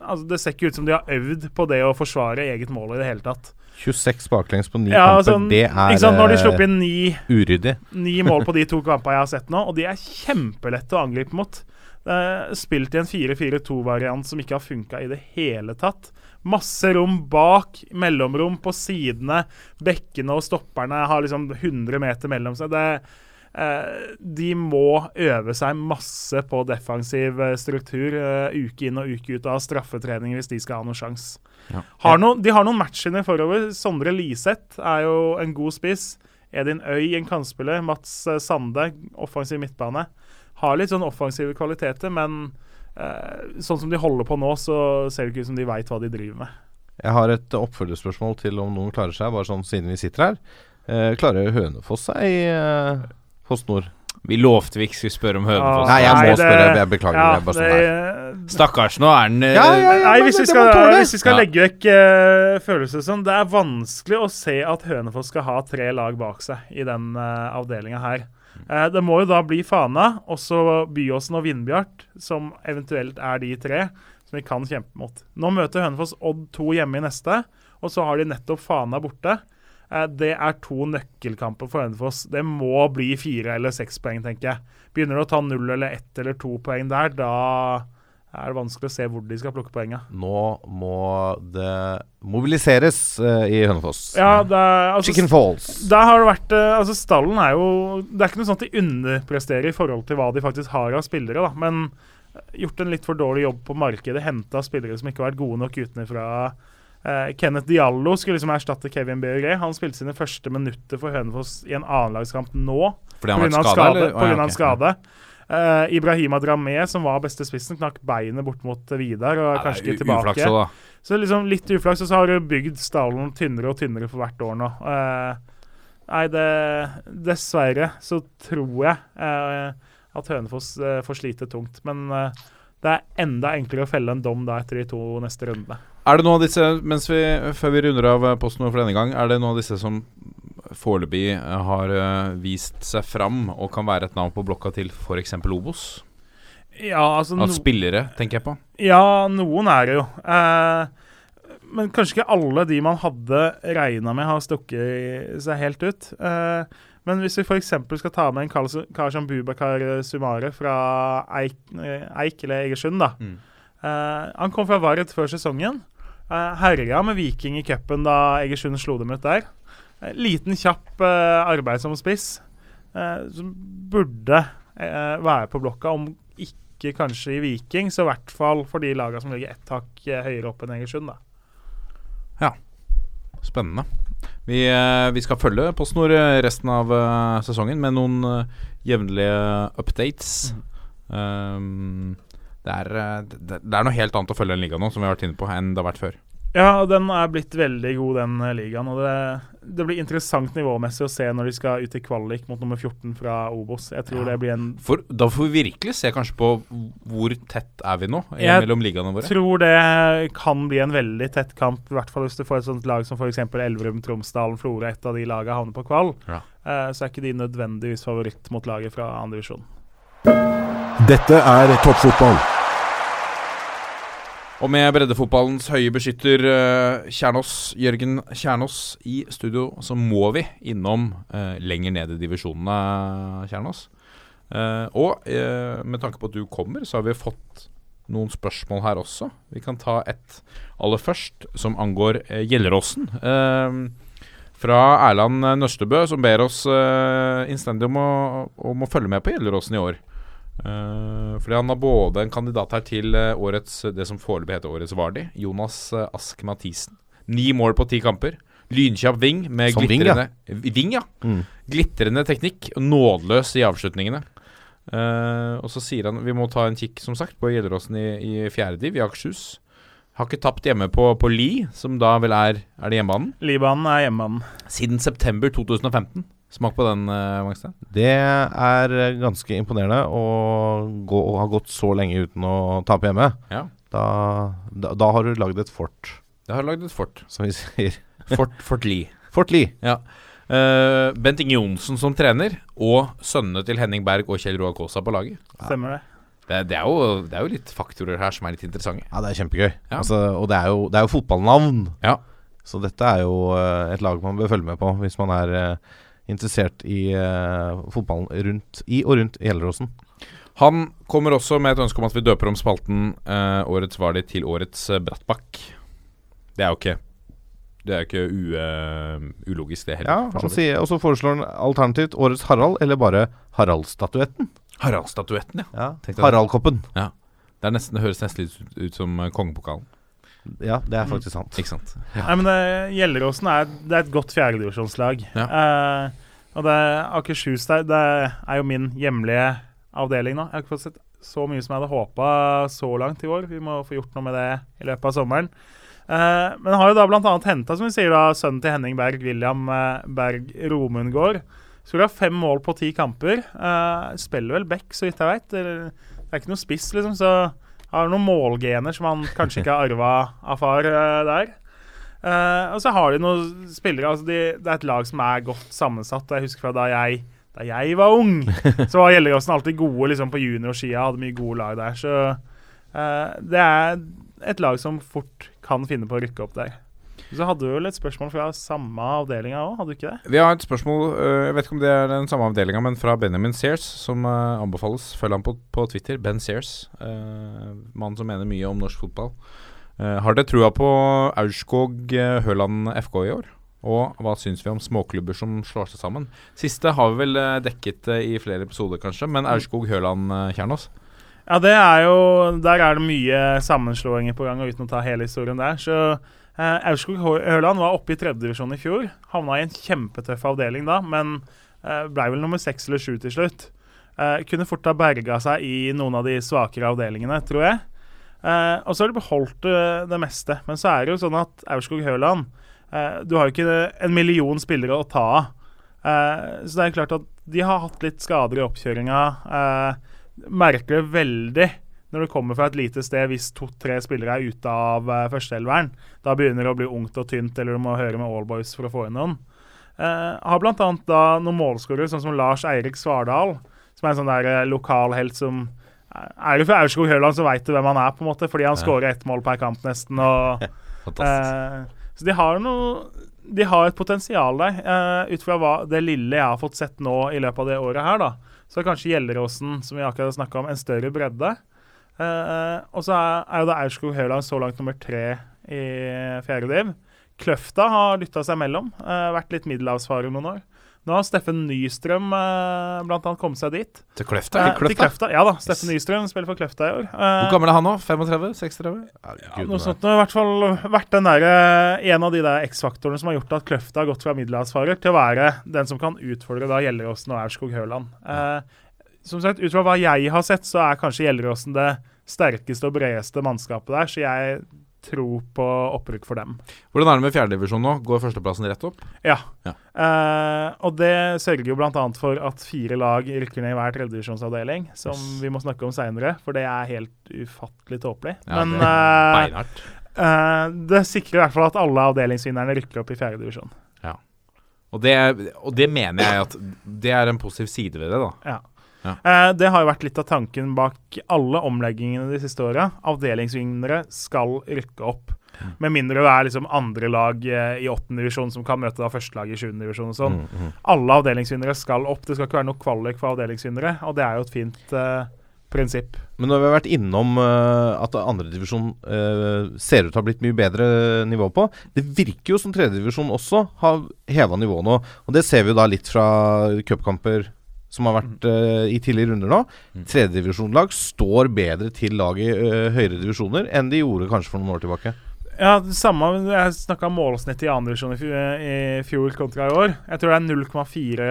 altså Det ser ikke ut som de har øvd på det å forsvare eget mål i det hele tatt. 26 baklengs på ni Ja, kamper, altså, det er ikke sant, Når de eh, slipper inn ni, uryddig. ni mål på de to kampene jeg har sett nå, og de er kjempelette å angripe mot. Uh, spilt i en 4-4-2-variant som ikke har funka i det hele tatt. Masse rom bak, mellomrom på sidene. Bekkene og stopperne har liksom 100 meter mellom seg. Det, eh, de må øve seg masse på defensiv eh, struktur eh, uke inn og uke ut av straffetrening hvis de skal ha noen sjanse. Ja. De har noen matchvinner forover. Sondre Liseth er jo en god spiss. Edin Øy, en kantspiller. Mats eh, Sande, offensiv midtbane. Har litt sånn offensive kvaliteter, men eh, sånn som de holder på nå, så ser det ikke ut som de veit hva de driver med. Jeg har et oppfølgerspørsmål til om noen klarer seg, bare sånn siden vi sitter her. Eh, klarer Hønefoss seg uh, Post Nord? Vi lovte vi ikke skulle spørre om Hønefoss. Nei, jeg må Nei, det- spørre. Jeg beklager. Ja, det bare sånn det- Stakkars, nå er den eh, Ja, ja, ja. Nei, hvis vi skal, hvis vi skal Ja. legge vekk uh, følelser sånn Det er vanskelig å se at Hønefoss skal ha tre lag bak seg i den uh, avdelinga her. Uh, det må jo da bli Fana, også Byåsen og Vindbjart, som eventuelt er de tre som vi kan kjempe mot. Nå møter Hønefoss Odd 2 hjemme i neste, og så har de nettopp Fana borte. Eh, det er to nøkkelkamper for Hønefoss. Det må bli fire eller seks poeng, tenker jeg. Begynner du å ta null eller ett eller to poeng der, da er det vanskelig å se hvor de skal plukke poengene. Nå må det mobiliseres uh, i Hønefoss. Ja, er, altså, Chicken Falls. Der har det vært uh, Altså, stallen er jo Det er ikke noe sånn at de underpresterer i forhold til hva de faktisk har av spillere, da. Men gjort en litt for dårlig jobb på markedet. Henta spillere som ikke har vært gode nok utenfra. Eh, Kenneth Diallo skulle liksom erstatte Kevin Børre. Han spilte sine første minutter for Hønefoss i en annenlagskamp nå. Skada, skade. På grunn ja, av ok. skade. Uh, Ibrahima Dramé, som var beste spissen, knakk beinet bort mot Vidar og er kanskje ikke uflaks tilbake. også. Så liksom litt uflaks, og så har du bygd stallen tynnere og tynnere for hvert år nå. Uh, nei, det Dessverre så tror jeg at Hønefoss får slite tungt. Men det er enda enklere å felle en dom da etter de to neste rundene. Er det noen av disse, mens vi, før vi runder av eh, Posten for denne gang, er det noen av disse som foreløpig eh, har eh, vist seg fram og kan være et navn på blokka til f.eks. Obos? Ja, altså Av no spillere, tenker jeg på. Ja, noen er det jo. Eh, men kanskje ikke alle de man hadde regna med, har stukket seg helt ut. Eh, men hvis vi f.eks. skal ta med en kar som- kar som Bubakar Sumare fra Eik, eh, Eik eller Egersund, da. Mm. Uh, han kom fra Vard før sesongen. Uh, herja med Viking i cupen da Egersund slo dem ut der. Uh, liten, kjapp uh, arbeidsom spiss eh, som burde eh, være på blokka, om ikke kanskje i Viking, så i hvert fall for de lagene som ligger ett hakk eh, høyere opp enn Egersund. da. Ja. Spennende. Vi, eh, vi skal følge PostNord eh, resten av eh, sesongen med noen jevnlige updates. Um, det, er, det, det er noe helt annet å følge en liga nå, som vi har vært inne på, enn det har vært før. Ja, den er blitt veldig god, den eh, ligaen. Og det, det blir interessant nivåmessig å se når de skal ut i kvalik mot nummer 14 fra Obos. Jeg tror Ja. det blir en For Da får vi virkelig se kanskje på hvor tett er vi nå Jeg mellom ligaene våre. Jeg tror det kan bli en veldig tett kamp, i hvert fall hvis du får et sånt lag som f.eks. Elverum, Tromsdalen, Florø, et av de lagene havner på kval. Ja. Eh, så er ikke de nødvendigvis favoritt mot laget fra andre divisjon. Dette er toppfotball. Og med breddefotballens høye beskytter eh, Kjernås, Jørgen Kjernås i studio, så må vi innom eh, lenger ned i divisjonene, Kjernås. Eh, og eh, med tanke på at du kommer, så har vi fått noen spørsmål her også. Vi kan ta et aller først, som angår eh, Gjelleråsen. Eh, fra Erland Nørstebø, som ber oss innstendig om om å følge med på Gjelleråsen i år. Eh, fordi han har både en kandidat her til eh, årets det som foreløpig heter årets Vardi, Jonas eh, Ask Mathisen. Ni mål på ti kamper. Lynkjapp ving med Som wing, ja. glitrende Ving, ja. Mm. Glitrende teknikk. Nådeløs i avslutningene. Uh, og så sier han vi må ta en kikk som sagt på Gjelleråsen i, i fjerde div i Akershus. Har ikke tapt hjemme på, på Li, som da vel er Er det hjemmebanen? Libanen er hjemmebanen. Siden september 2015. Smak på den, uh, Mangstad. Det er eh, ganske imponerende å gå, å ha gått så lenge uten å tape hjemme. Ja. Da, da, da har du lagd et fort, Da har du lagd et fort. som vi sier. Fort, fort Li. Fort Li. Ja. Uh, Bent Inge Johnsen som trener, og sønnene til Henning Berg og Kjell Roar Kaasa på laget. Stemmer det. Det, det, er jo, det er jo litt faktorer her som er litt interessante. Ja, det er kjempegøy. Ja. Altså, og det er, jo, det er jo fotballnavn. Ja. Så dette er jo eh, et lag man bør følge med på hvis man er eh, interessert i uh, fotballen rundt i og rundt Gjelleråsen. Han kommer også med et ønske om at vi døper om spalten uh, Årets Vardi til Årets eh, Brattbakk. Det er jo ikke Det er jo ikke u, uh, ulogisk, det heller. Ja, han sier, Og så foreslår han alternativt Årets Harald, eller bare Harald-statuetten. Harald-statuetten, ja. Ja, Haraldkoppen. Ja. det. Nesten, det høres nesten litt ut, ut som kongepokalen. Ja, det er faktisk sant. Ikke sant? Nei, men det, Gjelleråsen er, det er et godt fjerdedivisjonslag. Ja. Eh, og det Akershus der, det er jo min hjemlige avdeling nå. Jeg har ikke fått sett så mye som jeg hadde håpa så langt i år. Vi må få gjort noe med det i løpet av sommeren. Eh, men har jo da bl.a. henta, som vi sier, da, sønnen til Henning Berg, William eh, Berg Romundgård. Skulle ha fem mål på ti kamper. Eh, spiller vel back, så vidt jeg veit. Det er ikke noe spiss, liksom, så har noen målgener som han kanskje ikke har arva av far eh, der. Uh, og så har de noen spillere altså de, Det er et lag som er godt sammensatt. Jeg husker fra da jeg, da jeg var ung, så var Gjelleråsen alltid gode liksom, på juniorsida. Hadde mye gode lag der. Så uh, det er et lag som fort kan finne på å rykke opp der. Så hadde du vel et spørsmål fra samme avdelinga òg, hadde du ikke det? Vi har et spørsmål, øh, jeg vet ikke om det er den samme avdelinga, men fra Benjamin Sears, som øh, anbefales. Følg ham på, på Twitter. Ben Sears. Uh, Mannen som mener mye om norsk fotball. Eh, har dere trua på Aurskog øh, Høland FK i år? Og hva syns vi om småklubber som slår seg sammen? Siste har vi vel dekket i flere episoder, kanskje, men Aurskog Høland, øh, Kjernås? Ja, det er jo Der er det mye sammenslåinger på gang, og uten å ta hele historien der. Så eh, Aurskog Hø- Høland var oppe i tredjedivisjon i fjor. Havna i en kjempetøff avdeling da, men ble blei vel nummer seks eller sju til slutt. Eh, kunne fort ha berga seg i noen av de svakere avdelingene, tror jeg. Uh, og så har de beholdt uh, det meste. Men så er det jo sånn at Aurskog Høland uh, Du har jo ikke en million spillere å ta av. Eh, så det er klart at de har hatt litt skader i oppkjøringa. Eh, merker det veldig når det kommer fra et lite sted hvis to-tre spillere er ute av uh, førsteelveren. Da begynner det å bli ungt og tynt, eller du må høre med Allboys for å få inn noen. Uh, har bl.a. da noen målskårere, sånn som Lars Eirik Svardal, som er en sånn der uh, lokalhelt som som Er du fra Aurskog Høland, så veit du hvem han er, på en måte, fordi han Ja. skårer ett mål per kamp nesten. og. Eh, så de har noe De har et potensial der. Eh, ut fra hva, det lille jeg har fått sett nå i løpet av det året her, da, så kanskje Gjelleråsen, som vi akkurat snakka om, en større bredde. Eh, og så er, er jo da Aurskog Høland så langt nummer tre i fjerde div. Kløfta har dytta seg mellom. uh, vært litt middelhavsfarer noen år. Nå har Steffen Nystrøm uh, blant annet kommet seg dit. Til Kløfta? Eh, til Kløfta. Ja da, Steffen Nystrøm spiller for Kløfta i år. Uh, Hvor gammel er han nå? 35? 36? ja, noe sånt. I hvert fall vært den der, en av de der X-faktorene som har gjort at Kløfta har gått fra middelhavsfarer til å være den som kan utfordre da Gjelleråsen og Aurskog Høland. Uh, som sagt, ut fra hva jeg har sett, så er kanskje Gjelleråsen det sterkeste og bredeste mannskapet der, så jeg tror på opprykk for dem. Hvordan er det med fjerdedivisjon nå? Går førsteplassen rett opp? Ja. Ja. Eh, og det sørger jo bl.a. for at fire lag rykker ned i hver tredjedivisjonsavdeling, som vi må snakke om seinere, for det er helt ufattelig tåpelig. Ja, Men det eh, eh, det sikrer i hvert fall at alle avdelingsvinnerne rykker opp i fjerdedivisjon. Og det, og det mener jeg at det er en positiv side ved det, da. Ja. Ja. Eh, det har jo vært litt av tanken bak alle omleggingene de siste åra. Avdelingsvinnere skal rykke opp. Mm. Med mindre det er liksom andre lag eh, i åttende divisjon som kan møte da førstelaget i sjuende divisjon og sånn. Mm, Alle avdelingsvinnere skal opp. Det skal ikke være noe kvalik for avdelingsvinnere, og det er jo et fint eh, prinsipp. Men når vi har vært innom uh, at andredivisjon uh, ser ut til å ha blitt mye bedre nivå på Det virker jo som tredjedivisjon også har heva nivået nå. Og det ser vi jo da litt fra cupkamper som har vært uh, i tidligere runder nå. Tredjedivisjonslag Tredjedivisjonlag står bedre til lag i uh, høyere divisjoner enn de gjorde kanskje for noen år tilbake. Ja, det samme Jeg snakka om målsnitt i andre divisjon i, i fjor kontra i år. Jeg tror det er 0,4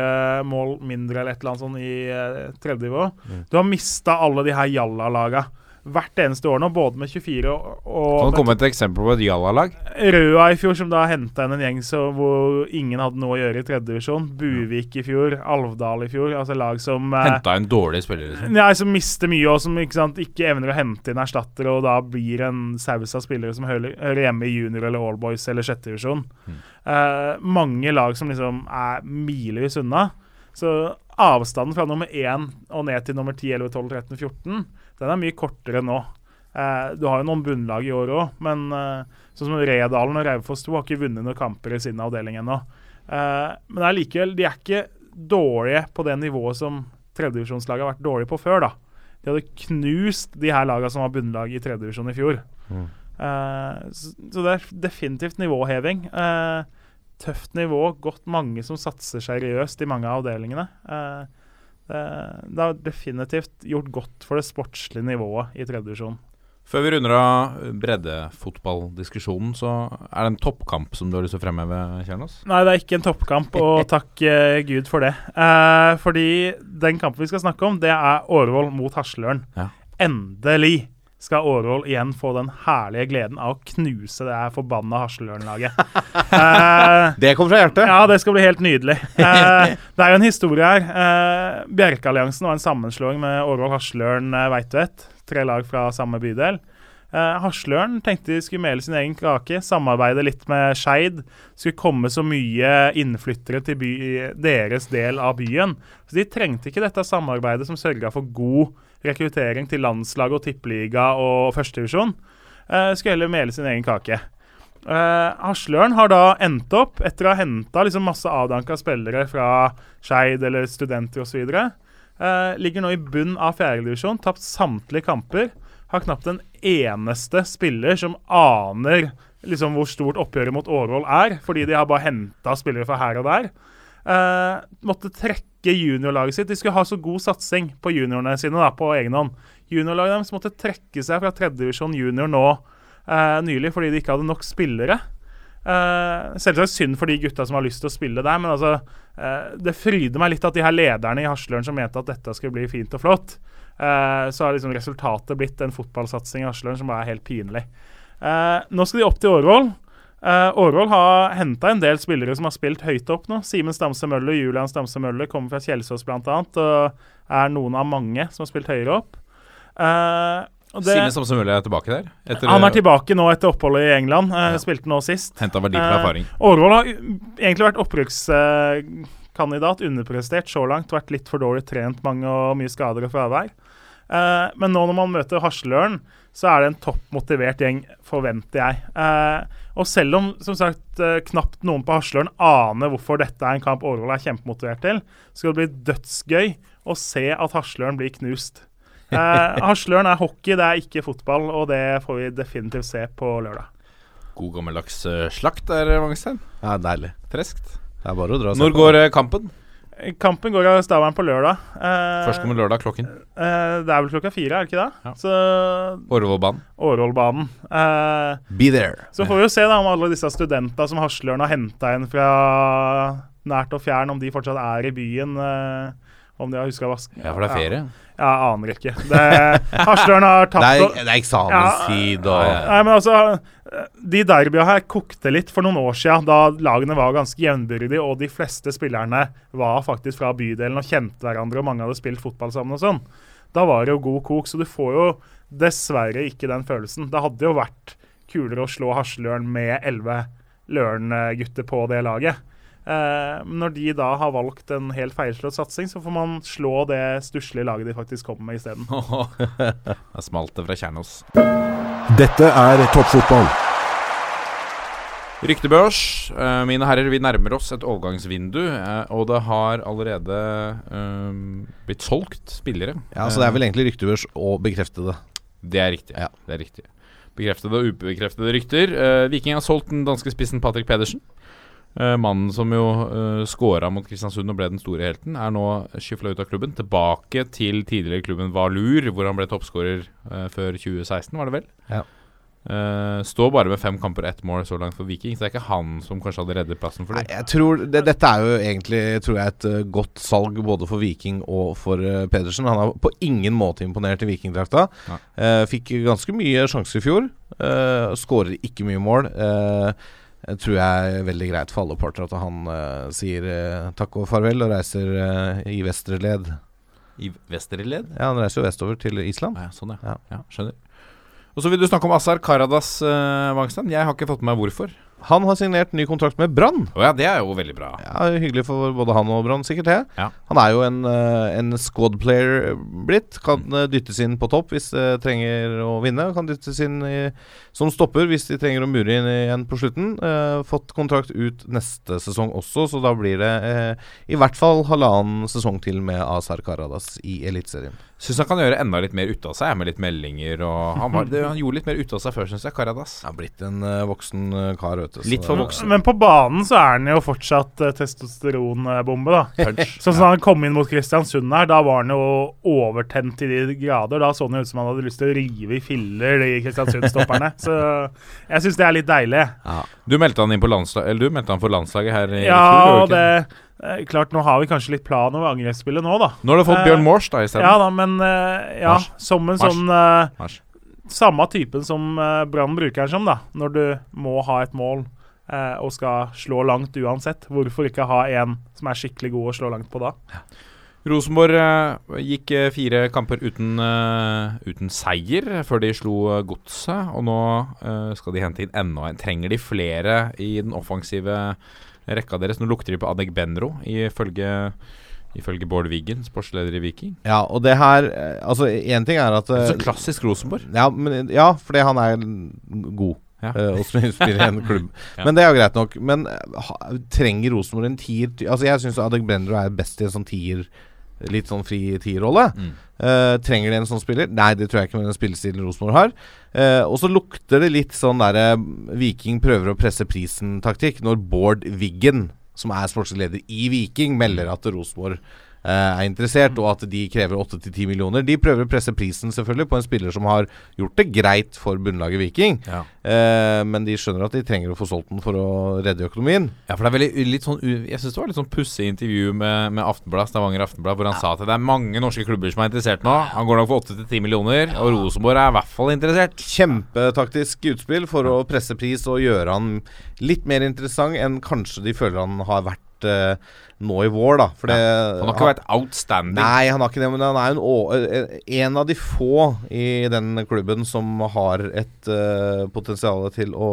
mål mindre eller et eller annet sånt i uh, tredje nivå. Du har mista alle de her jalla-laga hvert eneste år nå, både med 24 og, Kan og du komme et eksempel på et jallalag? Røa i fjor, som da henta inn en gjeng så, hvor ingen hadde noe å gjøre i tredje divisjon. Buvik i fjor, Alvdal i fjor. Altså lag som eh, Henta inn dårlige spillere. Liksom. Nei, som mister mye, og som ikke, sant, ikke evner å hente inn erstattere, og da blir en saus av spillere som hører, hører hjemme i junior eller allboys eller sjette divisjon. Eh, mange lag som liksom er milevis unna. Så avstanden fra nummer 1 og ned til nummer 10, 11, 12, 13, 14, den er mye kortere nå. Eh, du har jo noen bunnlag i år òg, men eh, sånn som Redalen og Raufoss 2 har ikke vunnet noen kamper i sin avdeling ennå. Eh, men allikevel, de er ikke dårlige på det nivået som tredjedivisjonslaget har vært dårlige på før. da. De hadde knust de her lagene som var bunnlag i tredjedivisjon i fjor. Eh, så, så det er definitivt nivåheving. Eh, tøft nivå, godt mange som satser seriøst i mange av avdelingene. Eh, det, det har definitivt gjort godt for det sportslige nivået i tredjedivisjon. Før vi runder av breddefotballdiskusjonen, så er det en toppkamp som du har lyst til å fremheve, Kjernos? Nei, det er ikke en toppkamp, og takk eh, Gud for det. Eh, fordi den kampen vi skal snakke om, det er Årvoll mot Hasløren. Ja. Endelig skal Årvoll igjen få den herlige gleden av å knuse det her forbanna Hasløren-laget. uh, Det kommer fra hjertet. ja, det skal bli helt nydelig. Uh, det er jo en historie her. Uh, Bjerkealliansen var en sammenslåing med Årvoll Hasløren eh, Veitvet. Tre lag fra samme bydel. Uh, Hasløren tenkte de skulle mele sin egen krake, samarbeide litt med Skeid. Skulle komme så mye innflyttere til by, deres del av byen. Så de trengte ikke dette samarbeidet som sørga for god rekruttering til landslag og tippeliga og førstedivisjon. Eh, skulle heller mele sin egen kake. Uh, Hasløren har da endt opp, etter å ha henta liksom masse avdanka spillere fra Skeid eller studenter osv., uh, ligger nå i bunn av fjerdedivisjon, tapt samtlige kamper. Har knapt en eneste spiller som aner liksom hvor stort oppgjøret mot Årvoll er, fordi de har bare henta spillere fra her og der. Uh, måtte trekke juniorlaget sitt. De skulle ha så god satsing på juniorene sine da, på egen hånd. Juniorlaget deres måtte trekke seg fra tredjedivisjon junior nå uh, nylig fordi de ikke hadde nok spillere. Uh, selvsagt synd for de gutta som har lyst til å spille der, men altså det fryder meg litt at de her lederne i Hasløren som mente at dette skulle bli fint og flott, så har liksom resultatet blitt en fotballsatsing i Hasløren som bare er helt pinlig. Nå skal de opp til Årvoll. Uh, Årvoll har henta en del spillere som har spilt høyt opp nå. Simen Stamse Møller, Julian Stamse Møller kommer fra Kjelsås bl.a. og er noen av mange som har spilt høyere opp. Uh, det- Simen Stamse Møller er tilbake der? Etter, han er tilbake nå etter oppholdet i England. Uh, Spilte nå sist. Henta verdifull erfaring. erfaring. Årvoll har egentlig vært opprykkskandidat, underprestert så langt. Vært litt for dårlig trent, mange og mye skader og fravær. Uh, men nå når man møter Hasløren, så er det en topp motivert gjeng, forventer jeg. Eh, og selv om som sagt eh, knapt noen på Hasløren aner hvorfor dette er en kamp Årvoll er kjempemotivert til, så skal det bli dødsgøy å se at Hasløren blir knust. Eh, Hasløren er hockey, det er ikke fotball, og det får vi definitivt se på lørdag. God gammeldags eh, slakt der, Wangstein. Ja, deilig. Freskt. Det er bare å dra og se Når på. går eh, kampen? Kampen går av Stavern på lørdag. Eh, Først kommer lørdag klokken. eh, det er vel klokka fire, er det ikke det? Ja. Så Årvollbanen. Årvollbanen. Eh, Be there. så får vi jo se da om alle disse studentene som Haslørn har henta inn fra nært og fjern, om de fortsatt er i byen. Eh, om de har huska vask. Ja, for det er ferie. Ja, jeg aner ikke. Harstøren har har Det er, det er eksamenstid og Nei, men altså De derbyene her kokte litt for noen år siden, da lagene var ganske jevnbyrdige, og de fleste spillerne var faktisk fra bydelen og kjente hverandre, og mange hadde spilt fotball sammen og sånn. Da var det jo god kok, så du får jo dessverre ikke den følelsen. Det hadde jo vært kulere å slå Hasløren med elleve Løren-gutter på det laget. Eh, når de da har valgt en helt feilslått satsing, så får man slå det stusslige laget de faktisk kommer med isteden. Der smalt det fra Kjernås. Dette er toppfotball. Ryktebørs. eh, mine herrer, vi nærmer oss et overgangsvindu, eh, og det har allerede eh, blitt solgt spillere. Ja, Så det er vel egentlig ryktebørs og bekreftede. Det er riktig. Ja. Det er riktig. Bekreftede og ubekreftede rykter. Viking har solgt den danske spissen Patrick Pedersen. Eh, mannen som jo uh, scora mot Kristiansund og ble den store helten, er nå skyfla ut av klubben. Tilbake til tidligere klubben Valur, hvor han ble toppskårer eh, før 2016, var det vel? Ja. Eh, står bare med fem kamper og ett mål så langt for Viking, så det er ikke han som kanskje hadde reddet plassen for Nei, jeg tror det, Dette er jo egentlig tror jeg, et uh, godt salg både for Viking og for uh, Pedersen. Han har på ingen måte imponert i Vikingdrakta. Eh, fikk ganske mye sjanser i fjor. Uh, Skårer ikke mye mål. Eh, jeg tror jeg er veldig greit for alle parter at han uh, sier uh, takk og farvel og reiser uh, i vestre led. I Vesterled? Ja, han reiser jo vestover til Island. Ah, ja, sånn, ja. Ja. ja. Skjønner. Og så vil du snakke om Azar Karadas, Wangstein. Jeg har ikke fått med meg hvorfor. Han har signert ny kontrakt med Brann. Oh ja, det er jo veldig bra. Ja, Hyggelig for både han og Brann, sikkert det. Ja. Han er jo en, eh, en squad player blitt. Kan eh, dyttes inn på topp hvis de trenger å vinne. Kan dyttes inn i, som stopper hvis de trenger å mure inn igjen på slutten. Eh, fått kontrakt ut neste sesong også, så da blir det eh, i hvert fall halvannen sesong til med Azar Karadas i Eliteserien. Syns han kan gjøre enda litt mer ut av seg, med litt meldinger og Han, var, det, han gjorde litt mer ut av seg før, syns jeg, Karadas. Han er blitt en uh, voksen eh, kar, vet du. Litt for voksen. Men på banen så er han jo fortsatt uh, testosteronbombe, da. Sånn som han kom inn mot Kristiansund her, da var han jo overtent til de grader. Da så han jo ut som han hadde lyst til å rive i filler, de Kristiansund-stopperne. Så jeg syns det er litt deilig. Du meldte han inn på landslag Eller du meldte han for landslaget her i Ja, fjor? og det ikke? Eh, Klart, nå har vi kanskje litt plan over angrepsspillet nå, da. Nå har du fått Eh, Bjørn Mors da isteden. Ja da, men eh, ja, Mars. som en Mars. sånn eh, Mars. Samme typen som uh, Brann bruker den som, da. Når du må ha et mål eh, og skal slå langt uansett. Hvorfor ikke ha en som er skikkelig god å slå langt på da? Rosenborg gikk fire kamper uten, uten seier før de slo Godset. Og nå skal de hente inn enda en. Trenger de flere i den offensive rekka deres? Nå lukter de på Adeg Benro, ifølge Ifølge Bård Wiggen, sportsleder i Viking. Ja, og det her eh, Altså, én ting er at eh, Så klassisk Rosenborg. Ja, men, ja fordi han er god. Ja. eh, og spiller i en klubb. Ja. Men det er jo greit nok. Men eh, ha, trenger Rosenborg en tier Altså Jeg syns Adek Brenner er best i en sånn tier Litt sånn fri tierrolle. Mm. Eh, trenger de en sånn spiller? Nei, det tror jeg ikke med den spillestilen Rosenborg har. Uh, og så lukter det litt sånn derre Viking prøver å presse prisen-taktikk når Bård Wiggen, som er sportslig leder i Viking, melder at Rosenborg er interessert, og at de krever 8-10 millioner. De prøver å presse prisen selvfølgelig på en spiller som har gjort det greit for bunnlaget Viking. Ja. Eh, men de skjønner at de trenger å få solgt den for å redde økonomien. Ja, for det er veldig litt sånn Jeg synes det var litt sånn pussig intervju med, med Aftenblad, Stavanger Aftenblad, hvor han sa at det er mange norske klubber som er interessert nå. Han går nok for 8-10 millioner, og Rosenborg er i hvert fall interessert. Kjempetaktisk utspill for å presse pris og gjøre han litt mer interessant enn kanskje de føler han har vært eh, nå i vår, da. For det, Han har ikke vært outstanding. Nei, han har ikke det, men han er en, eh, en av de få i den klubben som har et uh, potensial til å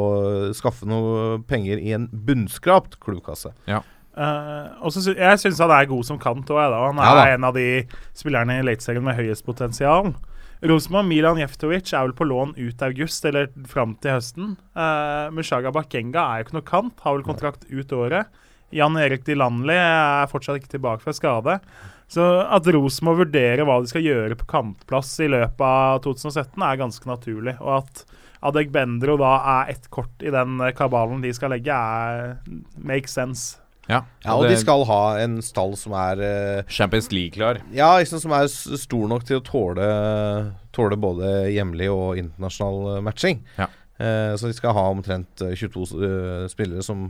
skaffe noe penger i en bunnskrapt klubbkasse. Ja. Uh, også, sy jeg syns han er god som kant òg, Han er Ja da. en av de spillerne i Eliteserien med høyest potensial. Rosenborg Milan Jeftovic er vel på lån ut august, eller fram til høsten. Uh, Mushaga Bakenga er jo ikke noe kant, har vel kontrakt ut året. Jan Erik Dilanli er fortsatt ikke tilbake fra skade. Så at Ros må vurdere hva de skal gjøre på kantplass i løpet av 2017, er ganske naturlig. Og at Adeg Bendro da er ett kort i den eh, kabalen de skal legge, er make sense. Ja, Ja, og de skal ha en stall som er eh, Champions League-klar. Ja, liksom, som er stor nok til å tåle, tåle både hjemlig og internasjonal eh, matching. Ja. Eh, så de skal ha omtrent eh, 22 eh, spillere som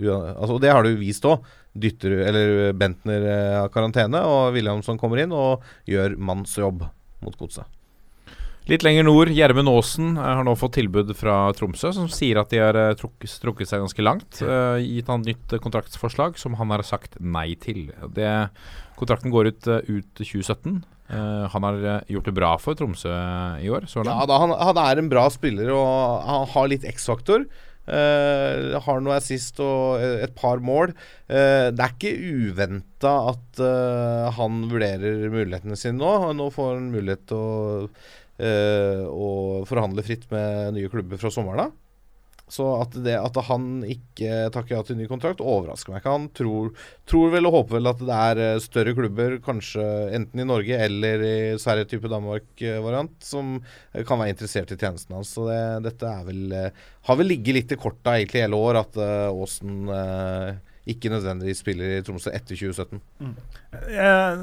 altså, Og det har du vist òg. Dytter Eller Bentner eh, har karantene, og Williamson kommer inn og gjør mannsjobb mot godset. Litt lenger nord, Gjermund Aasen eh, har nå fått tilbud fra Tromsø, som sier at de har eh, trukket, trukket seg ganske langt. Uh, gitt han nytt kontraktsforslag som han har sagt nei til. Det, kontrakten går ut, ut 2017. Uh, han har gjort det bra for Tromsø i år, så Ja, da, han, han er en bra spiller, og han har litt X-faktor. Eh, har noe assist og eh, et par mål. Uh, det er ikke uventa at uh, han vurderer mulighetene sine nå. Nå får han mulighet til å, å forhandle fritt med nye klubber fra sommeren av. Så at, det, at han ikke takker ja til ny kontrakt, overrasker meg ikke. Han tror, tror vel og håper vel at det er eh, større klubber, kanskje enten i Norge eller i Sverige type Danmark-variant, som kan være interessert i tjenesten hans. Så det, dette er vel eh, Har vel ligget litt i korta egentlig hele år at eh, Aasen eh, ikke nødvendigvis spiller i Tromsø etter 2017. Eh,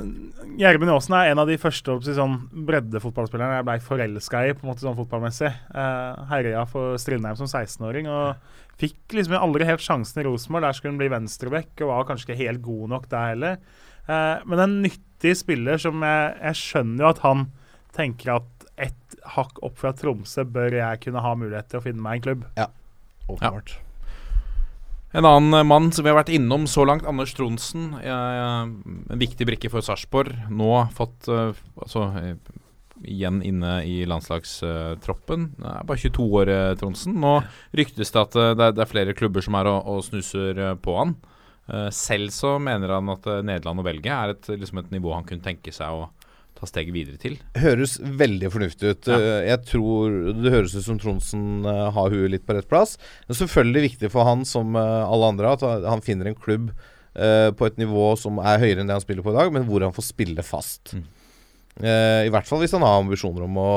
Gjermund Aasen er en av de første sånn, breddefotballspillerne jeg ble forelska i på en måte sånn fotballmessig. Eh, herja for Strindheim som 16-åring og fikk liksom aldri helt sjansen i Rosenborg. Der skulle han bli venstreback og var kanskje ikke helt god nok der heller. Eh, men en nyttig spiller som jeg, jeg skjønner jo at han tenker at et hakk opp fra Tromsø bør jeg kunne ha mulighet til å finne meg en klubb. Ja, Åpenbart. En annen eh, mann som vi har vært innom så langt, Anders Tronsen. eh, en viktig brikke for Sarpsborg. Nå fått eh, altså, igjen inne i landslagstroppen. Er bare 22 år, Tronsen. Nå ryktes det at det er, er flere klubber som er og, og snuser på han. Selv så mener han at Nederland og Belgia er et, liksom et nivå han kunne tenke seg å ta steget videre til. Høres veldig fornuftig ut. Ja. Eh, Jeg tror Det høres ut som Tronsen eh, har huet litt på rett plass. Det er selvfølgelig viktig for han som eh, alle andre at han- finner en klubb på et nivå som er høyere enn det han spiller på i dag, men hvor han får spille fast. Mm. Uh, I hvert fall hvis han har ambisjoner om å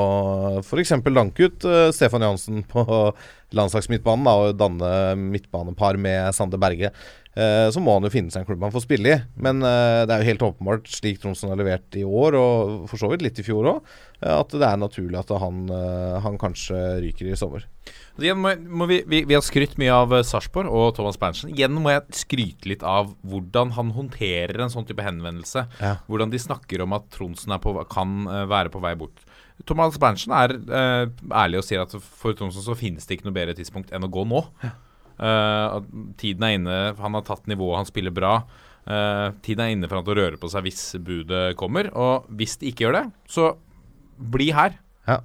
f.eks. danke ut uh, Stefan Johansen på landslagsmidtbanen da, og danne midtbanepar med Sande Berge. Eh, så må han jo finne seg en klubb han får spille i. Men eh, det er jo helt åpenbart, slik Tronsen har levert i år, og for så vidt litt i fjor òg, at det er naturlig at han, eh, han kanskje ryker i sommer. Igjen må, jeg- må vi, vi, vi har skrytt mye av eh, Sarpsborg og Thomas Berntsen. Igjen må jeg skryte litt av hvordan han håndterer en sånn type henvendelse. Ja. Hvordan de snakker om at Tronsen er på, kan eh, være på vei bort. Thomas Berntsen er eh, ærlig og sier at for Tronsen så finnes det ikke noe bedre tidspunkt enn å gå nå. Eh, at tiden er inne, han har tatt nivået, han spiller bra. Uh, tiden er inne for han til å røre på seg hvis budet kommer. Og hvis de ikke gjør det, så bli her. Ja.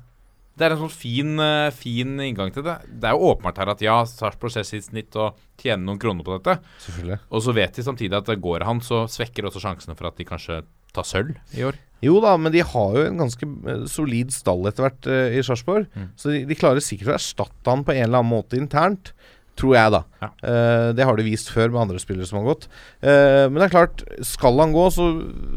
Det er en sånn fin, uh, fin inngang til det. Det er jo åpenbart her at ja, Sarpsborg ser sitt snitt og tjener noen kroner på dette. Selvfølgelig. Og så vet de samtidig at går han, så svekker også sjansene for at de kanskje tar sølv i år. Jo da, men de har jo en ganske solid stall etter hvert uh, i Sarpsborg. Mm. Så de, de klarer sikkert å erstatte han på en eller annen måte internt. Tror jeg, da. Ja. Uh, det har de vist før med andre spillere som har gått. Uh, men det er klart, skal han gå, så,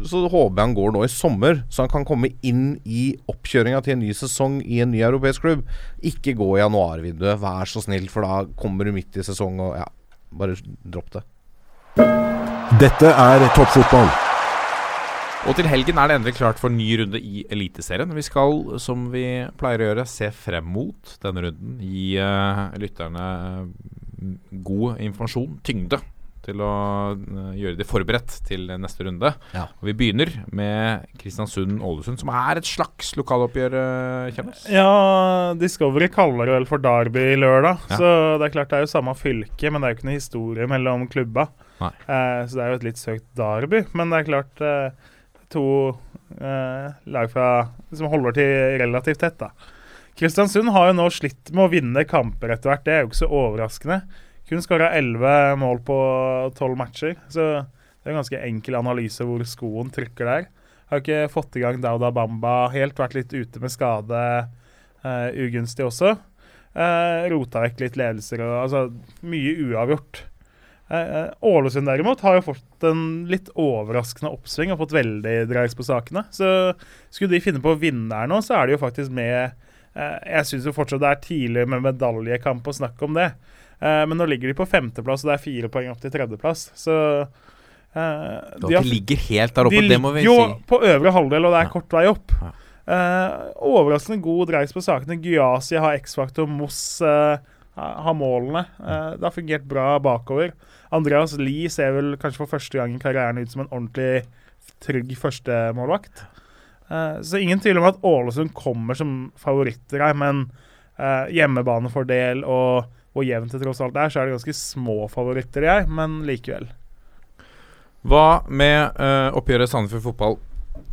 så håper jeg han går nå i sommer. Så han kan komme inn i oppkjøringa til en ny sesong i en ny europeisk klubb. Ikke gå i januarvinduet, vær så snill, for da kommer du midt i sesong og ja, bare dropp det. Dette er toppfotball. Og til helgen er det endelig klart for ny runde i Eliteserien. Vi skal, som vi pleier å gjøre, se frem mot denne runden. Gi uh, lytterne eh, god informasjon, tyngde, til å uh, gjøre de forberedt til neste runde. Ja. Og vi begynner med Kristiansund-Ålesund, som er et slags lokaloppgjør, uh, Kjemmes. Ja, Discovery kaller det vel for Derby lørdag. Ja. Så det er klart det er jo samme fylke, men det er jo ikke noe historie mellom klubba. Eh, så det er jo et litt søkt derby. Men det er klart to eh, lag fra, som holder til relativt tett, da. Kristiansund har jo nå slitt med å vinne kamper etter hvert. Det er jo ikke så overraskende. Kun skåra 11 mål på 12 matcher. Så det er en ganske enkel analyse hvor skoen trykker der. Har ikke fått i gang Dauda Bamba helt, vært litt ute med skade eh, ugunstig også. Eh, rota vekk litt ledelser og altså mye uavgjort. Eh, eh, Ålesund derimot har jo fått en litt overraskende oppsving og fått veldig dreis på sakene. Så skulle de finne på å vinne her nå, så er de jo faktisk med eh, Jeg syns jo fortsatt det er tidlig med medaljekamp å snakke om det. Men nå ligger de på femteplass, og det er fire poeng opp til tredjeplass. Så Uh, de har- de, ligger helt der oppe, de det må vi jo si. på øvre halvdel, og det er Ja. kort vei opp. Ja. Uh, overraskende god dreis på sakene. Gyasi har X-faktor, Moss uh, har målene. Det har fungert bra bakover. Andreas Lie ser vel kanskje for første gang i karrieren ut som en ordentlig trygg førstemålvakt. Uh, så ingen tvil om at Ålesund kommer som favoritter her, men uh, hjemmebanefordel og hvor jevnt det tross alt er, så er det ganske små favoritter, jeg, men likevel. Hva med uh, oppgjøret Sandefjord fotball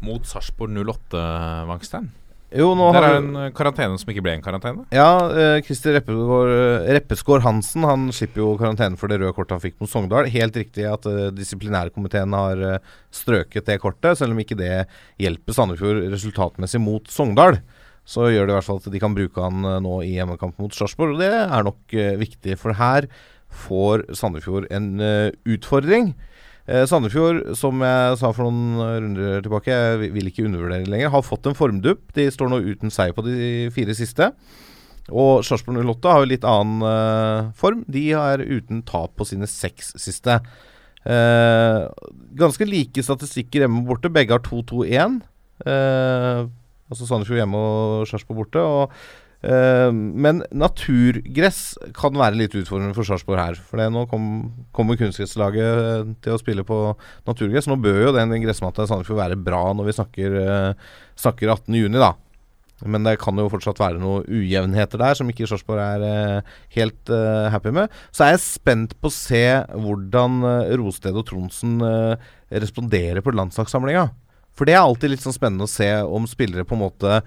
mot Sarpsborg 08, Wangstein? Jo, nå Der har er en eh, karantene som ikke ble en karantene. Ja, uh, Christer Reppesgaard, Reppesgaard Hansen Han slipper jo karantene for det røde kortet han fikk mot Sogndal. Helt riktig at uh, disiplinærkomiteen har uh, strøket det kortet, selv om ikke det hjelper Sandefjord resultatmessig mot Sogndal. Så gjør det i hvert fall at de kan bruke han uh, nå i hjemmekamp mot Sarpsborg, og det er nok uh, viktig. For her får Sandefjord en uh, utfordring. Eh, Sandefjord, som jeg sa for noen runder tilbake, jeg vil- ikke undervurdere lenger, har fått en formdupp. De står nå uten seier på de fire siste. Og Sarpsborg 08 har jo litt annen eh, form. De er uten tap på sine seks siste. Eh, ganske like statistikker hjemme og borte. Begge har 2-2-1. Eh, altså Sandefjord hjemme og Sarpsborg borte. Og, men naturgress kan være litt utfordrende for Sarpsborg her. For nå kom, kommer kunstgresslaget til å spille på naturgress. Nå bør jo den gressmatta i Sandefjord være bra når vi snakker, eh, snakker 18.6, da. Men det kan jo fortsatt være noen ujevnheter der som ikke Sarpsborg er eh, helt eh, happy med. Så er jeg spent på å se hvordan Rosted og Tronsen eh, responderer på landslagssamlinga. For det er alltid litt sånn spennende å se om spillere på en måte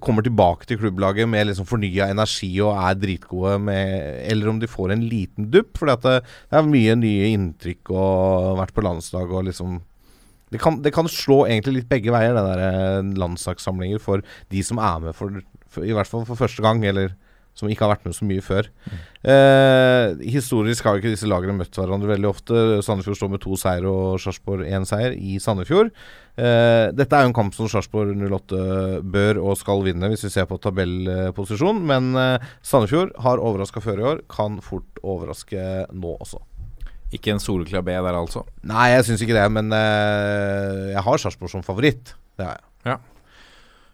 kommer tilbake til klubblaget med liksom fornya energi og er dritgode, med, eller om de får en liten dupp. For det, det er mye nye inntrykk og vært på landslag og liksom det kan, det kan slå egentlig litt begge veier, det der eh, landslagssamlinger for de som er med for, for I hvert fall for første gang, eller som ikke har vært med så mye før. Eh, historisk har jo ikke disse lagene møtt hverandre veldig ofte. Sandefjord står med to seier og Sarpsborg én seier i Sandefjord. Eh, dette er jo en kamp som Sarpsborg 08 bør og skal vinne, hvis vi ser på tabellposisjon. Men eh, Sandefjord har overraska før i år, kan fort overraske nå også. Ikke en soleklar B der, altså. Nei, jeg syns ikke det, men eh, jeg har Sarpsborg som favoritt. Det har jeg.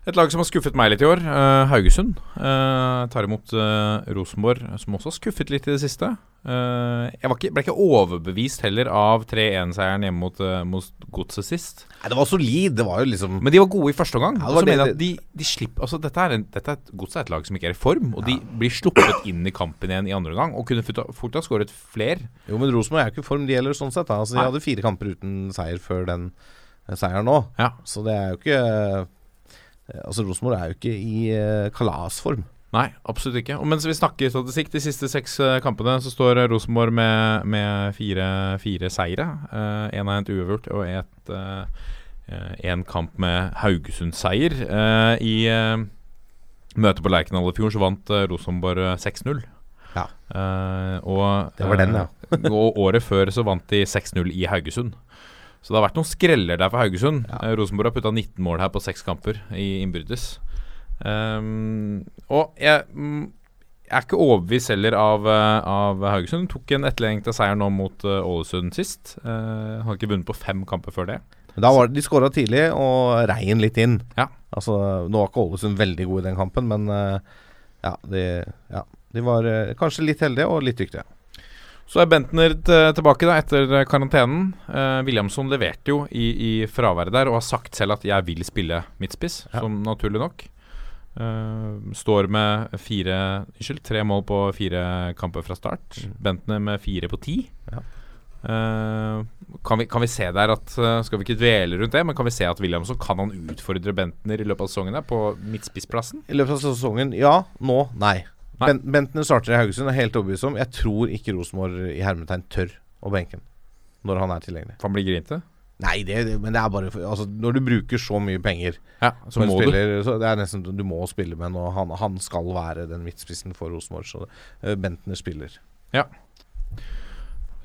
Et lag som har skuffet meg litt i år, uh, Haugesund, Uh, tar imot uh, Rosenborg, som også har skuffet litt i det siste. Jeg var ikke, ble ikke overbevist heller av 3-1-seieren hjemme mot, mot Godset sist. Nei, det var solid. Det var jo liksom Men de var gode i første omgang. Ja, det det- de, de slipper Altså Dette er, en, dette er et Godset er et lag som ikke er i form, og de blir sluppet inn i kampen igjen i andre omgang og kunne fort, ha skåret flere. Jo, men Rosenborg er ikke i form, de heller, sånn sett. Altså, de hadde fire kamper uten seier før den seieren nå. Ja. Så det er jo ikke Altså, Rosenborg er jo ikke i eh, kalasform. Nei, absolutt ikke. Og mens vi snakker statistikk, de siste seks eh, kampene, så står eh, Rosenborg med, med fire, fire seire. Én uh, av hendt uavgjort, og ett én kamp med Haugesund-seier. Uh, I eh, møtet på Lerkendal i fjor så vant eh, Rosenborg eh, 6-0. Ja. Eh, og, Det var den, ja. eh, og året før så vant de 6-0 i Haugesund. Så det har vært noen skreller der for Haugesund. Ja. Rosenborg har putta 19 mål her på seks kamper i innbyrdes. Um, og jeg, mm, jeg er ikke overbevist heller av, eh, av Haugesund. Tok en etterlengta seier nå mot eh, Ålesund sist. Uh, har ikke vunnet på fem kamper før det. Da var, de skåra tidlig og rein litt inn. Ja. Altså, Nå var ikke Ålesund veldig god i den kampen, men uh, ja, de, ja, de var uh, kanskje litt heldige og litt dyktige. Så er Bentner tilbake da etter karantenen. Eh, Williamson leverte jo i, i fraværet der og har sagt selv at 'jeg vil spille midtspiss', Ja. som naturlig nok. Eh, står med fire Unnskyld, tre mål på fire kamper fra start. Bentner med fire på ti. Ja. Eh, kan, vi, kan vi se der at eh, Skal vi ikke dvele rundt det, men kan vi se at Williamson kan han utfordre Bentner i løpet av sesongen der på midtspissplassen? I løpet av sesongen ja, nå nei. Ben, Bentner starter i Haugesund, er helt overbevist om. Jeg tror ikke Rosenborg i hermetegn tør å benke ham når han er tilgjengelig. For han blir grinte? Nei, det, det, men det er bare altså, Når du bruker så mye penger Ja, så må en du. spiller, så det er nesten du må spille med og han, han skal være den midtspissen for Rosenborg. Så uh, Bentner spiller.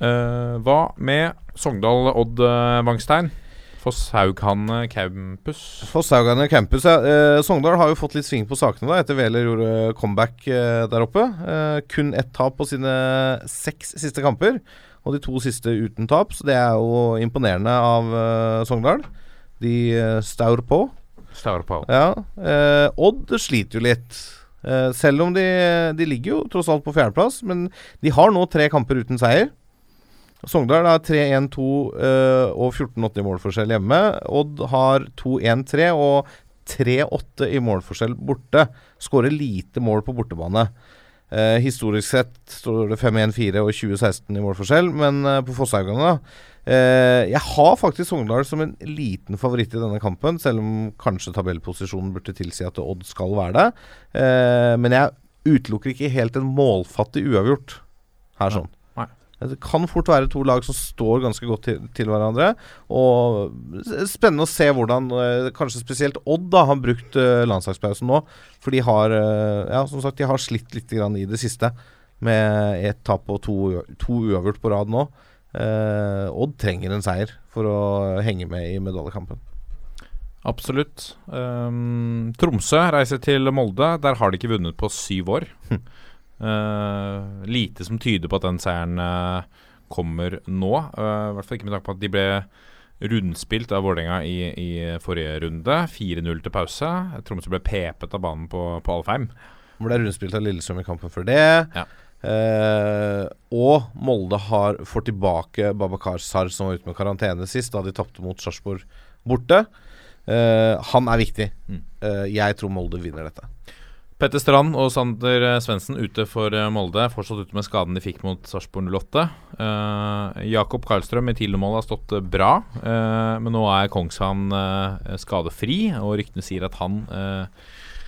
Eh, hva med Sogndal-Odd uh, Wangstein? Fosshaugane campus. Fosshaugane campus, ja. Eh, Sogndal har jo fått litt sving på sakene da etter Wæler gjorde comeback eh, der oppe. Eh, kun ett tap på sine seks siste kamper, og de to siste uten tap. Så det er jo imponerende av eh, Sogndal. De eh, staur på. Staur på. Ja. Eh, Odd sliter jo litt. Eh, selv om de, de ligger jo tross alt på fjerdeplass, men de har nå tre kamper uten seier. Sogndal har 3-1-2 eh, og 14-8 i målforskjell hjemme. Odd har 2-1-3 og 3-8 i målforskjell borte. Skårer lite mål på bortebane. Eh, historisk sett står det 5-1-4 og 2016 i målforskjell, men eh, på Fosshaugane eh, Jeg har faktisk Sogndal som en liten favoritt i denne kampen, selv om kanskje tabellposisjonen burde tilsi at Odd skal være det. Eh, men jeg utelukker ikke helt en målfattig uavgjort her sånn. Nei. Det kan fort være to lag som står ganske godt til, til hverandre. Og spennende å se hvordan eh, kanskje spesielt Odd da har brukt eh, landslagspausen nå. For de har eh, ja, som sagt, de har slitt litt grann i det siste med ett tap og to, to uavgjort på rad nå. Eh, Odd trenger en seier for å henge med i medaljekampen. Absolutt. Um, Tromsø reiser til Molde. Der har de ikke vunnet på syv år. Uh, lite som tyder på at den seieren uh, kommer nå. Uh, I hvert fall ikke med tanke på at de ble rundspilt av Vålerenga i, i forrige runde. 4-0 til pause. Tromsø ble pepet av banen på, på Alfheim. Ble rundspilt av Lillestrøm i kampen før det. Ja. Eh, og Molde har får tilbake Babakar Sar, som var ute med karantene sist, da de tapte mot Sarpsborg borte. Eh, han er viktig. Mm. Eh, jeg tror Molde vinner dette. Petter Strand og Sander Svendsen ute for eh, Molde. Fortsatt ute med skaden de fikk mot Sarpsborg 08. Eh, Jakob Karlstrøm i tidligmål har stått eh, bra, eh, men nå er Kongshavn eh, skadefri, og ryktene sier at han eh,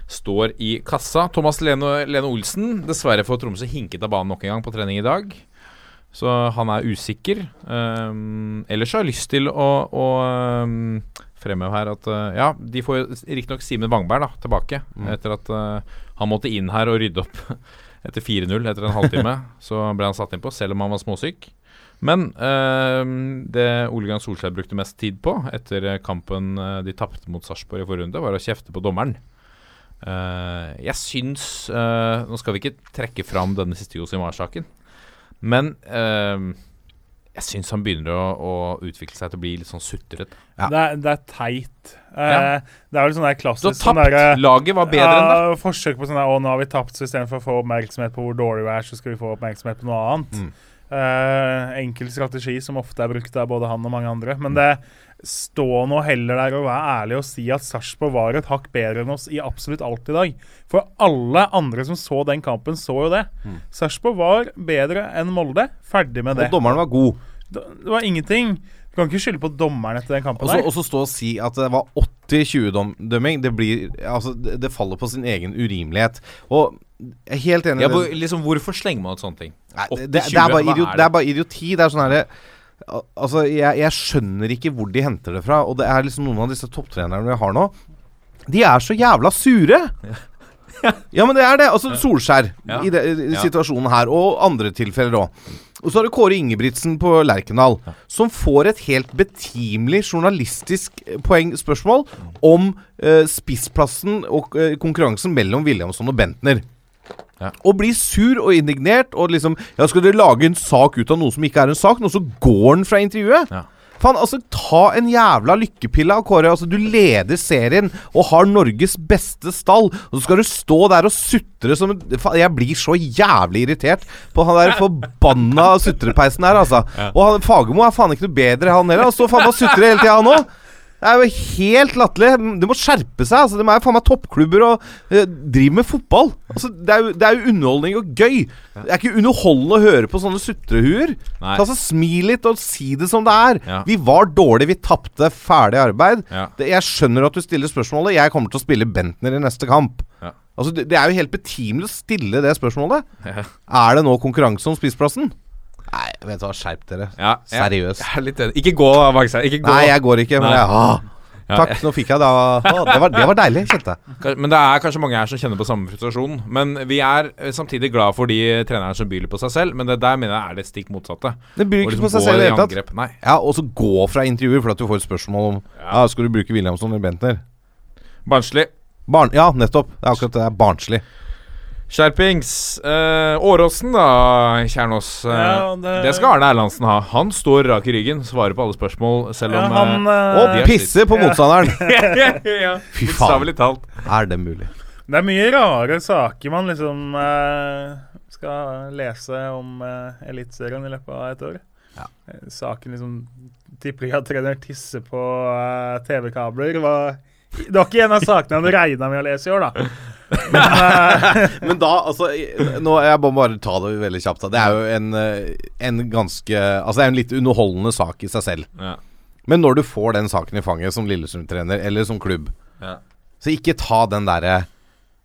står i kassa. Thomas Lene, Lene Olsen, dessverre får Tromsø hinket av banen nok en gang på trening i dag. Så han er usikker. Um, ellers har jeg lyst til å, å um, fremheve her at uh, Ja, de får riktignok Simen Wangberg da, tilbake. Etter at uh, han måtte inn her og rydde opp etter 4-0 etter en halvtime. så ble han satt inn på, selv om han var småsyk. Men um, det Ole Gunnar Solskjær brukte mest tid på etter kampen uh, de tapte mot Sarpsborg i forrige runde, var å kjefte på dommeren. Uh, jeg syns uh, Nå skal vi ikke trekke fram denne siste Josimar-saken, men eh, jeg syns han begynner å, å utvikle seg til å bli litt sånn sutrete. Ja. Det, er, det er teit. Eh, Ja. Det er vel sånn der klassisk Du har sånn tapt! Der, Laget var bedre enn deg. Forsøk på sånn der, Å, nå har vi tapt, så istedenfor å få oppmerksomhet på hvor dårlig vi er, så skal vi få oppmerksomhet på noe annet. Mm. Eh, enkel strategi som ofte er brukt av både han og mange andre. Mm. Men det stå nå heller der og være ærlig og si at Sarpsborg var et hakk bedre enn oss i absolutt alt i dag. For alle andre som så den kampen, så jo det. Mm. Sarpsborg var bedre enn Molde. Ferdig med det. Og dommeren var god. Det var ingenting. Du kan ikke skylde på dommeren etter den kampen Og så der. og så stå og si at det var 80-20-dømming. Det Altså, det, det faller på sin egen urimelighet. Og jeg er helt enig Ja, i hvor, det. liksom, hvorfor slenger man ut sånne ting? Nei, det, 80-20, det, er bare idiot, det er bare idioti. Det er sånn herre Altså, jeg, jeg skjønner ikke hvor de henter det fra. Og det er liksom noen av disse topptrenerne vi har nå. De er så jævla sure! Ja, men det er det. Altså Solskjær Ja. i, det, i situasjonen her, og andre tilfeller òg. Og så har du Kåre Ingebrigtsen på Lerkendal, som får et helt betimelig journalistisk eh, poeng spørsmål om eh, spissplassen og eh, konkurransen mellom Williamson og Bentner. Ja. Og blir sur og indignert og liksom Ja, skal dere lage en sak ut av noe som ikke er en sak? Nå så går han fra intervjuet. Ja. Faen, altså, ta en jævla lykkepille av Kåre. Altså, du leder serien og har Norges beste stall, og så skal du stå der og sutre som Faen, jeg blir så jævlig irritert på han der forbanna sutrepeisen her, altså. Og han, Fagermo er faen ikke noe bedre, han heller. Han står faen og sutrer hele tida, han òg. Det er jo helt latterlig. Det må skjerpe seg. Altså, De er jo faen meg toppklubber og eh, driver med fotball. Altså, det, er jo, det er jo underholdning og gøy. Det er ikke underholdende å høre på sånne sutrehuer. Altså, Smil litt og si det som det er. Ja. Vi var dårlige, vi tapte. Ferdig arbeid. Ja. Det, jeg skjønner at du stiller spørsmålet. Jeg kommer til å spille Bentner i neste kamp. Ja. Altså, det, det er jo helt betimelig å stille det spørsmålet. Er det nå konkurranse om spissplassen? Nei, vet du hva, skjerp dere. Ja, Seriøst. Jeg er litt enig. Ikke gå, Magstein. Ikke gå. Nei, jeg går ikke, men jeg ah. Takk, nå fikk jeg da det, var, det var deilig, kjente jeg. Men det er kanskje mange her som kjenner på samme frustrasjon. Men vi er eh, samtidig glad for de trenerne som byr på seg selv, men det der mener jeg er det stikk motsatte. Det byr ikke liksom på seg selv i det hele tatt. Ja, og så gå fra intervjuer fordi at du får et spørsmål om ja. Skal du bruke Williamson eller Bentner. Barnslig. Barn, ja, nettopp. Det er akkurat det. det er barnslig. Skjerpings. Eh, Åråsen, da, Kjernås. Eh, Ja, det... det- skal Arne Erlandsen ha. Han står rak i ryggen, svarer på alle spørsmål, selv Ja, om han, eh, eh, Og de er pisse på motstanderen! ja, Fy faen. Bokstavelig talt. Er det mulig? Det er mye rare saker man liksom eh, skal lese om eh, Eliteserien i løpet av et år. Ja. Eh, Saken liksom trener tisser på eh, TV-kabler Det var ikke en av sakene hadde regna med å lese i år, da. Men Men da, altså nå, Jeg må bare ta det veldig kjapt. da. Det er jo en, eh, en ganske Altså det er en litt underholdende sak i seg selv. Ja. Men når du får den saken i fanget som Lillestrøm-trener eller som klubb, Ja. så ikke ta den derre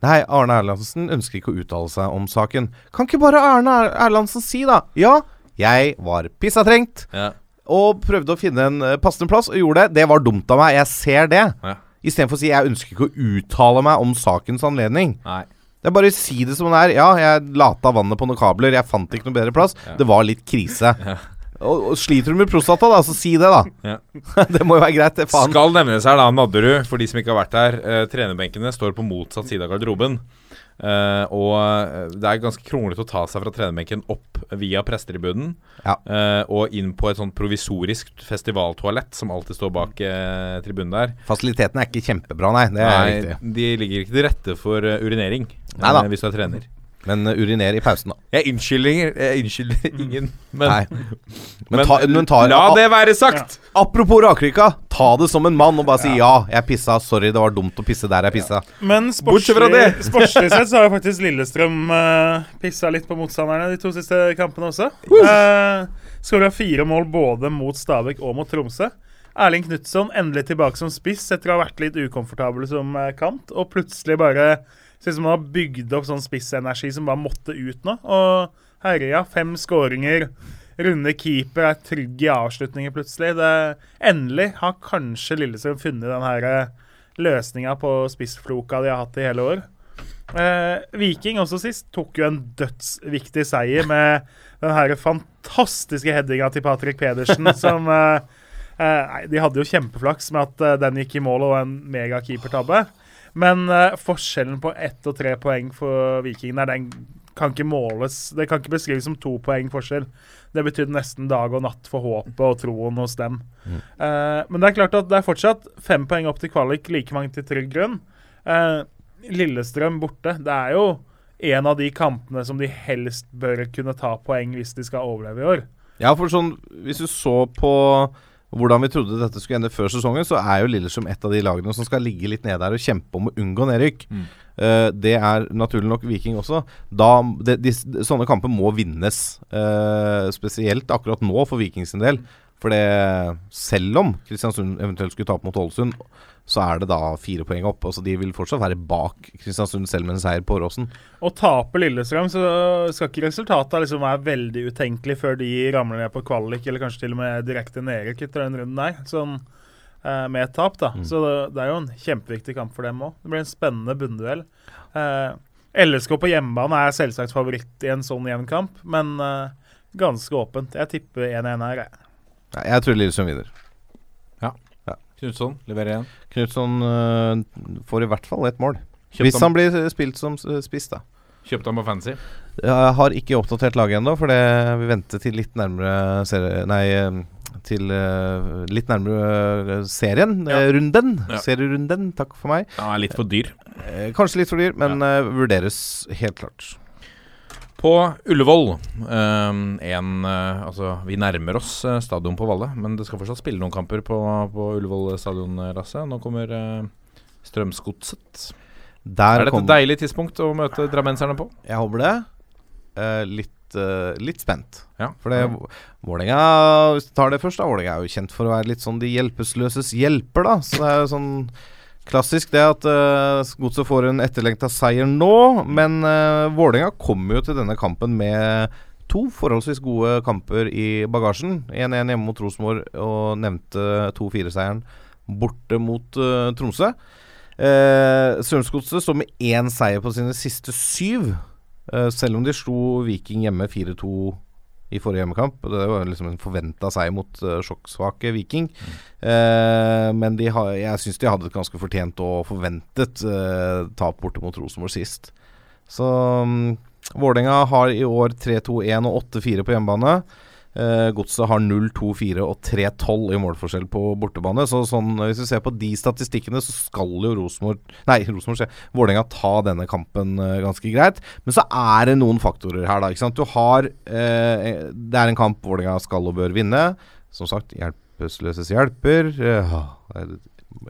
Nei, Arne Erlandsen ønsker ikke å uttale seg om saken. Kan ikke bare Arne Er- Erlandsen si, da? Ja, jeg var pissatrengt Ja. og prøvde å finne en eh, passende plass, og gjorde det. Det var dumt av meg. Jeg ser det. Ja. Istedenfor å si jeg ønsker ikke å uttale meg om sakens anledning. Nei. Det er bare å si det som det er. Ja, jeg lata vannet på noen kabler. Jeg fant ikke noe bedre plass. Det var litt krise. Og, og Sliter du med prostata, da, så si det, da. Ja. det må jo være greit. Faen. Skal nevnes her, da, Nadderud, for de som ikke har vært der. Eh, trenerbenkene står på motsatt side av garderoben. Eh, og eh, det er ganske kronglete å ta seg fra trenerbenken opp via prestetribunen Ja. uh, og inn på et sånt provisorisk festivaltoalett som alltid står bak uh, tribunen der. Fasilitetene er ikke kjempebra, nei. Det Nei, de ligger ikke til rette for urinering hvis du er trener. Men uh, uriner i pausen, da. Jeg unnskylder, jeg unnskylder ingen, men, Nei. Men, ta, men ta, la det være sagt! Apropos rakrykka, ta det som en mann og bare si ja, jeg pissa. Sorry, det var dumt å pisse der jeg pissa. Men Bortsett fra sportslig, det. sportslig sett så har faktisk Lillestrøm uh, pissa litt på motstanderne de to siste kampene også. Uh, Skåra fire mål både mot Stabæk og mot Tromsø. Erling Knutson endelig tilbake som spiss etter å ha vært litt ukomfortabel som eh, kant. Og plutselig bare Ser ut som han har bygd opp sånn spissenergi som bare måtte ut nå. Og herja, fem skåringer. Runde keeper er trygg i avslutninger plutselig. Det, endelig har kanskje Lillestrøm funnet den her eh, løsninga på spissfloka de har hatt i hele år. Eh, Viking også sist tok jo en dødsviktig seier med den her fantastiske headinga til Patrick Pedersen som eh, eh, Nei, de hadde jo kjempeflaks med at eh, den gikk i mål og en megakeepertabbe. Men uh, forskjellen på ett og tre poeng for Vikingene den kan ikke måles Det kan ikke beskrives som to poeng forskjell. Det betydde nesten dag og natt for håpet og troen hos dem. Eh, men det er klart at det er fortsatt fem poeng opp til kvalik, like mange til trygg grunn. Uh, Lillestrøm borte. Det er jo en av de kampene som de helst bør kunne ta poeng hvis de skal overleve i år. Ja, for sånn Hvis du så på hvordan vi trodde dette skulle ende før sesongen, så er jo Lillestrøm et av de lagene som skal ligge litt nede der og kjempe om å unngå nedrykk. Eh, det er naturlig nok Viking også. Da, de, de, sånne kamper må vinnes. Uh, spesielt akkurat nå for Vikings del. del. For det, selv om Kristiansund eventuelt skulle tape mot Ålesund, så er det da fire poeng opp. Altså De vil fortsatt være bak Kristiansund selv med en seier på Åråsen. Og taper Lillestrøm, så skal ikke resultatet liksom være veldig utenkelig før de ramler ned på kvalik, eller kanskje til og med direkte nedrykk etter den runden der. Sånn eh, med et tap, da. Så det, det er jo en kjempeviktig kamp for dem òg. Det blir en spennende bunnduell. Eh, LSK på hjemmebane er selvsagt favoritt i en sånn jevn kamp, men eh, ganske åpent. Jeg tipper 1-1 her, jeg. Ja, jeg tror Lillestrøm vinner. Knutson leverer igjen. Knutson øh, får i hvert fall ett mål. Kjøpt Hvis han blir spilt som spiss, da. Kjøpte han på Fancy. Jeg har ikke oppdatert laget ennå, for det vi venter til litt nærmere serie, Nei, øh, til uh, litt nærmere serien. Ja. Runden. Ja. Serierunden. Takk for meg. Er litt for dyr. Eh, kanskje litt for dyr, men øh, vurderes helt klart. På Ullevål ehm, en, eh, Altså, vi nærmer oss eh, stadion på Valle, men det skal fortsatt spille noen kamper på, på Ullevål stadion, eh, Lasse. Nå kommer Strømsgodset. Der Er kom et deilig tidspunkt å møte drammenserne på? Jeg håper det. Eh, litt, eh, litt spent. Ja. For det, Vålerenga, hvis du tar det først, da Vålerenga er jo kjent for å være litt sånn de hjelpeløses hjelper, da. Så det er jo sånn klassisk det at uh, Godset får en etterlengta seier nå. Men uh, Vålerenga kommer jo til denne kampen med to forholdsvis gode kamper i bagasjen. 1-1 hjemme mot Rosenborg og nevnte 2-4-seieren borte mot uh, Tromsø. Uh, Strømsgodset står med én seier på sine siste syv, uh, selv om de slo Viking hjemme 4-2 i forrige hjemmekamp. Det var liksom en forventa seier mot uh, sjokksvake Viking. Eh, men de har, jeg syns de hadde et ganske fortjent og forventet eh, tap borte mot Rosenborg sist. Så um, Vålerenga har i år 3-2-1 og 8-4 på hjemmebane. Eh, Godset har 0-2-4 og 3-12 i målforskjell på bortebane. Så sånn, hvis vi ser på de statistikkene, så skal jo Rosenborg Nei, Rosenborg Vålerenga ta denne kampen eh, ganske greit. Men så er det noen faktorer her, da. Ikke sant? Du har eh, Det er en kamp Vålerenga skal og bør vinne. Som sagt, hjelpeløses hjelper. Eh,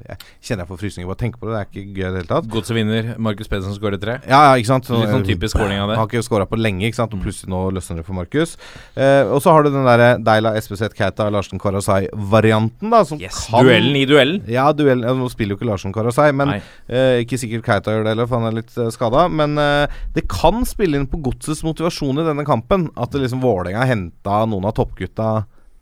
jeg kjenner jeg får frysninger bare tenke på det. Det er ikke gøy i det hele tatt. Godset vinner. Markus Pedersen skårer tre. Ja, ja, ikke sant Litt sånn typisk Vålerenga, det. Har ikke skåra på lenge, ikke sant og plutselig nå løsner det for Markus. Eh, og så har du den derre Deila Espeseth Keita Larsen Karasai-varianten, da. Som Yes, kan Duellen i duellen. Ja, duellen. Ja, nå spiller jo ikke Larsen Karasai, men eh, ikke sikkert Keita gjør det heller, for han er litt eh, skada. Men eh, det kan spille inn på godsets motivasjon i denne kampen at det liksom Vålerenga henta noen av toppgutta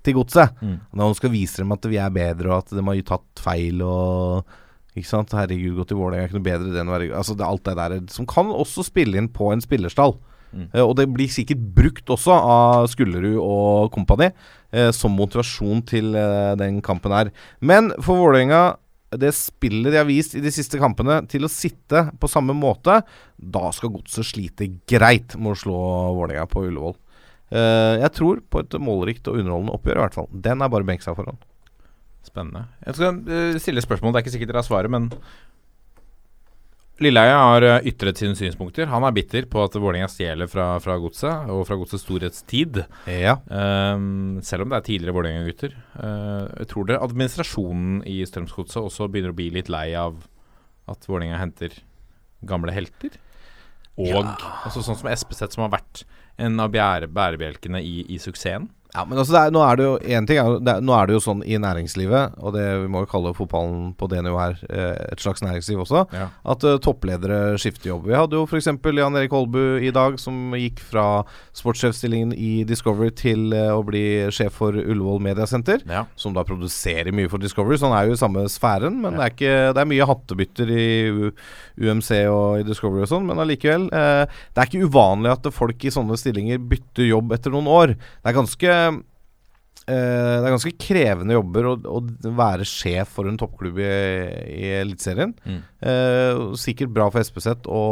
til godset. Mm. Man skal vise dem at vi er bedre, og at de har tatt feil og ikke sant? Herregud, gå til Vålerenga er ikke noe bedre enn å være Altså det alt det der som kan også spille inn på en spillerstall. Mm. Eh, og det blir sikkert brukt også av Skullerud og kompani eh, som motivasjon til eh, den kampen her. Men for Vålerenga det spillet de har vist i de siste kampene, til å sitte på samme måte, da skal Godset slite greit med å slå Vålerenga på Ullevål. Eh, jeg tror på et målrikt og underholdende oppgjør, i hvert fall. Den er bare å benke seg foran. Spennende. Jeg skal eh, stille spørsmål, det er ikke sikkert dere har svaret, men Lilleheie har eh, ytret sine synspunkter. Han er bitter på at Vålerenga stjeler fra, fra godset, og fra godsets storhetstid. Ja. Um, selv om det er tidligere Vålerenga-gutter. Uh, tror dere administrasjonen i Strømsgodset også begynner å bli litt lei av at Vålerenga henter gamle helter? Og altså, sånn som Espeseth, som har vært en av bærebjelkene i, i suksessen. Ja, men altså er, nå er det jo en ting er, er, Nå er det jo sånn i næringslivet, og det vi må jo kalle fotballen på det nivået her eh, et slags næringsliv også, Ja. at uh, toppledere skifter jobb. Vi hadde jo f.eks. Jan Erik Holbu i dag, som gikk fra sportssjefstillingen i Discovery til uh, å bli sjef for Ullevål Mediasenter. Ja. Som da produserer mye for Discovery, så han er jo i samme sfæren. Men det, er ikke, det er mye hattebytter i U UMC og i Discovery og sånn, men allikevel. Uh, det er ikke uvanlig at folk i sånne stillinger bytter jobb etter noen år. Det er ganske det er ganske krevende jobber å, å være sjef for en toppklubb i, i Eliteserien. Mm. Eh, sikkert bra for Espeseth å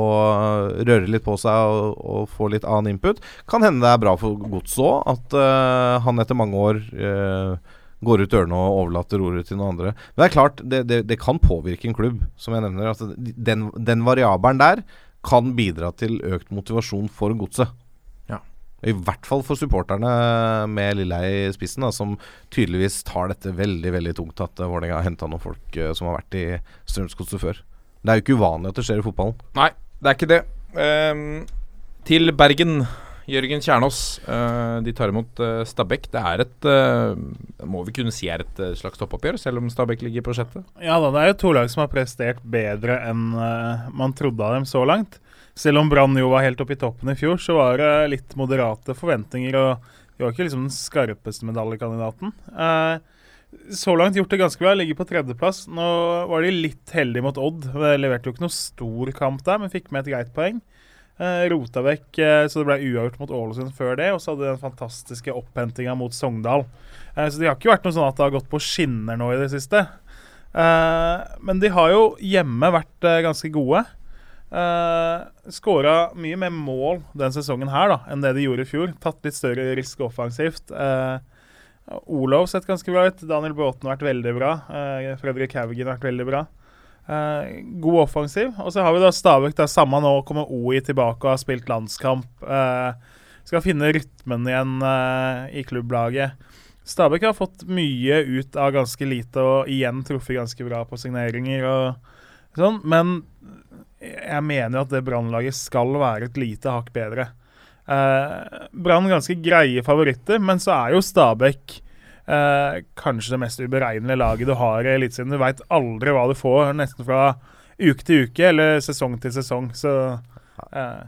røre litt på seg og, og få litt annen input. Kan hende det er bra for Godset òg, at eh, han etter mange år eh, går ut ørene og overlater ordet til noen andre. Men det er klart, det, det, det kan påvirke en klubb, som jeg nevner. Altså, den, den variabelen der kan bidra til økt motivasjon for Godset. I hvert fall for supporterne med Lilleheie i spissen, da, som tydeligvis tar dette veldig veldig tungt at uh, Vålerenga har henta noen folk eh, som har vært i Strømsgodset før. Det er jo ikke uvanlig at det skjer i fotballen. Nei, det er ikke det. Um, til Bergen. Jørgen Kjernås. eh, de tar imot uh, Stabæk. Det er et eh, Må vi kunne si er et eh, slags toppoppgjør, selv om Stabæk ligger på sjette? Ja da, det er jo to lag som har prestert bedre enn eh, man trodde av dem så langt. Selv om Brann jo var helt oppe i toppen i fjor, så var det litt moderate forventninger. Og de var ikke liksom den skarpeste medaljekandidaten. Eh, så langt gjort det ganske bra, ligger på tredjeplass. Nå var de litt heldige mot Odd. De leverte jo ikke noe stor kamp der, men fikk med et greit poeng. Eh, rota vekk, eh, så det ble uavgjort mot Ålesund før det. Og så hadde de den fantastiske opphentinga mot Sogndal. Eh, så de har ikke vært noe sånn at det har gått på skinner nå i det siste. Men de har jo hjemme vært ganske gode. Uh, Skåra mye mer mål den sesongen her da enn det de gjorde i fjor. Tatt litt større risk offensivt. Uh, Olov sett ganske bra ut. Daniel Bråten har vært veldig bra. Uh, Fredrik Haugen har vært veldig bra. Uh, god offensiv. Og så har vi da Stabæk. der Samme nå kommer OI tilbake og har spilt landskamp. Uh, skal finne rytmen igjen uh, i klubblaget. Stabæk har fått mye ut av ganske lite og igjen truffet ganske bra på signeringer. og sånn, Men jeg mener jo at det Brannlaget skal være et lite hakk bedre. Brann ganske greie favoritter, men så er jo Stabæk eh, kanskje det mest uberegnelige laget du har i Eliteserien. Du veit aldri hva du får, nesten fra uke til uke eller sesong til sesong. Så eh,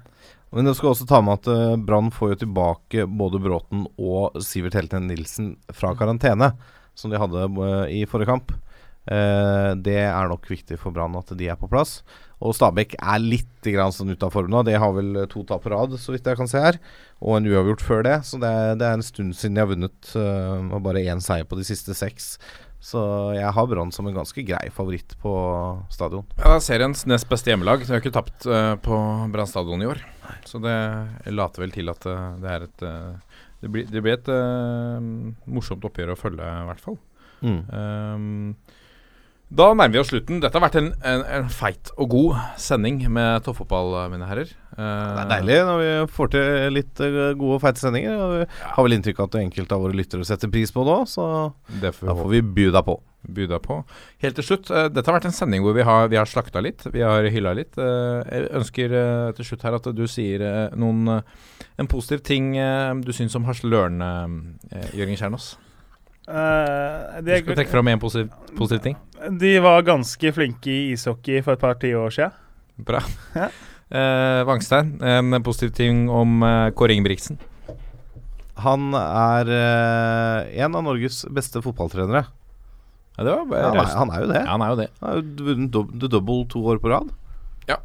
Men du skal også ta med at uh, Brann får jo tilbake både Bråten og Sivert Helten Nilsen fra karantene, som de hadde uh, i forrige kamp. Eh, det er nok viktig for Brann at de er på plass. Og Stabæk er litt grann sånn ute av form nå. De har vel to tap på rad, så vidt jeg kan se her. Og en uavgjort før det. Så det er, det er en stund siden de har vunnet. eh, og bare én seier på de siste seks. Så jeg har Brann som en ganske grei favoritt på stadion. Ja, det er seriens nest beste hjemmelag. De har ikke tapt eh, på Brann stadion i år. Så det later vel til at eh, det er et Det blir, det blir et morsomt oppgjør å følge, i hvert fall. Mm. Ehm, da nærmer vi oss slutten. Dette har vært en, en, en feit og god sending med toppfotball, mine herrer. Det er deilig når vi får til litt eh, gode og feite sendinger. Og vi har vel inntrykk av at enkelte av våre lyttere setter pris på det òg, så Det får da får vi by deg på. Buda på. Helt til slutt, eh, dette har vært en sending hvor vi har, vi har slakta litt. Vi har hylla litt. Eh, jeg ønsker eh, til slutt her at du sier eh, noen eh, En positiv ting eh, du syns om Harseløren, uh, Jørgen Kjernås. Eh, Du skal trekke fram én positiv, positiv ting. de var ganske flinke i ishockey for et par tiår siden. Bra. Ja. Uh, Vangstein, en positiv ting om uh, Kåre Ingebrigtsen. Han er uh, en av Norges beste fotballtrenere. Ja, det var Ja, han, er, han er jo det. Ja, han er jo det. Han har jo vunnet double to år på rad. Ja.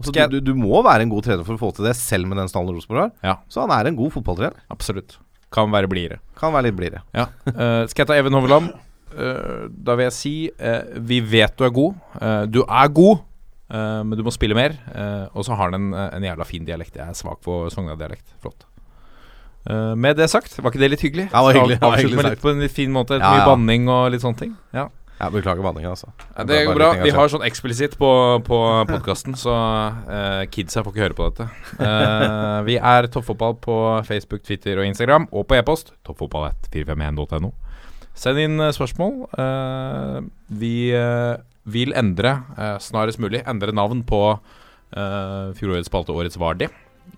Så du, du, du må være en god trener for å få til det, selv med den stallen Rosenborg har. Ja. Så han er en god fotballtrener. Absolutt. Kan være blidere. Kan være litt blidere. Ja. Uh, skal jeg ta Even Hoveland? Uh, da vil jeg si uh, Vi vet du er god. Du er god, men du må spille mer. Og så har han en, en jævla fin dialekt. Jeg er svak på Sogna-dialekt. Flott. Med det sagt, var ikke det litt hyggelig? Ja, det var hyggelig. Det var avslutte med litt på en litt fin måte. Ja, Mye ja. banning og litt sånne ting. Ja. Jeg beklager banninga, altså. Ja, det går bra. Vi har sånn eksplisitt på, på podkasten, så uh, kidsa får ikke høre på dette. Uh, vi er Toppfotball på Facebook, Twitter og Instagram, og på e-post toppfotball1451.no Send inn eh, spørsmål. Uh, vi eh, vil endre, eh, snarest mulig, endre navn på fjorårets spalte Årets Vardi.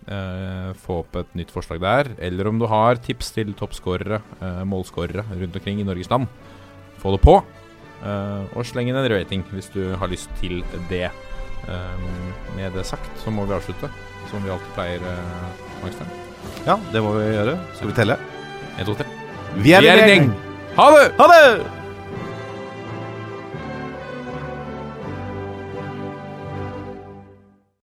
Uh, få opp et nytt forslag der. Eller om du har tips til toppskårere, uh, målskårere rundt omkring i Norges land, få det på. Eh, og sleng inn en rating hvis du har lyst til det. Um, med det sagt så må vi avslutte, som vi alltid pleier. Uh, Magstein. Ja, det må vi gjøre. Skal vi telle? En, to, tre. Vi er en gjeng! Ha det! Ha det!